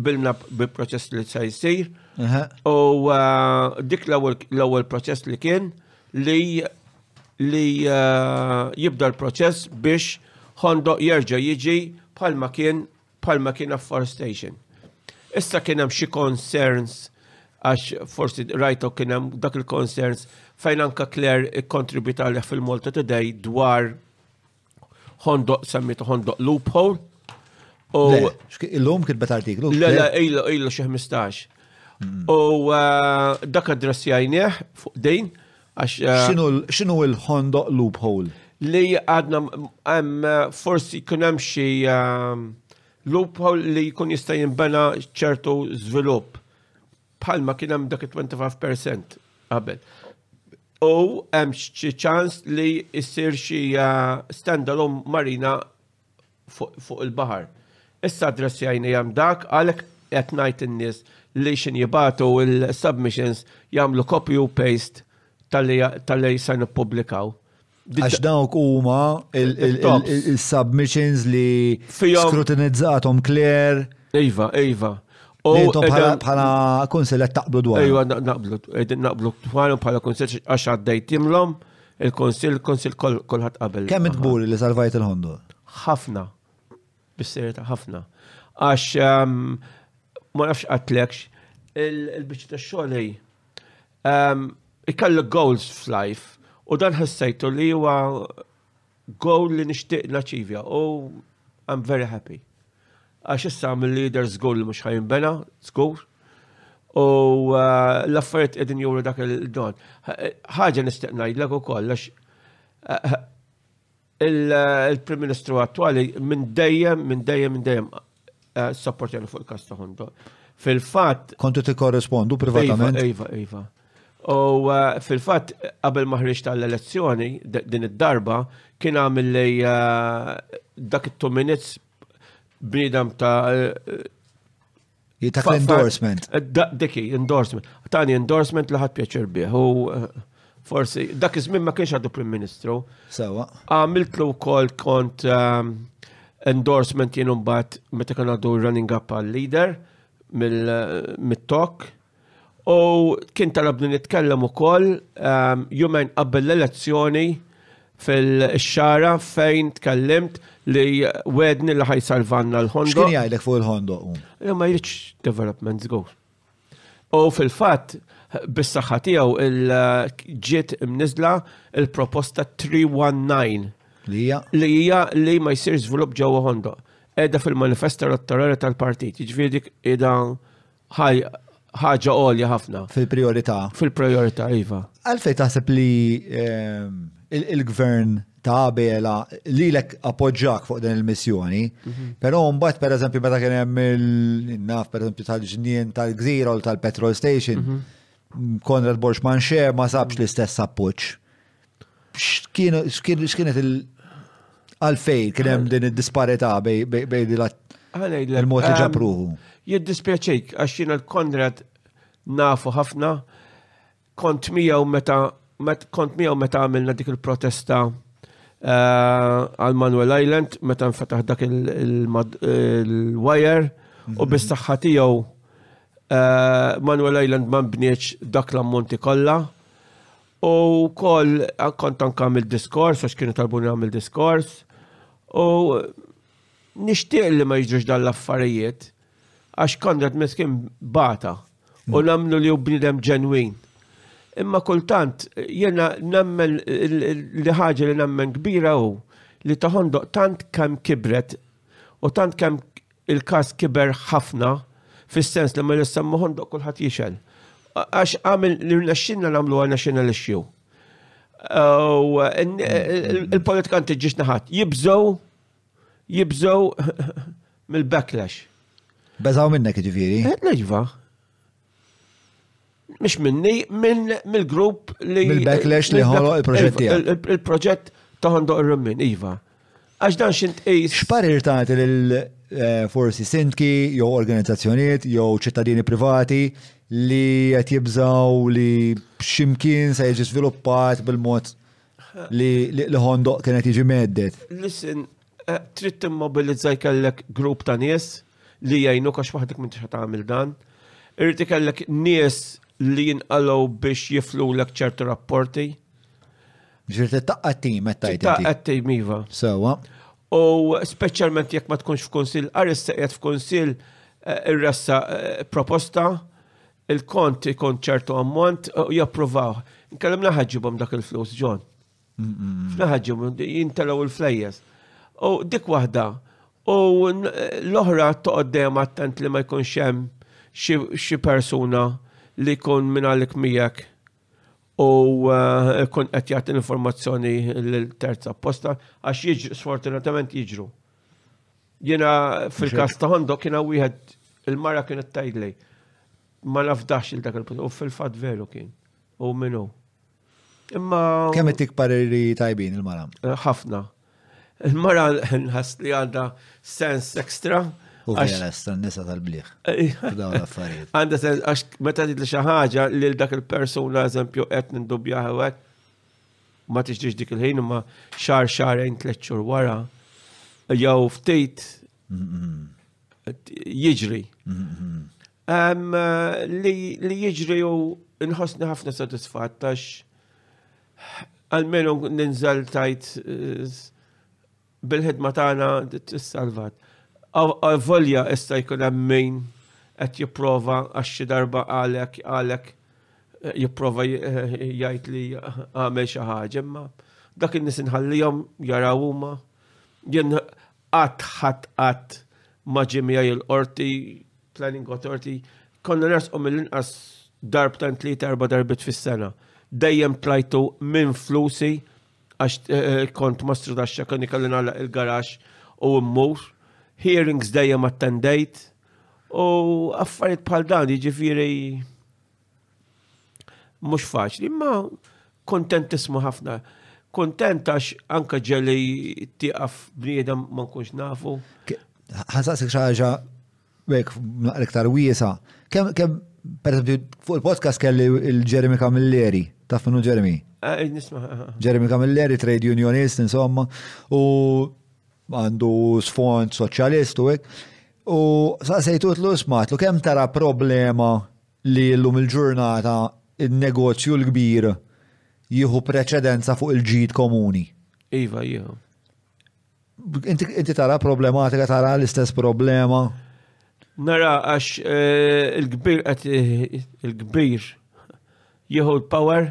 bilna bi proċess li sa jisir. U dik l-ewwel proċess li kien li li jibda l-proċess biex Hondo jerġa' jiġi bħalma kien bħalma kien afforestation. Issa kien hemm xi concerns għax forsi rajtu kien hemm dak il-concerns fejn anka Claire ikkontribita leh fil-Malta Today dwar Hondoq semmitu Hondoq loophole. Illum kitbet artiklu. Le, le, illu, illu xi 15. U eh, dak adressi għajnieħ fuq dejn. Eh, xinu il-Hondoq loophole? Li għadna eh, forsi kun hemm xi loophole li jkun jista' jinbena ċertu żvilupp Bħalma kien hemm dak 25% qabel. U hemm xi ċans li issir xi eh, standalone marina fuq il-baħar. Issa adressi għajni hemm dak għalhekk qed ngħid in-nies li xin jibatu il-submissions jamlu copy u paste tal-li sa nipublikaw. Għax dawk huma il-submissions li skrutinizzatom kler. Iva, iva. Intom bħala kunsil qed taqblu dwar. Iva, naqblu, qegħdin naqblu dwarhom bħala kunsil għax għaddejtimlhom il-kunsil, kunsil kulħadd qabel. Kemm itbur li salvajt il-ħondu? Ħafna. Bis-serjetà ħafna. Għax ehm, ma nafx qatlekx il-biċċa tax-xogħol Ikellu goals f'life u dan ħassajtu li huwa goal li nixtieq naċivja u I'm very happy. Għax issa għamil leader zgur li mux ħajnbena, zgur. U eh, l-affariet edin juru dak il-don. ħagġa nistiq najdlek u koll, għax eh, Il-Prim Ministru attwali minn dejjem, minn dejjem, minn dejjem eh, sapportjani fuq il-kas ta' Hondo. Fil-fatt. Kontu ti korrespondu privatament? Iva, iva, iva. U eh, fil-fatt qabel maħriġ tal-elezzjoni din id-darba kien għamil li eh, dak it-2 minutes bnidam ta' Li ta' endorsement. Eh, Deki, endorsement. Tani endorsement li ħadd pjaċir bih. U eh, forsi, dak iż-żmien ma kienx għadu Prim Ministru. Sawa. Għamiltlu wkoll kont ehm, endorsement jien mbagħad meta kien għadu running up għal leader mill-tok. U kien talabni nitkellem ukoll jumejn qabel l-elezzjoni fil-xara fejn tkellimt li wedni li ħajsalvanna l-ħondoq. X'kien jgħidlek fuq il-ħondoq hu? Li ma jridx developments go. U fil-fatt bis-saħħa tiegħu ġiet imniżla il-proposta 319 Li hija? li hija li ma jsir żvilupp ġewwa ħondoq. Qiegħda fil-manifest elettorali tal-partit, jiġifieri dik qiegħda ħaj ħaġa għolja ħafna. Fil-priorità. Fil-priorità, iva. Għalfej taħseb li ehm, il-gvern ta' Abela li lek appoġġak fuq din il-missjoni, mhm. però mbagħad per eżempju meta kien hemm il-naf per eżempju tal-ġnien tal-gżira u tal-petrol station, mhm. Konrad Borxman xe ma sabx l-istess appoġġ. X'kienet il- għalfej kien hemm din id-disparità bej il-mod li ġabruħu. Jiddispjaċejk għax jiena l-Konrad nafu ħafna kont miegħu meta kont miegħu meta għamilna dik il-protesta eh, għal Manuel Island meta nfetaħ dak il-wire u bis saħħa tiegħu eh, Manuel Island ma nbniex dak l-ammonti kollha U wkoll kont anke għamil diskors għax kienu talbuni għamil diskors. U nixtieq li ma jiġux dan l-affarijiet għax Konrad Meskin bata u mm. namnu li u bnidem ġenwin. Imma kultant jena nammen li ħaġa li nammen kbira u li taħondoq tant kemm kibret u tant kemm Il-każ kiber ħafna fis-sens li meta jsemmu ħondoq kulħadd jixgħel. Għax għamil li rnexxinna nagħmluha national issue. U il-politikanti ġiex naħat jibżgħu jibżgħu mill-backlash. Beżaw minnek ġifieri? Qed neġva. Mish minni, mill-grupp li. Mill-backlash li ħolo il-proġett tiegħek. Il-proġett ta' Hondo Irrimmin, Iva. Għax dan xint ejs. Xparir tagħti lil eh, forsi sindki jew organizzazzjonijiet jew ċittadini privati li qed jibżaw li ximkien se jiġi sviluppat bil-mod li ħondoq kienet jiġi meddet. Listen, Eh, trid timmobilizza jkellek grupp ta' nies li jgħinu għax waħdek minn tixħat tagħmel dan. Irrid ikellek nies li jinqalgħu biex jiflu l ċertu rapporti. Ġirti taqqa tim, metta jgħid. Taqqa tim, iva. Sewa. U speċjalment jekk ma tkunx f'kunsil, għaris seqjed f'kunsil eh, irressa eh, proposta, il-kont ikun ċertu ammont u japprovaw. Nkellem naħġibhom dak il-flus, John. Fl-aħħar ġimgħa jintelgħu l-flejjes. U dik waħda u l-oħra toqgħod dejjem attent li ma jkunx hemm xi persuna li jkun minn għalik miegħek u eh, kun qed jagħti informazzjoni lil terza posta għax jiġru sfortunatament jiġru. Jiena fil-każ ta' Hondo kien wieħed il-mara kienet tajdlej ma nafdax il dak il u fil-fatt veru kien. U minnu. Imma. Kemm qed pariri tajbin il-mara? Eh, ħafna. Il-mara nħas li għandha sens ekstra. U għalas tan-nisa tal-bliħ. Eh, dawn l-affarijiet. Għandha sens għax meta tgħidli xi ħaġa lil dak il-persuna eżempju qed nindubja hekk ma tixdix dik il-ħin imma xar xarejn tliet xhur wara jew ftit jiġri. Li jiġri u nħossni ħafna sodisfatt għax għalmenu ninżel tajt eh, bil-ħidma tagħna tissalvat. Volja issa jkun hemm min qed jipprova għax xi darba għalek għalek eh, jipprova eh, jgħid li għamel xi ħaġa, imma dak in-nies inħallihom jaraw huma. Jien Qatt ħadd qatt ma ġie miegħi il-qorti, planning authority, konna nersqu mill-inqas darbtejn tlieta erba' darbiet fis-sena. Dejjem tlajtu minn flusi għax eh, eh, kont ma strudaxxa kien ikolli nagħlaq il-garax u mmur. Hearings dejjem attendejt u affarijiet bħal dan jiġifieri Mhux faċli, imma kontent tisma' ħafna. Kontent għax anka ġeli tieqaf bniedem ma nkunx nafu. Ħasaqsik xi ħaġa bek naqra iktar wiesa. Kemm kemm pereżempju fuq il-podcast kelli il-Jeremy Camilleri, taf minnu Jeremy? Ah, eh, nisma'. Ah, ah, Jeremy Camilleri, trade unionist, insomma, u għandu sfond soċjalist u hekk. U saqsejtu tlu smatlu kemm tara problema li llum il-ġurnata n-negozju l-kbir jieħu preċedenza fuq il-ġid komuni. Iva, jieħu. Inti tara problematika, tara l-istess problema? Nara għax eh, il-kbir qed il-kbir jieħu l-power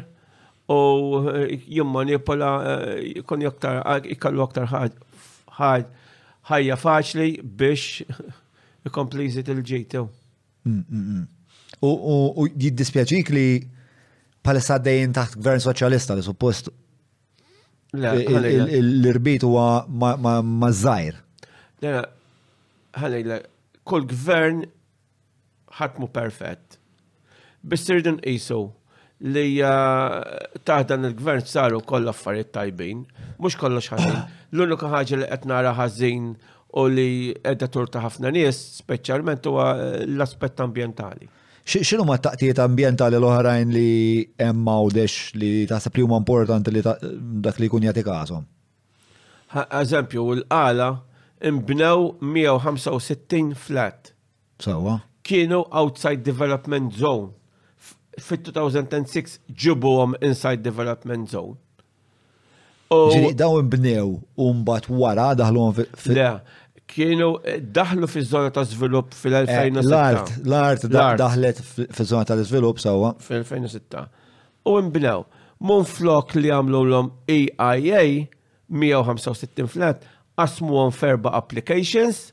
u eh, jimmanipola eh, jkun jaktar ikallu aktar ħajja faċli biex ikompli jżid il-ġejtew. U jiddispjaċik li palissa għaddejjin taħt gvern soċjalista li suppost l-irbit huwa ma' żgħir. Ħalejla, kull gvern ħatmu perfett. Biss irridu nqisu li taħt dan il-gvern saru koll affarijiet tajbin, mhux kollox ħażin. L-unika ħaġa li qed nara ħażin u li qiegħda turta ħafna nies, speċjalment huwa l-aspett ambjentali. X'inhu ma taqtijiet ambjentali l-oħrajn li hemm għawdex li taħseb li huma importanti li dak li jkun jagħti każhom? Eżempju, l-qala imbnew 165 flat Sewwa. Kienu outside development zone. Fit-2006 ġibuhom inside development zone. Ġiri, daw imbnew u mbagħad wara daħluhom fil- Le, kienu eh, daħlu fiż-żona ta' żvilupp fil-2006. Eh, l-art, l-art daħlet fiż-żona tal-iżvilupp sewwa. Fil-2006. U imbnew. Mun flok li għamlu l-om EIA 165 flat, għasmu għom ferba applications,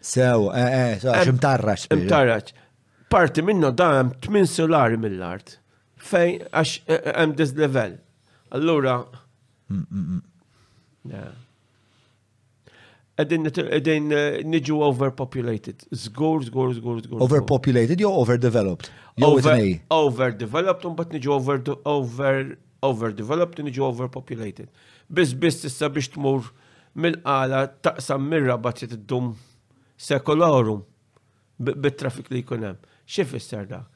Sew, eh, eh, so, għax imtarraċ. spiċċa. Imtarraċ. Parti minnu da hemm 8 solari mill-art. Fej, għax eh, eh, hemm dis level. Allura, na. Edin, edin eh, niġu overpopulated. Zgur, zgur, zgur, zgur. Overpopulated jew overdeveloped? Jew Over- it-nej. Overdeveloped, un bat niġu over, over, overdeveloped, niġu overpopulated. Biss, biss, issa biex tmur mill-qala taqsam mir-raba' trid iddum sekolorum bit-traffic li jkun hemm. Xi fisser dak?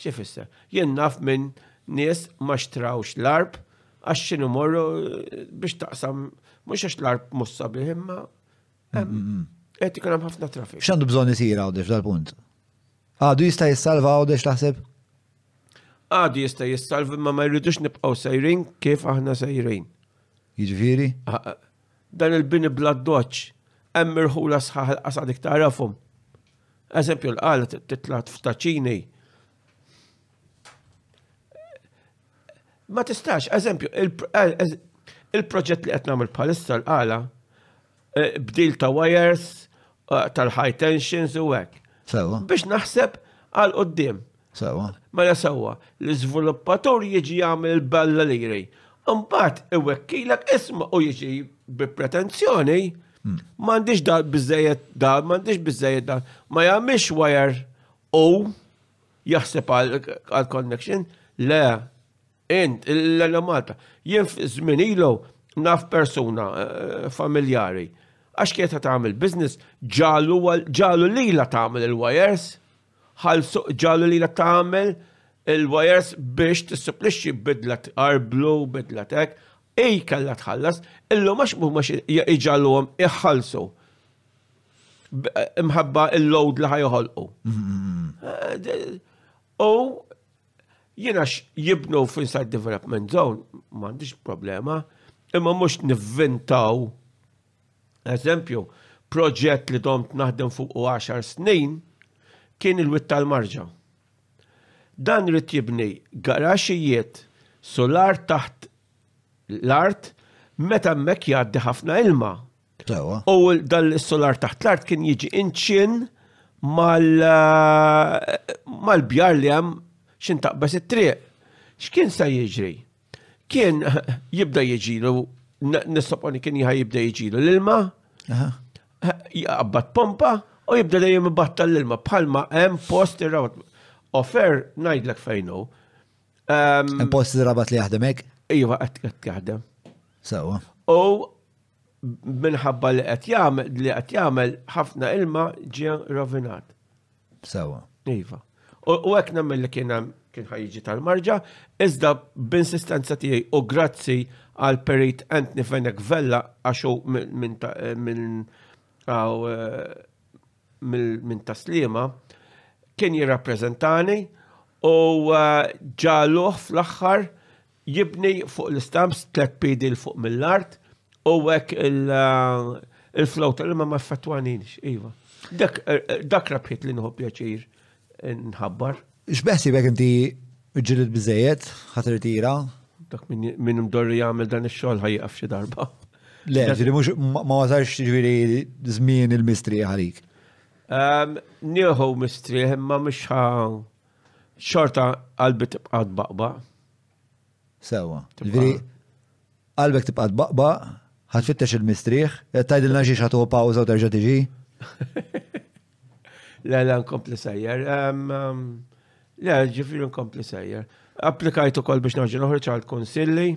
Xi fisser? Jien naf minn nies ma xtrawx l-arb għax xinu morru eh, biex taqsam mhux għax l-arb mhux sabiħ imma mm-hmm. qed ikun hemm ħafna traffic. X'għandu bżonn isir għawdex dal-punt? Għadu jista' jissalva għawdex taħseb? Għadu jista' jissalva ma ma jridux nibqgħu sejrin kif aħna sejrin. Jiġifieri? Dan il-bini bl-addoċċ hemm mirħula sħaħ il-qasad iktar tarafhom. Eżempju l-qala titlat f'taċini. Ma tistax, eżempju, il-proġett li qed nagħmel bħalissa l-qala Eh, bdil ta' wires, eh, tal-high tensions u hekk. Sewa. Biex naħseb għal qoddim. Sewa. Mela sewa, l-iżviluppatur jiġi jagħmel il-bella li jri. Imbagħad iwekkilek isma' u jiġi bi pretenzjoni hmm. m'għandix dal biżejjed dal, m'għandix biżejjed dal, ma jagħmilx wire u jaħseb għal connection, le Int, l-għana Malta, jien f'żmien ilu naf persuna eh, familjari. Għax kienet ta' tagħmel business, ġalu li la tagħmel il-wires, ħalsu ġalu li la tagħmel il-wires biex tissupplixxi bidla tqarblu, bidla tek, ej kalla tħallas, illu max mhux iġalhom iħallsu imħabba il-load li ħajħolqu. Mm-hmm. Eh, u Jiena jibnu f'inside development zone, m'għandix problema, imma mhux nivvintaw eżempju proġett li domt naħdem fuq u 10 snin kien il-witt tal-marġa. Dan rrit jibni garaxijiet solar taħt l-art meta hemmhekk jgħaddi ħafna ilma U dal solar taħt l-art kien jiġi inċin mal-bjar li hemm xin taqbes it-triq. X'kien sa jiġri? Kien jibda jiġilu, nissoponi kien jħaj jibda jiġilu l-ilma, jaqbad pompa u jibda dejjem ibatta l-ilma bħalma hemm post ir-rawt. Offer ngħidlek fejnu. Hemm post ir-rabat li jaħdem hekk? Iva qed jaħdem. Sewa. U minħabba li qed jagħmel li qed jagħmel ħafna ilma ġie rovinat. Sewa. Iva. U hekk nemmel li kien hemm kien ħajġi tal-marġa, iżda b'insistenza tiegħi u grazzi għal perit Anthony Fenek Vella għaxu minn minn taslima kien jirrappreżentani u ġaluħ fl-aħħar Jibni fuq l-istamps tliet piedi 'l fuq mill-art u hekk il-flow tal-ilma ma effettwaninx, iva. Dak rabħiet li nħobb pjaċir nħabbar. X'beħsiebek inti ġġilid biżżejjed, ħa tirtira? Dak min mdorri jagħmel dan ix-xogħol ħa jieqaf xi darba. Le, ġifieri mhux ma wasalx ġifieri żmien il-mistrieħ għalik. Nieħu mistrieħ imma mhux ħa Xorta qalbi tibqa' tbaqbaq. Sewa. Ġifieri qalbek tibqa' tbaqbaq, ħad fittex il-mistrieħ, qed tgħidilna xi ħatuħu pawża u terġa' tiġi. Le, le, nkompli sejjer. Le, ġifieri nkompli sejjer. Applikajt ukoll biex noħġi noħroġ għal kunsilli.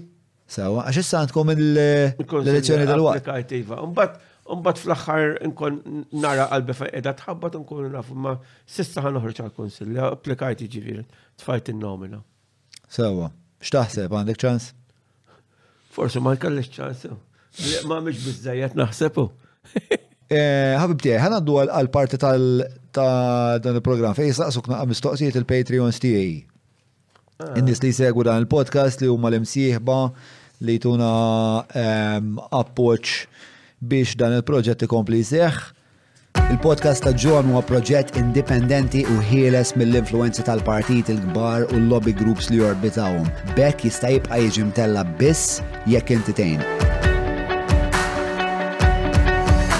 Sawa, għax issa għandkom l-elezzjoni tal-waqt. Iva. Umbat fl-axħar nkun nara qalbi fejn edha tħabbat nkun naf ma sissa ħan uħroċ għal-konsil, applikajt ġivir, tfajt il-nomina. Sawa, xtaħseb għandek ċans? Forse ma jkallix ċans. Ma miex bizzajet naħsebu. Eh, ħabib tiegħi, ħana għaddu għal-parti tal dan il-programm fejn jistaqsuk naqa' mistoqsijiet il-Patreons tiegħi. In-nies li jsegwu dan il-podcast li huma l-imsieħba li jtuna ehm, appoġġ biex dan il-proġett ikompli jseħħ. Il-podcast ta' John huwa proġett indipendenti u ħieles mill-influenzi tal-partit il-kbar u l-lobby groups li jorbitawhom. Bekk jista' jibqa' jiġi mtella biss jekk inti tgħin.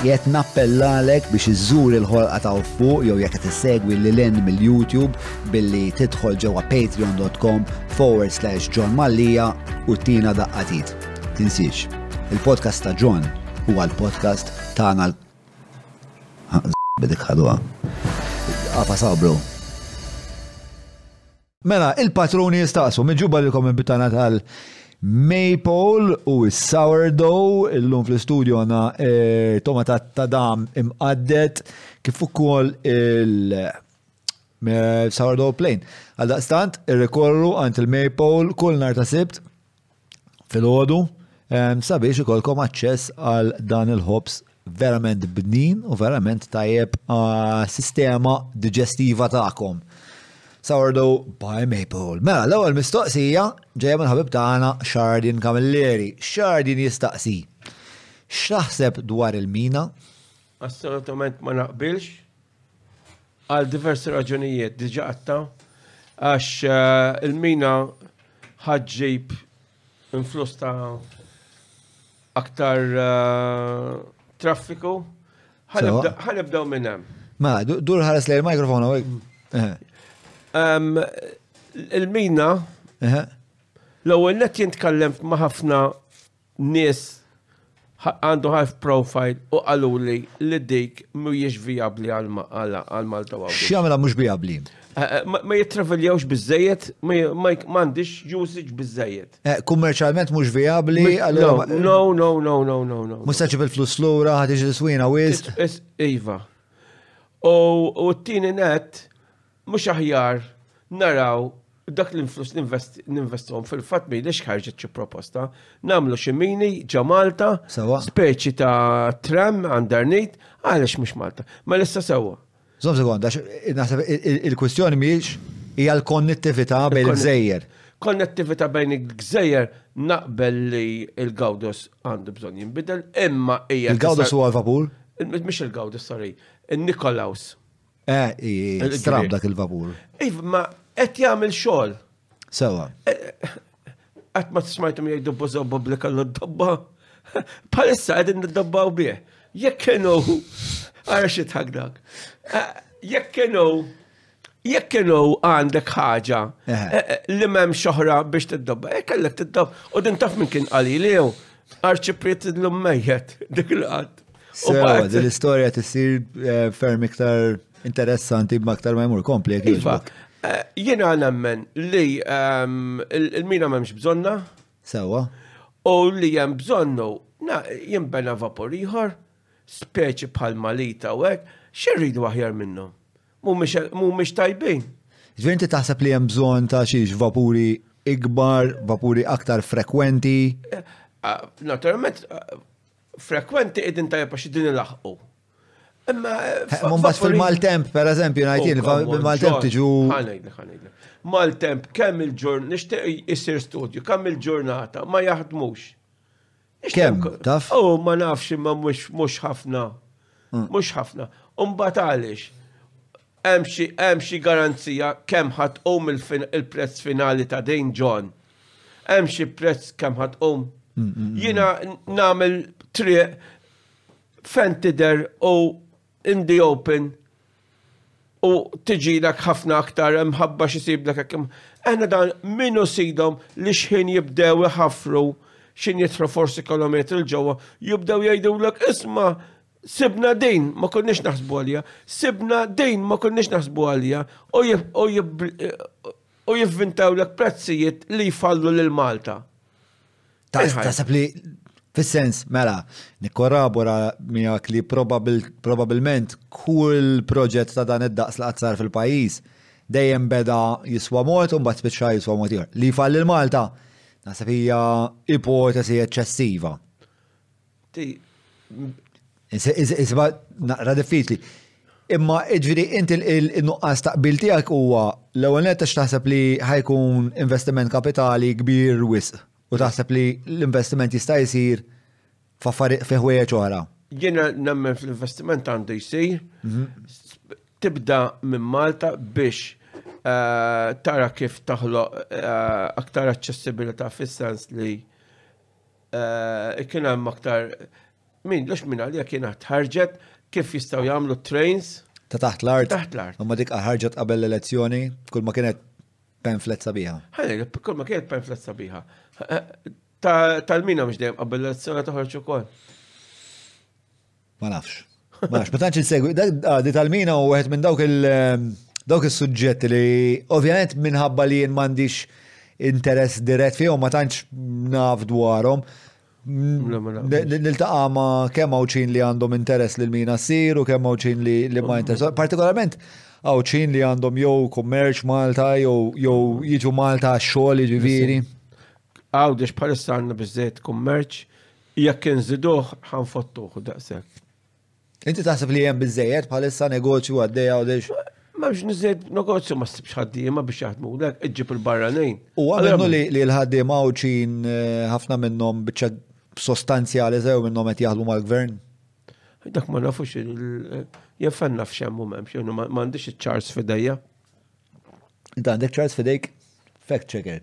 Jett nappellalek biex iżżur il-ħolqa ta' fuq jew jekk qed issegwi lil mill-YouTube billi tidħol ġewwa patreon.com forward slash John Mallija u tina daqqatit. Tinsiex, il-podcast ta' John huwa l-podcast tagħna l- bidik ħadwa. Għafa sabru. Mela, il-patruni jistaqsu, miġuba li komen bitana tal Maple u Sourdough, illum fl-studio għana eh, toma ta' tadam imqaddet, kif ukoll il- Sourdough Plain. Għal daqstant, irrikorru għand il-Maypole kull nar ta' sibt fil-ħodu sabiex ikolkom aċċess għal dan il-ħobs verament bnin u verament tajjeb sistema digestiva tagħkom. Sourdough by Maple. Mela, l-ewwel mistoqsija ġejja minn ħabib tagħna Xardin Kamilleri. Xardin jistaqsi. X'taħseb dwar il-mina? Assolutament ma naqbilx. għal diversi raġunijiet diġa għatta, għax eh, il-mina ħadġib influss ta' aktar eh, traffiku, ħanibdaw minn hemm. Ma, dur ħares lejn il-mikrofon għawek. Mm. Il-mina, l-ewwel net jintkellem ma' ħafna nies għandu half profile u qaluli li dik mhijiex vijabbli għal Malta u Għawdex. X'jagħmilha mhux vijabbli? Ma jittraveljawx biżżejjed, m'għandhiex usage biżżejjed. Kummerċjalment mhux vijabbli allura. No, no, no, no, no, no. Mhux se ġġib il-flus lura, ħa tiġi swiena wisq. Iva. U t-tieni nett, Mhux aħjar naraw dak l-influss ninvestuhom fil-fatt mejda xħarġet xi proposta, nagħmlu xi mini ġa Malta, speċi ta' tram għandarnit, għaliex mhux Malta. Ma lissa sewwa. Żomm sekonda, naħseb il-kwistjoni mhijiex hija l-konnettività bejn il-gżejjer. Konnettività bejn il-gżejjer naqbel li il-Gawdos għandu bżonn jinbidel, imma hija. Il-Gawdos huwa l-vapur? Mhux il-Gawdos, sorry. Il-Nikolaus. Eh, strab dak il-vapur. Iv, ma qed jagħmel xogħol. Sewa. Qatt ma smajtu jgħidu bożobba bli kellu d-dobba. Palissa qegħdin niddobbaw bih. Jekk kienu ara xi tħak dak. Jekk kienu jekk kienu għandek ħaġa li m'hemm xoħra biex tiddobba, jekk kellek tiddobba u din taf minn kien qalili jew arċipriet l-lum mejjet dik il-qatt. Sewa, din l-istorja tissir eh, ferm iktar interessanti b'aktar ma jmur kompli jekk iva, eh, Jiena nemmen li ehm, il-mina m'hemmx bżonna. Sewa. U li hemm bżonnu jimbena vapur ieħor, speċi bħal malita u hekk, xirridu aħjar minnhom. Mhumiex tajbin. Ġventi taħseb li hemm bżonn ta' xiex vapuri ikbar, vapuri aktar frekwenti? Eh, ah, naturalment, Frekwenti qegħdin tajjeb għax din ilaħqu. Imma. Mbagħad fil-maltemp, per eżempju, ngħidin, oh, fil-maltemp tiġu. Ħanajdlek, ħanajdlek. Maltemp kemm il-ġurnata, nixtieq isir studju, kemm il-ġurnata ma jaħdmux. Kemm, taf? Oh, ma nafx imma mhux ħafna. Mm. Mhux ħafna. Umbagħad għaliex Hemm xi hemm xi garanzija kemm ħa tqum il-prezz finali ta' din, John? Hemm xi prezz kemm ħa tqum? Jiena nagħmel triq fejn tidher u in the open u tiġilek ħafna aktar imħabba xi siblek hekk im. Aħna dan minnu sidhom li xħin jibdew iħaffru x'in jidħlu forsi kilometri l ġewwa, jibdew jgħidulek isma' Sibna dejn ma konniex naħsbu għalija, sibna dejn ma konniex naħsbu għalija u jivvintaw l prezzijiet li jfallu lil Malta. Taħseb li fis-sens mela nikkorrabora miegħek li probabilment kull proġett ta' dan id-daqs li qazzar fil-pajjiż dejjem beda jiswa mod u mbagħad spiċċa jiswa mod ieħor. Li jfalli l-Malta naħseb hija ipotesi eċċessiva. Isma naqra diffiċli. Imma ġviri, inti il-nuqqas taqbil tijak huwa l-ewel netta xtaħseb li ħajkun investiment kapitali kbir wis u taħseb li l-investiment jista' jisir faffari fiħwejja oħra. Jiena nemmen fl-investiment għandu jisir, mhm. tibda minn Malta biex eh, tara kif taħloq eh, aktar aċċessibilità fis-sens li Eh, kien hemm aktar min lux minn għalija kien ħarġet kif jistgħu jagħmlu trains ta' taħt l-art. Taħt l-art. Imma dik ħarġet qabel l-elezzjoni kull ma kienet penflet sabiħa. Ħalli, kull ma kienet penflet sabiħa. Eh, tal-mina mhux dejjem qabel l-elezzjoni toħroġ ukoll. Ma nafx. Ma nafx, ma tantx insegwi. Għadi tal-mina u wieħed minn dawk il- ehm, dawk is-suġġetti li ovvjament minħabba li jien m'għandix interess dirett fihom ma tantx naf dwarhom. Niltaqa' ma' kemm hawn li għandhom interess li l-mina ssir u kemm hawn li ma interess. Partikolarment hawn li għandhom jew kummerċ Malta jew jiġu Malta għax-xogħol jiġifieri. Għawdex bħalissa għandna biżejjed kummerċ Jekk inżiduh ħa nfottuh daqshekk. Inti taħseb li hemm biżejjed bħalissa negozju għaddejja u dejx? Ma biex nizzed negozju ma ssibx ħaddiema biex jaħdmu lek, iġġib il-barranin. U għamennu li l-ħaddiema u ċin eh, ħafna minnhom biċċa sostanzjali sew minnhom qed jaħdmu mal-gvern? Dak ma nafux jaffanna f'xemmu memx, jenu ma għandix ċars fidejja. Inta għandek ċars fidejk? Fact checker.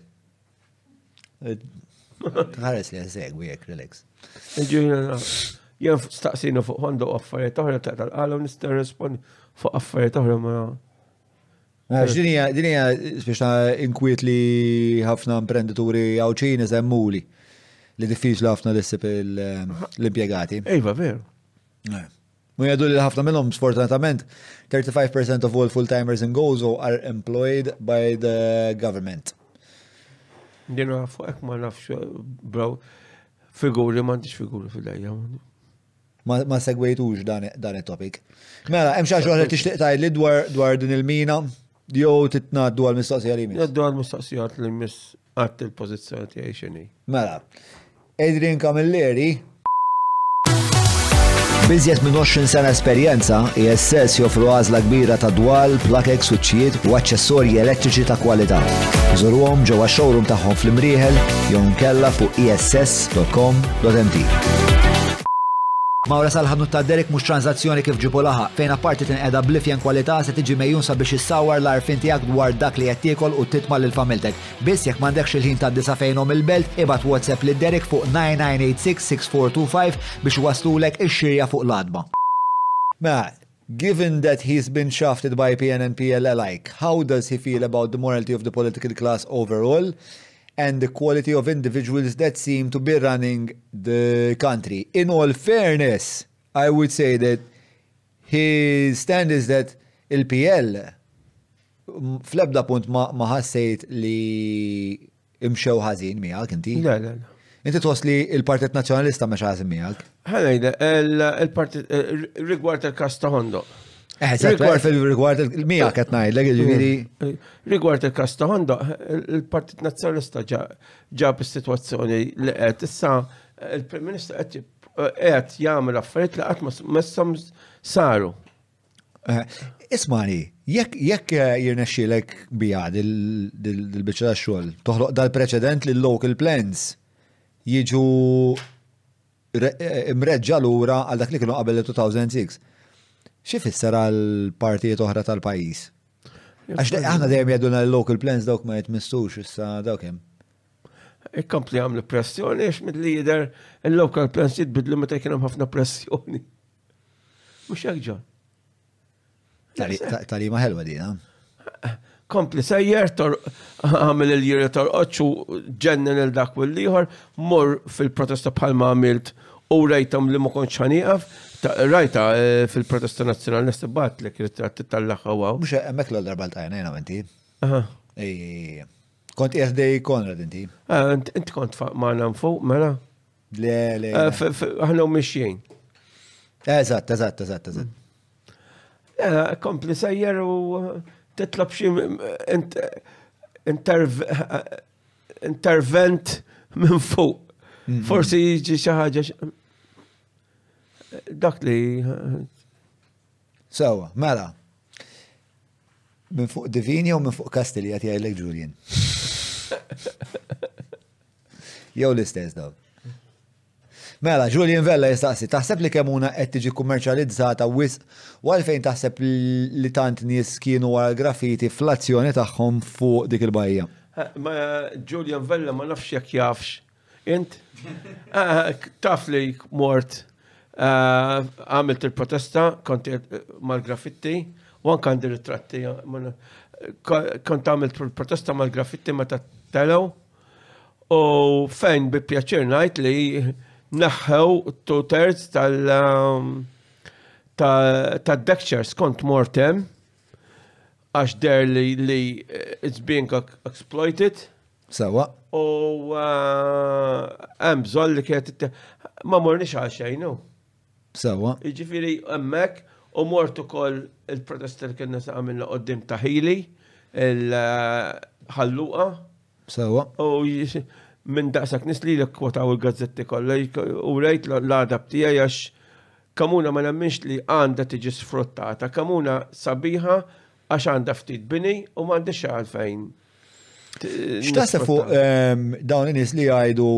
Tħares li nsegwi jek, relax. Ġujna, jen staqsina fuq għandu affarijiet oħra ta' tal-għala u nista' rispondi fuq affarijiet oħra ma. Ah, dinja, dinja, biex ta' inkwiet li ħafna imprenditori għawċin iżemmuli li diffiċli ħafna li ssib l-impiegati. Ejva, veru. Eh. Hu jgħidu li ħafna minnhom, sfortunatament, 35 per cent of all full-timers in Gozo are employed by the government. Din għafu ek ma nafx, braw, figuri, ma ntix figuri fil-dajja. Ma segwejtux dan il-topic. Mela, hemm xaġu għal tixtieq tajli dwar din il-mina, jew titnaddu għal-mistoqsija li jmiss. Naddu għal-mistoqsija li jmiss. Għadd il-pożizzjoni tiegħi x'inhi. Mela, Adrian Camilleri Biżjed minn 20 sena esperjenza, ISS e joffru għażla kbira ta' dwal, plakek, suċċijiet u aċċessorji elettriċi ta' kwalità. Żurhom ġewwa showroom tagħhom fl-imrieħel jew nkella fuq iss.com.mt. E Mawra sal-ħanut ta' Derek mhux tranzazzjoni kif ġibu laħa, fejn apparti tinqeda blifjen kwalità se tiġi mejjun sabiex issawar l-arfin tiegħek dwar dak li qed tiekol u titma' lil familtek. Biss jekk m'għandekx il-ħin tgħaddi sa fejnhom il-belt, ibgħat WhatsApp lil Derek fuq 99866425 biex iwasslulek ix-xirja fuq l-għatba. Mela, given that he's been shafted by PNNPL alike, how does he feel about the morality of the political class overall and the quality of individuals that seem to be running the country? In all fairness, I would say that His stand is that il-PL fl-ebda punt ma ħassejt li imxew ħażin miegħek inti. Le, le, le. Inti tħoss li il-Partit Nazzjonalista mexa ħażin miegħek? Ħanajda, il-Partit rigward il-kas ta' Hondo. Eh, rigward il-miegħek qed ngħidlek, jiġifieri. Mm. Rigward il-kas ta' Hondo, il-Partit Nazzjonalista ġab is-sitwazzjoni li qed issa Il-Prim Ministru qed jagħmel affarijiet li qatt messom saru. Eh, ismani, jekk eh, jirnexxielek bija dil-biċċa xogħol, toħloq dal-preċedent li local plans jiġu eh, mreġġa lura għal dak li kienu qabel 2006. Xi fisser għal partijiet oħra tal-pajjiż? Għax aħna dejjem jgħidulna l-local plans dawk ma jitmissux issa dawk hemm. Ikkompli għamlu pressjoni għax mill-li jider il-local plans jitbidlu meta kienem ħafna pressjoni. Mux jgħagġa. Talima ħelwa di, ha? Kompli sejjer, għamil il-jiri torqodxu ġennen il-dak u l-liħor, mor fil-protesta bħal ma għamilt u rajtam li ma konċ ħaniqaf, rajta eh, fil-protesta nazjonali nestibat li kritrat tal-laħħawa. Mux emmek l-darba l-tajna jena menti. Kont qiegħed dej Konrad inti. Ah, inti kont magħna fuq, mela? Le, le. Ah, aħna u mixjien. Eżatt, eżatt, eżatt, eżatt. Eh, kompli sejjer u eh, titlob xi intervent minn fuq. Mhm. Forsi jiġi xi ħaġa dak li. Sawa, mela. Minn fuq Divini jew minn fuq Kastili qed jgħidlek Julian. Jew l-istess daw. Mela, Julian Vella jistaqsi, taħseb li kemuna qed tiġi kummerċjalizzata wisq u għalfejn taħseb li tant nies kienu wara l-graffiti fl-azzjoni tagħhom fuq dik il-bajja? Julian Vella ma nafx jekk jafx Int, eh, taf li mort eh, għamilt il-protesta konti eh, mal-graffitti, u anka għandi ritratti, kont għamilt protesta mal-graffitti ma ta' telew, u fejn bi pjaċir najt li naħħew two thirds tal um, ta' dekċers kont mortem għax der li it's being exploited Sewa. U hemm bżonn li kienet ma morniex għal xejn hu. Sewa. Jiġifieri hemmhekk u mort ukoll il-protesta li kienna sa għamilna qoddim taħili il-ħalluqa. Sewa. U minn daqsak nis li l-kwotaw il-gazzetti kollha u rejt l-għadab tiegħi għax kamuna ma nemminx li għandha tiġi sfruttata. Kamuna sabiħa Għax għandha ftit bini u m'għandix xi għalfejn. X'taħseb fuq ehm, dawn in-nies li jgħidu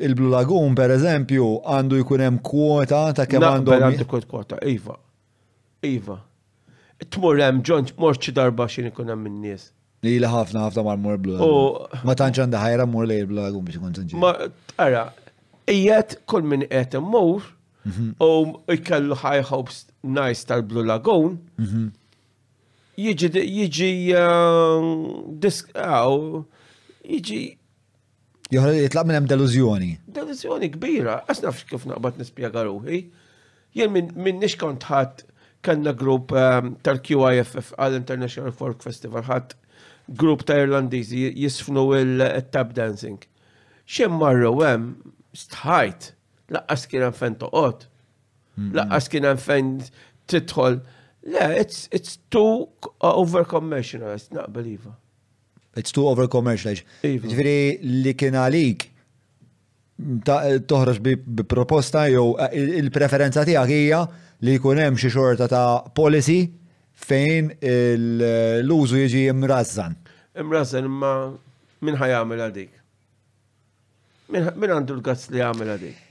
il-Blue Lagoon per eżempju għandu jkun hemm kwota ta' kemm għandu. Għandu jkun kwota, iva. Iva. Tmur hemm ġon tmur xi darba xi ikun hemm in-nies. Li li ħafna ħafna mar mur Blue Lagoon. Ma tantx għandha ħajra mur lejn Blue Lagoon biex ikun sinċi. Ma ara, qiegħed kull min qed immur mhm. u jkellu high hopes nice tal-Blue Lagoon. Mhm. jiġi jiġi jiġi Joħra li jitlaq minn hemm delużjoni. Delużjoni kbira, għax nafx kif naqbad nispjega ruħi. Jien minn nix kont ħadd kellna grupp ehm, tal-QIFF għal International Folk Festival ħadd grupp ta' Irlandiżi jisfnu il-tap dancing. Xi marru hemm stħajt laqqas kien hemm fejn toqgħod. Laqqas kien hemm fejn tidħol. Le, it's, it's too over-commercialized, naqbel iva. It's too over-commercialized. Iva. Ġviri li kien għalik toħroġ bi proposta jew eh, il-preferenza tiegħek hija li jkun hemm xi xorta ta' policy fejn l-użu jiġi imrażżan. Imrażżan imma min ħajamel għadik? Min għandu l-gazz li għamel għadik?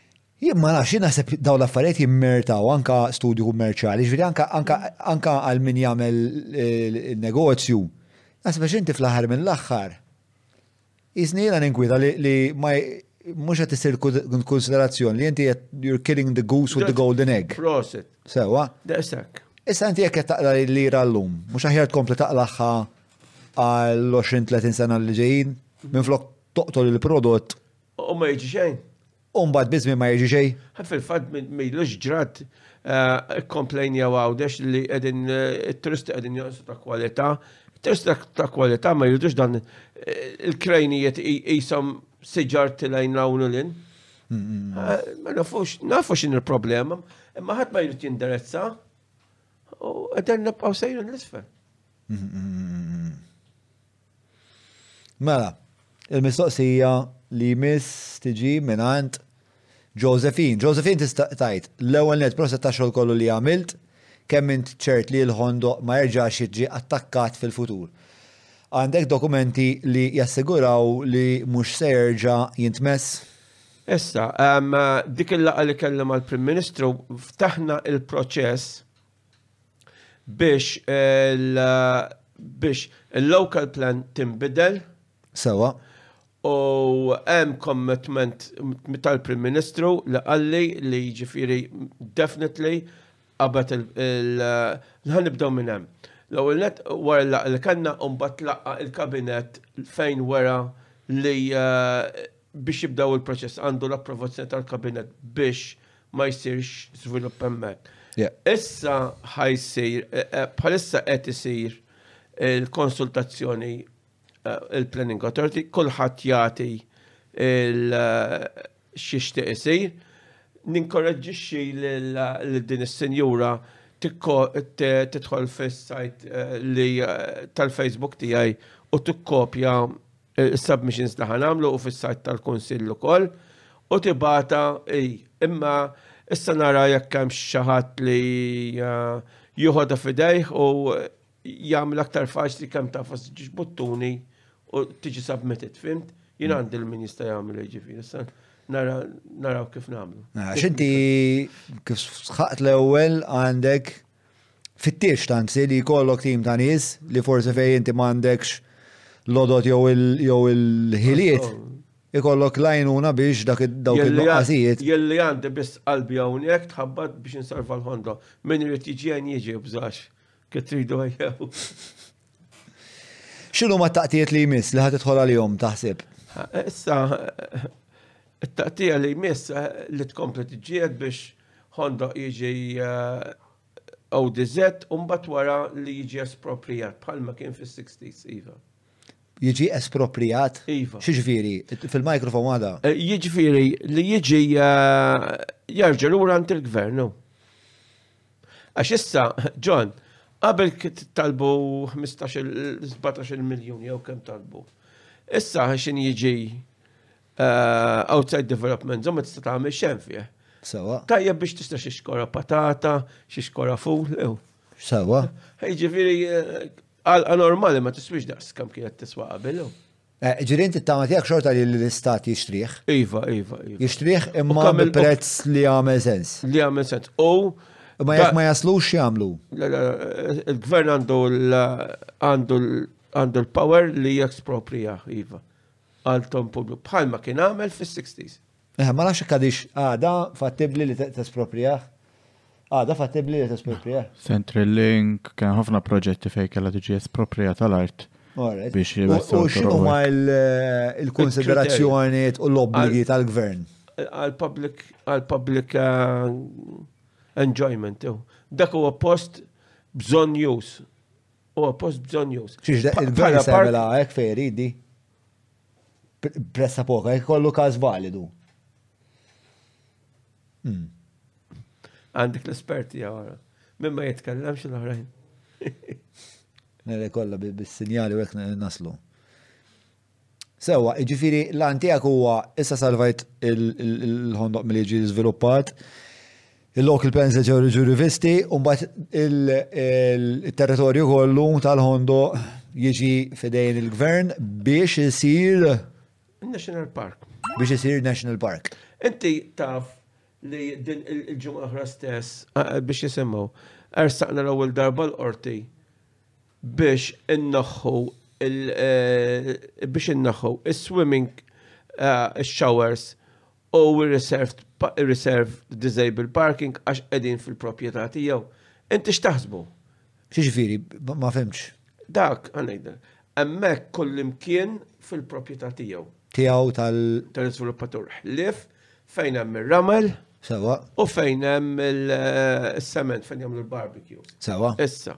Jien ma nafx, jien naħseb dawn l-affarijiet jimmeritaw anke studju kummerċjali, jiġifieri anke anke anke għal min jagħmel negozju. Naħseb għax inti fl-aħħar mill-aħħar qisni jiena ninkwieta li li ma mhux qed issir kunsiderazzjoni li inti qed you are killing the goose with the golden egg. Prosit. Sewwa. Daqshekk. Issa inti jekk qed taqla l-lira llum, mhux aħjar tkompli taqlagħha għal 20-30 sena li ġejjin minflok toqtol il-prodott U ma jiġi xejn. U mbagħad biż-żmien ma jiġi xejn. Fil-fatt m'ilux ġrat kkomplejnjaw Għawdex li qegħdin it-turisti qegħdin jonqsu ta' kwalità. Turisti ta' kwalità ma jridux dan il-krejnijiet qishom siġar tilgħin l-hawn u l-hinn. Ma nafux, nafu x'in il-problema, imma ħadd ma jrid jindirezza u qegħdin nibqgħu sejrin l-isfel. Mela, il-mistoqsija li jmiss tiġi mingħand Josephine. Josephine tista' tgħid, l-ewwel nett proset tax-xogħol kollu li għamilt, kemm int ċert li l-ħondoq ma jerġax jiġi attakkat fil-futur? Għandek dokumenti li jassiguraw li mhux se jerġa' jintmess? Issa, dik il-laqgħa li kellna mal-Prim Ministru, ftaħna l-proċess biex biex il-local plan tinbidel. Sewa. U hemm commitment tal-Prim Ministru li qalli li jiġifieri definitely qabad il nħan nibdew minn hemm. L-ewwel net wara l-laqgħa li kellna u mbagħad laqgħa il-Kabinett fejn wera li biex jibdew il-proċess għandu l-approvazzjoni tal-kabinet biex ma jsirx żvilupp hemmhekk. Issa ħajsir, eh, eh, bħalissa qed isir il-konsultazzjoni eh, il-Planning Authority, kulħadd jagħti il-xixtieq isir. Ninkoraġġixxi lil din is-sinjura tidħol fis-sajt li tal-Facebook tiegħi u tikkopja Is-submissions li ħa nagħmlu u fis-sajt tal-Kunsill ukoll u tibata i imma issa nara jekk hemm xi ħadd li eh, jieħodha f'idejh u jagħmel aktar faċli kemm taf ġiġ buttuni u tiġi submitted, fimt? Jien mm. għandi l-min jista' jagħmel ġifieri, issa naraw kif nagħmlu. X'inti kif sħaqt l-ewwel għandek Fittixx anzi li jkollok tim ta' nies li forsi fejn inti m'għandekx l-għodod jew il-ħiliet, ikollok l-għajnuna biex dak id-dawk il-nuqqasijiet. Jilli għandi biss qalbi hawnhekk tħabbat biex insalva l-Ħonda. Min irid jiġi jgħin jiġi, bżax. Kif tridu ejjew. X'inhuma t-taqtijiet li jmiss li ħad tidħol għalihom taħsib? Issa, it-taqtija li jmiss eh, li tkompli tiġġiet biex Honda jiġi eh, ODZ u mbagħad wara li jiġi esproprijat bħalma kien fis-60s iva. Jiġi esproprijat? Iva. Xiġifieri, fil-mikrofon għada? Eh, jiġifieri li jiġi jarġa' lura għand il-gvern. Għax issa, John, qabel talbu 15-17 miljun jew kemm talbu. Issa xin jiġi eh, outside development, zomma tista' tagħmel xejn fih. Sawa. Tajjeb biex tista' xi xkora patata, xi xkora ful, lew. Sawa. Jiġifieri eh, għalqa normali ma tiswix daqs kam kienet tiswa qabel. Ġiri inti t-tama tijak xorta li l-istat jishtriħ? Iva, iva, iva. Jishtriħ imma għamil prezz li għamil sens. Li għamil sens. U. Ma jek ma jaslux jamlu. Il-gvern għandu għandu l-power li jaksproprija, iva. Għal-tom publik. Bħal ma kien għamil fis-60s. Ma nafx jekk għadix għada fattibbli li tesproprjah. Għada fattibbli li tesproprjah. Central Link, kien ħafna proġetti fejn kellha tiġi esproprija tal-art biex jibgħatu. U x'inhu ma l-konsiderazzjonijiet u l-obbligi tal-gvern? Għal-public uh, enjoyment. Dak huwa post bżonn use. Huwa post bżonn use. Xiex il-gvern jagħmilha hekk fejn jridi? Pressa poka, jekk kollu każ validu. Hmm. Għandek l-esperti għara. Minn ma jitkellemx l-oħrajn. Nere kolla bis-sinjali u jek naslu. Sewa, ġifiri, l-antijak huwa issa salvajt il-ħondoq mill-ġi sviluppat, Il-local plans reġgħu jiġu rivisti u mbagħad it-territorju kollu tal-Ħondoq jiġi fidejn il-gvern biex isir National Park. Biex isir National Park. Inti taf li din il-ġimgħa oħra stess biex jisimgħu ersaqna l-ewwel darba l-qorti biex innaħħu biex innaħħu is-swimming showers u r-reserved disabled parking għax qegħdin fil-proprjetà tiegħu. Inti x'taħsbu? X'jiġifieri? Ma fhimtx. Dak, ħa ngħidlek. Hemmhekk kullimkien fil-proprjetà tiegħu. Tiegħu tal. Tal-iżviluppatur. Ħlief fejn hemm ir-ramel. Sewa. U fejn hemm il-sement eh, fejn jagħmlu l-barbecue. Sewa. Issa.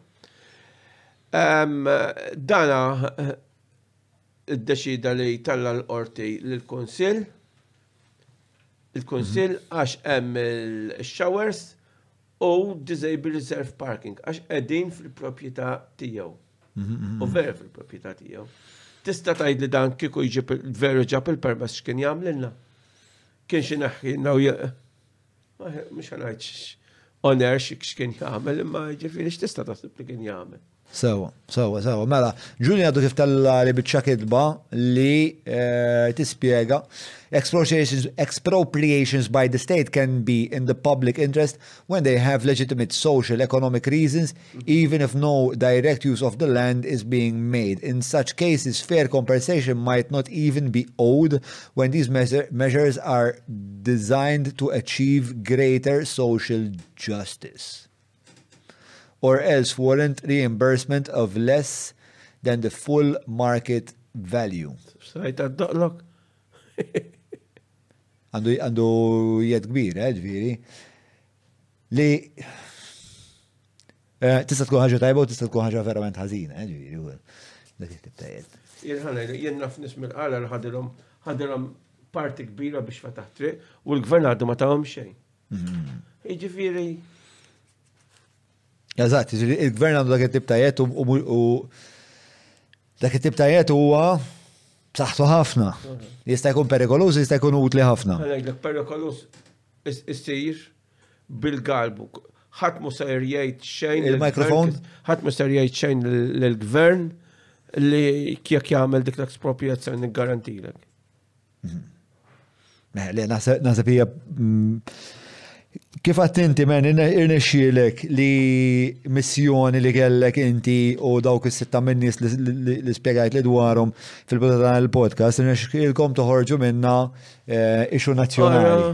Dana iddeċieda li jtella' l-qorti lill-Kunsill, il-Kunsill għax hemm il-showers u disabled reserve parking għax qegħdin fil-proprjetà tiegħu. U vera fil-proprjetà tiegħu. Tista' tgħid li dan kieku jġib veru ġab il-permess x'kien jagħmlilna? Kien xi naħħi Mhux ngħid onor x'kien jagħmel, imma ġifieri x'tista' taħseb li kien jagħmel. Sewa, sewa, sewa. Mela, Ġulju għadu kif tellari biċċa kitba li eh, tispjega expropriations by the state can be in the public interest when they have legitimate social, economic reasons even if no direct use of the land is being made. In such cases, fair compensation might not even be owed when these measure, measures are designed to achieve greater social justice or else warrant reimbursement of less than the full market value. Sajt għaddoqlok. Għandu għandu jed kbir, eh, ġviri. Li eh, tista' tkun ħaġa tajba u tista' tkun ħaġa verament ħażina, eh, ġifieri, dak il-tip ta' jed. Jirħana, jien naf nis mill-qala li ħadilhom ħadilhom parti kbira biex fetaħ triq u l-gvern għadu ma tawhom xejn. Mm-hmm. Jiġifieri. Eżatt, jiġifieri il-gvern għandu dak it-tip ta' jed u dak it-tip ta' jed huwa Saħtu ħafna. Jista' jkun perikoluż, jista' jkun utli ħafna. Għalek, perikoluż issir. bil-galb ħadd mhu ser jgħid xejn. Il-mikrofon. Ħadd mhu ser jgħid xejn lill-gvern li jekk jagħmel dik l-ekspropriazzjoni niggarantilek. Mhm. Le, naħseb hija mm, Kif attenti men irnexxielek li missjoni li kellek inti u dawk is-sitta minnis li spjegajt li dwarhom fil-bidu dan il-podcast irnexxielkom toħorġu minna eh, ixu nazzjonali.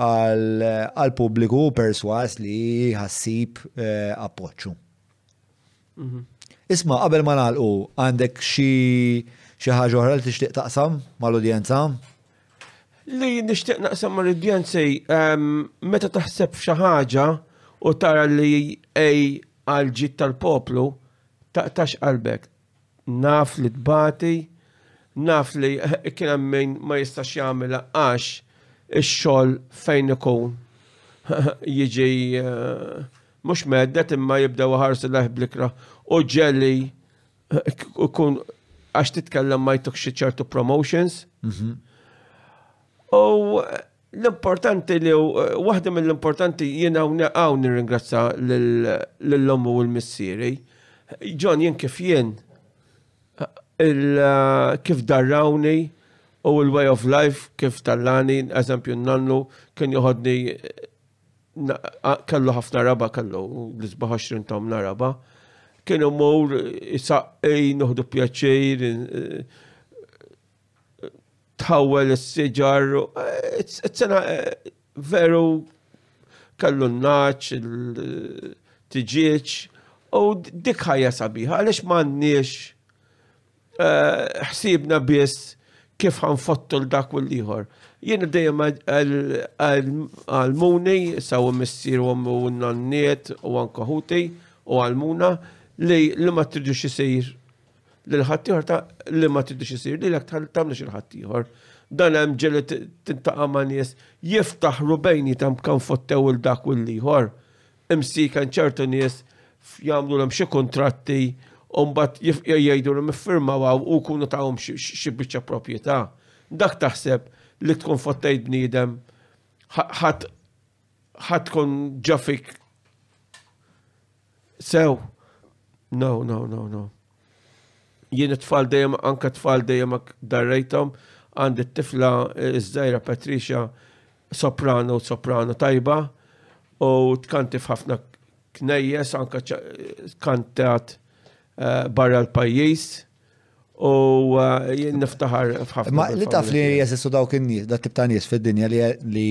għall-pubbliku hu persważ li ħa ssib appoġġu. Isma' qabel ma nagħlqu għandek xi xi ħaġa oħra li tixtieq taqsam mal-udjenza? Li nixtieq naqsam mal-udjenza meta taħseb f'xi ħaġa u tara li ej għal ġid tal-poplu taqtax qalbek. Naf li tbati, naf li kien hemm min ma jistax jagħmilha għax ix-xogħol fejn ikun jiġi mhux meddet imma jibdew iħarsu lejh bl-ikrah u ġeli ikun għax titkellem ma jtuk xi ċertu promotions. U L-importanti li waħda mill-importanti jien hawn nirringrazza lill-ommu u l-missieri. Ġon jien kif jien kif darrawni u l-way of life kif tallani, eżempju n-nannu kien joħodni kellu ħafna raba kellu l-isbaħ 20 tom naraba. Kienu mur isaqqi, nuħdu pjaċir, tħawwel is-siġar, sena veru kellu n-naċ, tiġieċ, u dik ħajja sabiħa, għaliex m'għandniex eh, ħsibna biss kif ħanfottu l-dak u l-liħor. Jien dejjem għal-muni, saw missier u għammu n-nanniet u għankoħuti u għal-muna li li ma tridux jisir lil ħaddieħor ta' li ma tridux isir lilek tagħmlux il-ħaddieħor. Dan hemm ġeli tintaqa' ma' nies jiftaħru bejnietom kemm fottew il dak u l-ieħor. Imsika ċertu nies jagħmlu l xi kuntratti u mbagħad jgħidu li miffirmaw hawn u jkunu tagħhom xi biċċa proprjetà. Dak taħseb li tkun fottejt bniedem ħadd tkun ġafik Sew. No, no, no, no. Jien it-tfal dejjem, anka t-tfal dejjem darrejtom, għandi t-tifla iż-żajra Patricia soprano, soprano tajba, u tkanti f'ħafna knejjes, anka kantat eh, barra l-pajjiż. U eh, jien niftaħar f'ħafna. Ma li taf li jesistu dawk in-nies, dat tip ta' nies fid-dinja li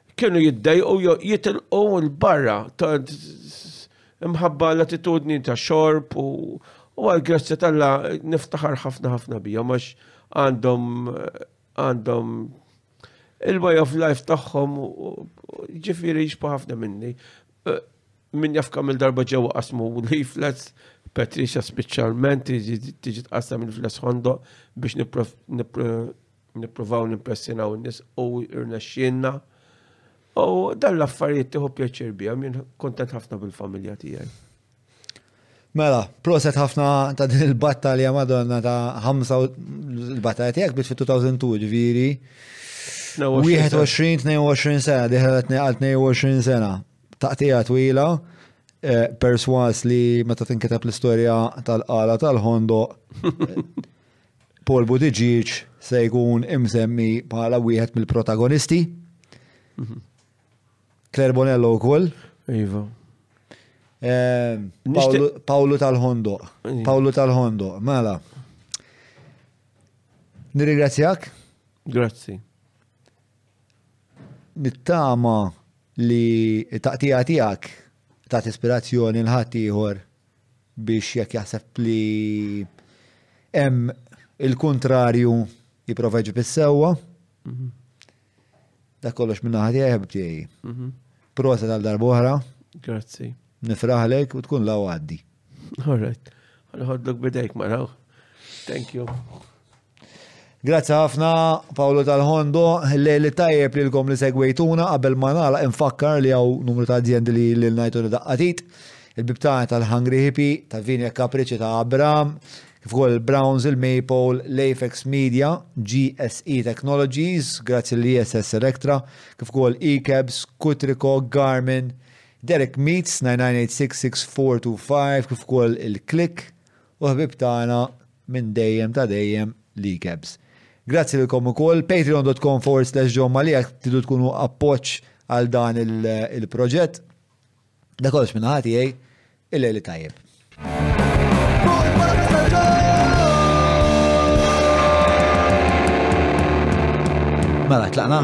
kienu jiddejqu jew jitilqu l-barra ta' imħabba l-attitudni ta' xorb u għal grazzja tal-la niftaħar ħafna ħafna bija, max għandhom għandhom il-way of life tagħhom ġifiri jixbu ħafna minni. Eh, min jaf kam il-darba ġew qasmu leaflets, Patricia speċjalment tiġi tqassam il-fles ħondo biex Nippruvaw nimpressjonaw in-nies u rnexxielna. U dan l-affarijiet tieħu pjaċir bihom, jien kontent ħafna bil-familja tiegħi. Mela, proset ħafna ta' din il-battalja madonna ta' 5 il-battalja tiegħek bit fit-2002 ġifieri. 21-22 sena, diħlet għal 22 sena, taqtija twila, eh, perswas li meta tinkiteb l-istorja tal-qala tal-ħondo Paul Buttigieg se jkun imsemmi bħala wieħed mill-protagonisti. Claire Bonello wkoll. Iva. Eh, Pawlu tal-Hondo. Pawlu tal-Hondo, mela. Nirringrazzjak. Grazzi. Nittama li taqtija tiegħek ta' ispirazzjoni l-ħadd ieħor biex jekk jaħseb li hemm il-kuntrarju jipprova jġib is-sewwa. Mhm. Dak kollox minn naħa tiegħi ħabib tiegħi. Mhm. Prosa tal darba oħra. Grazzi. Nifraħlek u tkun law għaddi. All right. Għal ħoddok bidejk maraw. Thank you. Grazzi ħafna, Pawlu tal-Ħondu, lejl li tajjeb li l-kom li segwejtuna qabel ma nagħlaq infakkar li hawn numru ta' azjendi li lil ngħidu li daqqatit. Il-bibtana tal-Hungry Hippie, ta' Vini e Kapriċi ta' Abram, kif ukoll Browns il-Maple, l-Apex Media, GSE Technologies, grazzi lil ESS Electra, kif ukoll E-Cabs, Kutriko, Garmin, Derek Meats, 9986 6425, kif ukoll il-Click, u l-ħbieb tagħna Minn dejjem ta' dejjem l-iCabs. Grazzi lilkom ukoll. Patreon.com/John Mallia jekk tridu tkunu appoġġ għal dan il-proġett. Dak kollox minn naħa tiegħi, il-lejl it-tajjeb. Mela, tlaqna?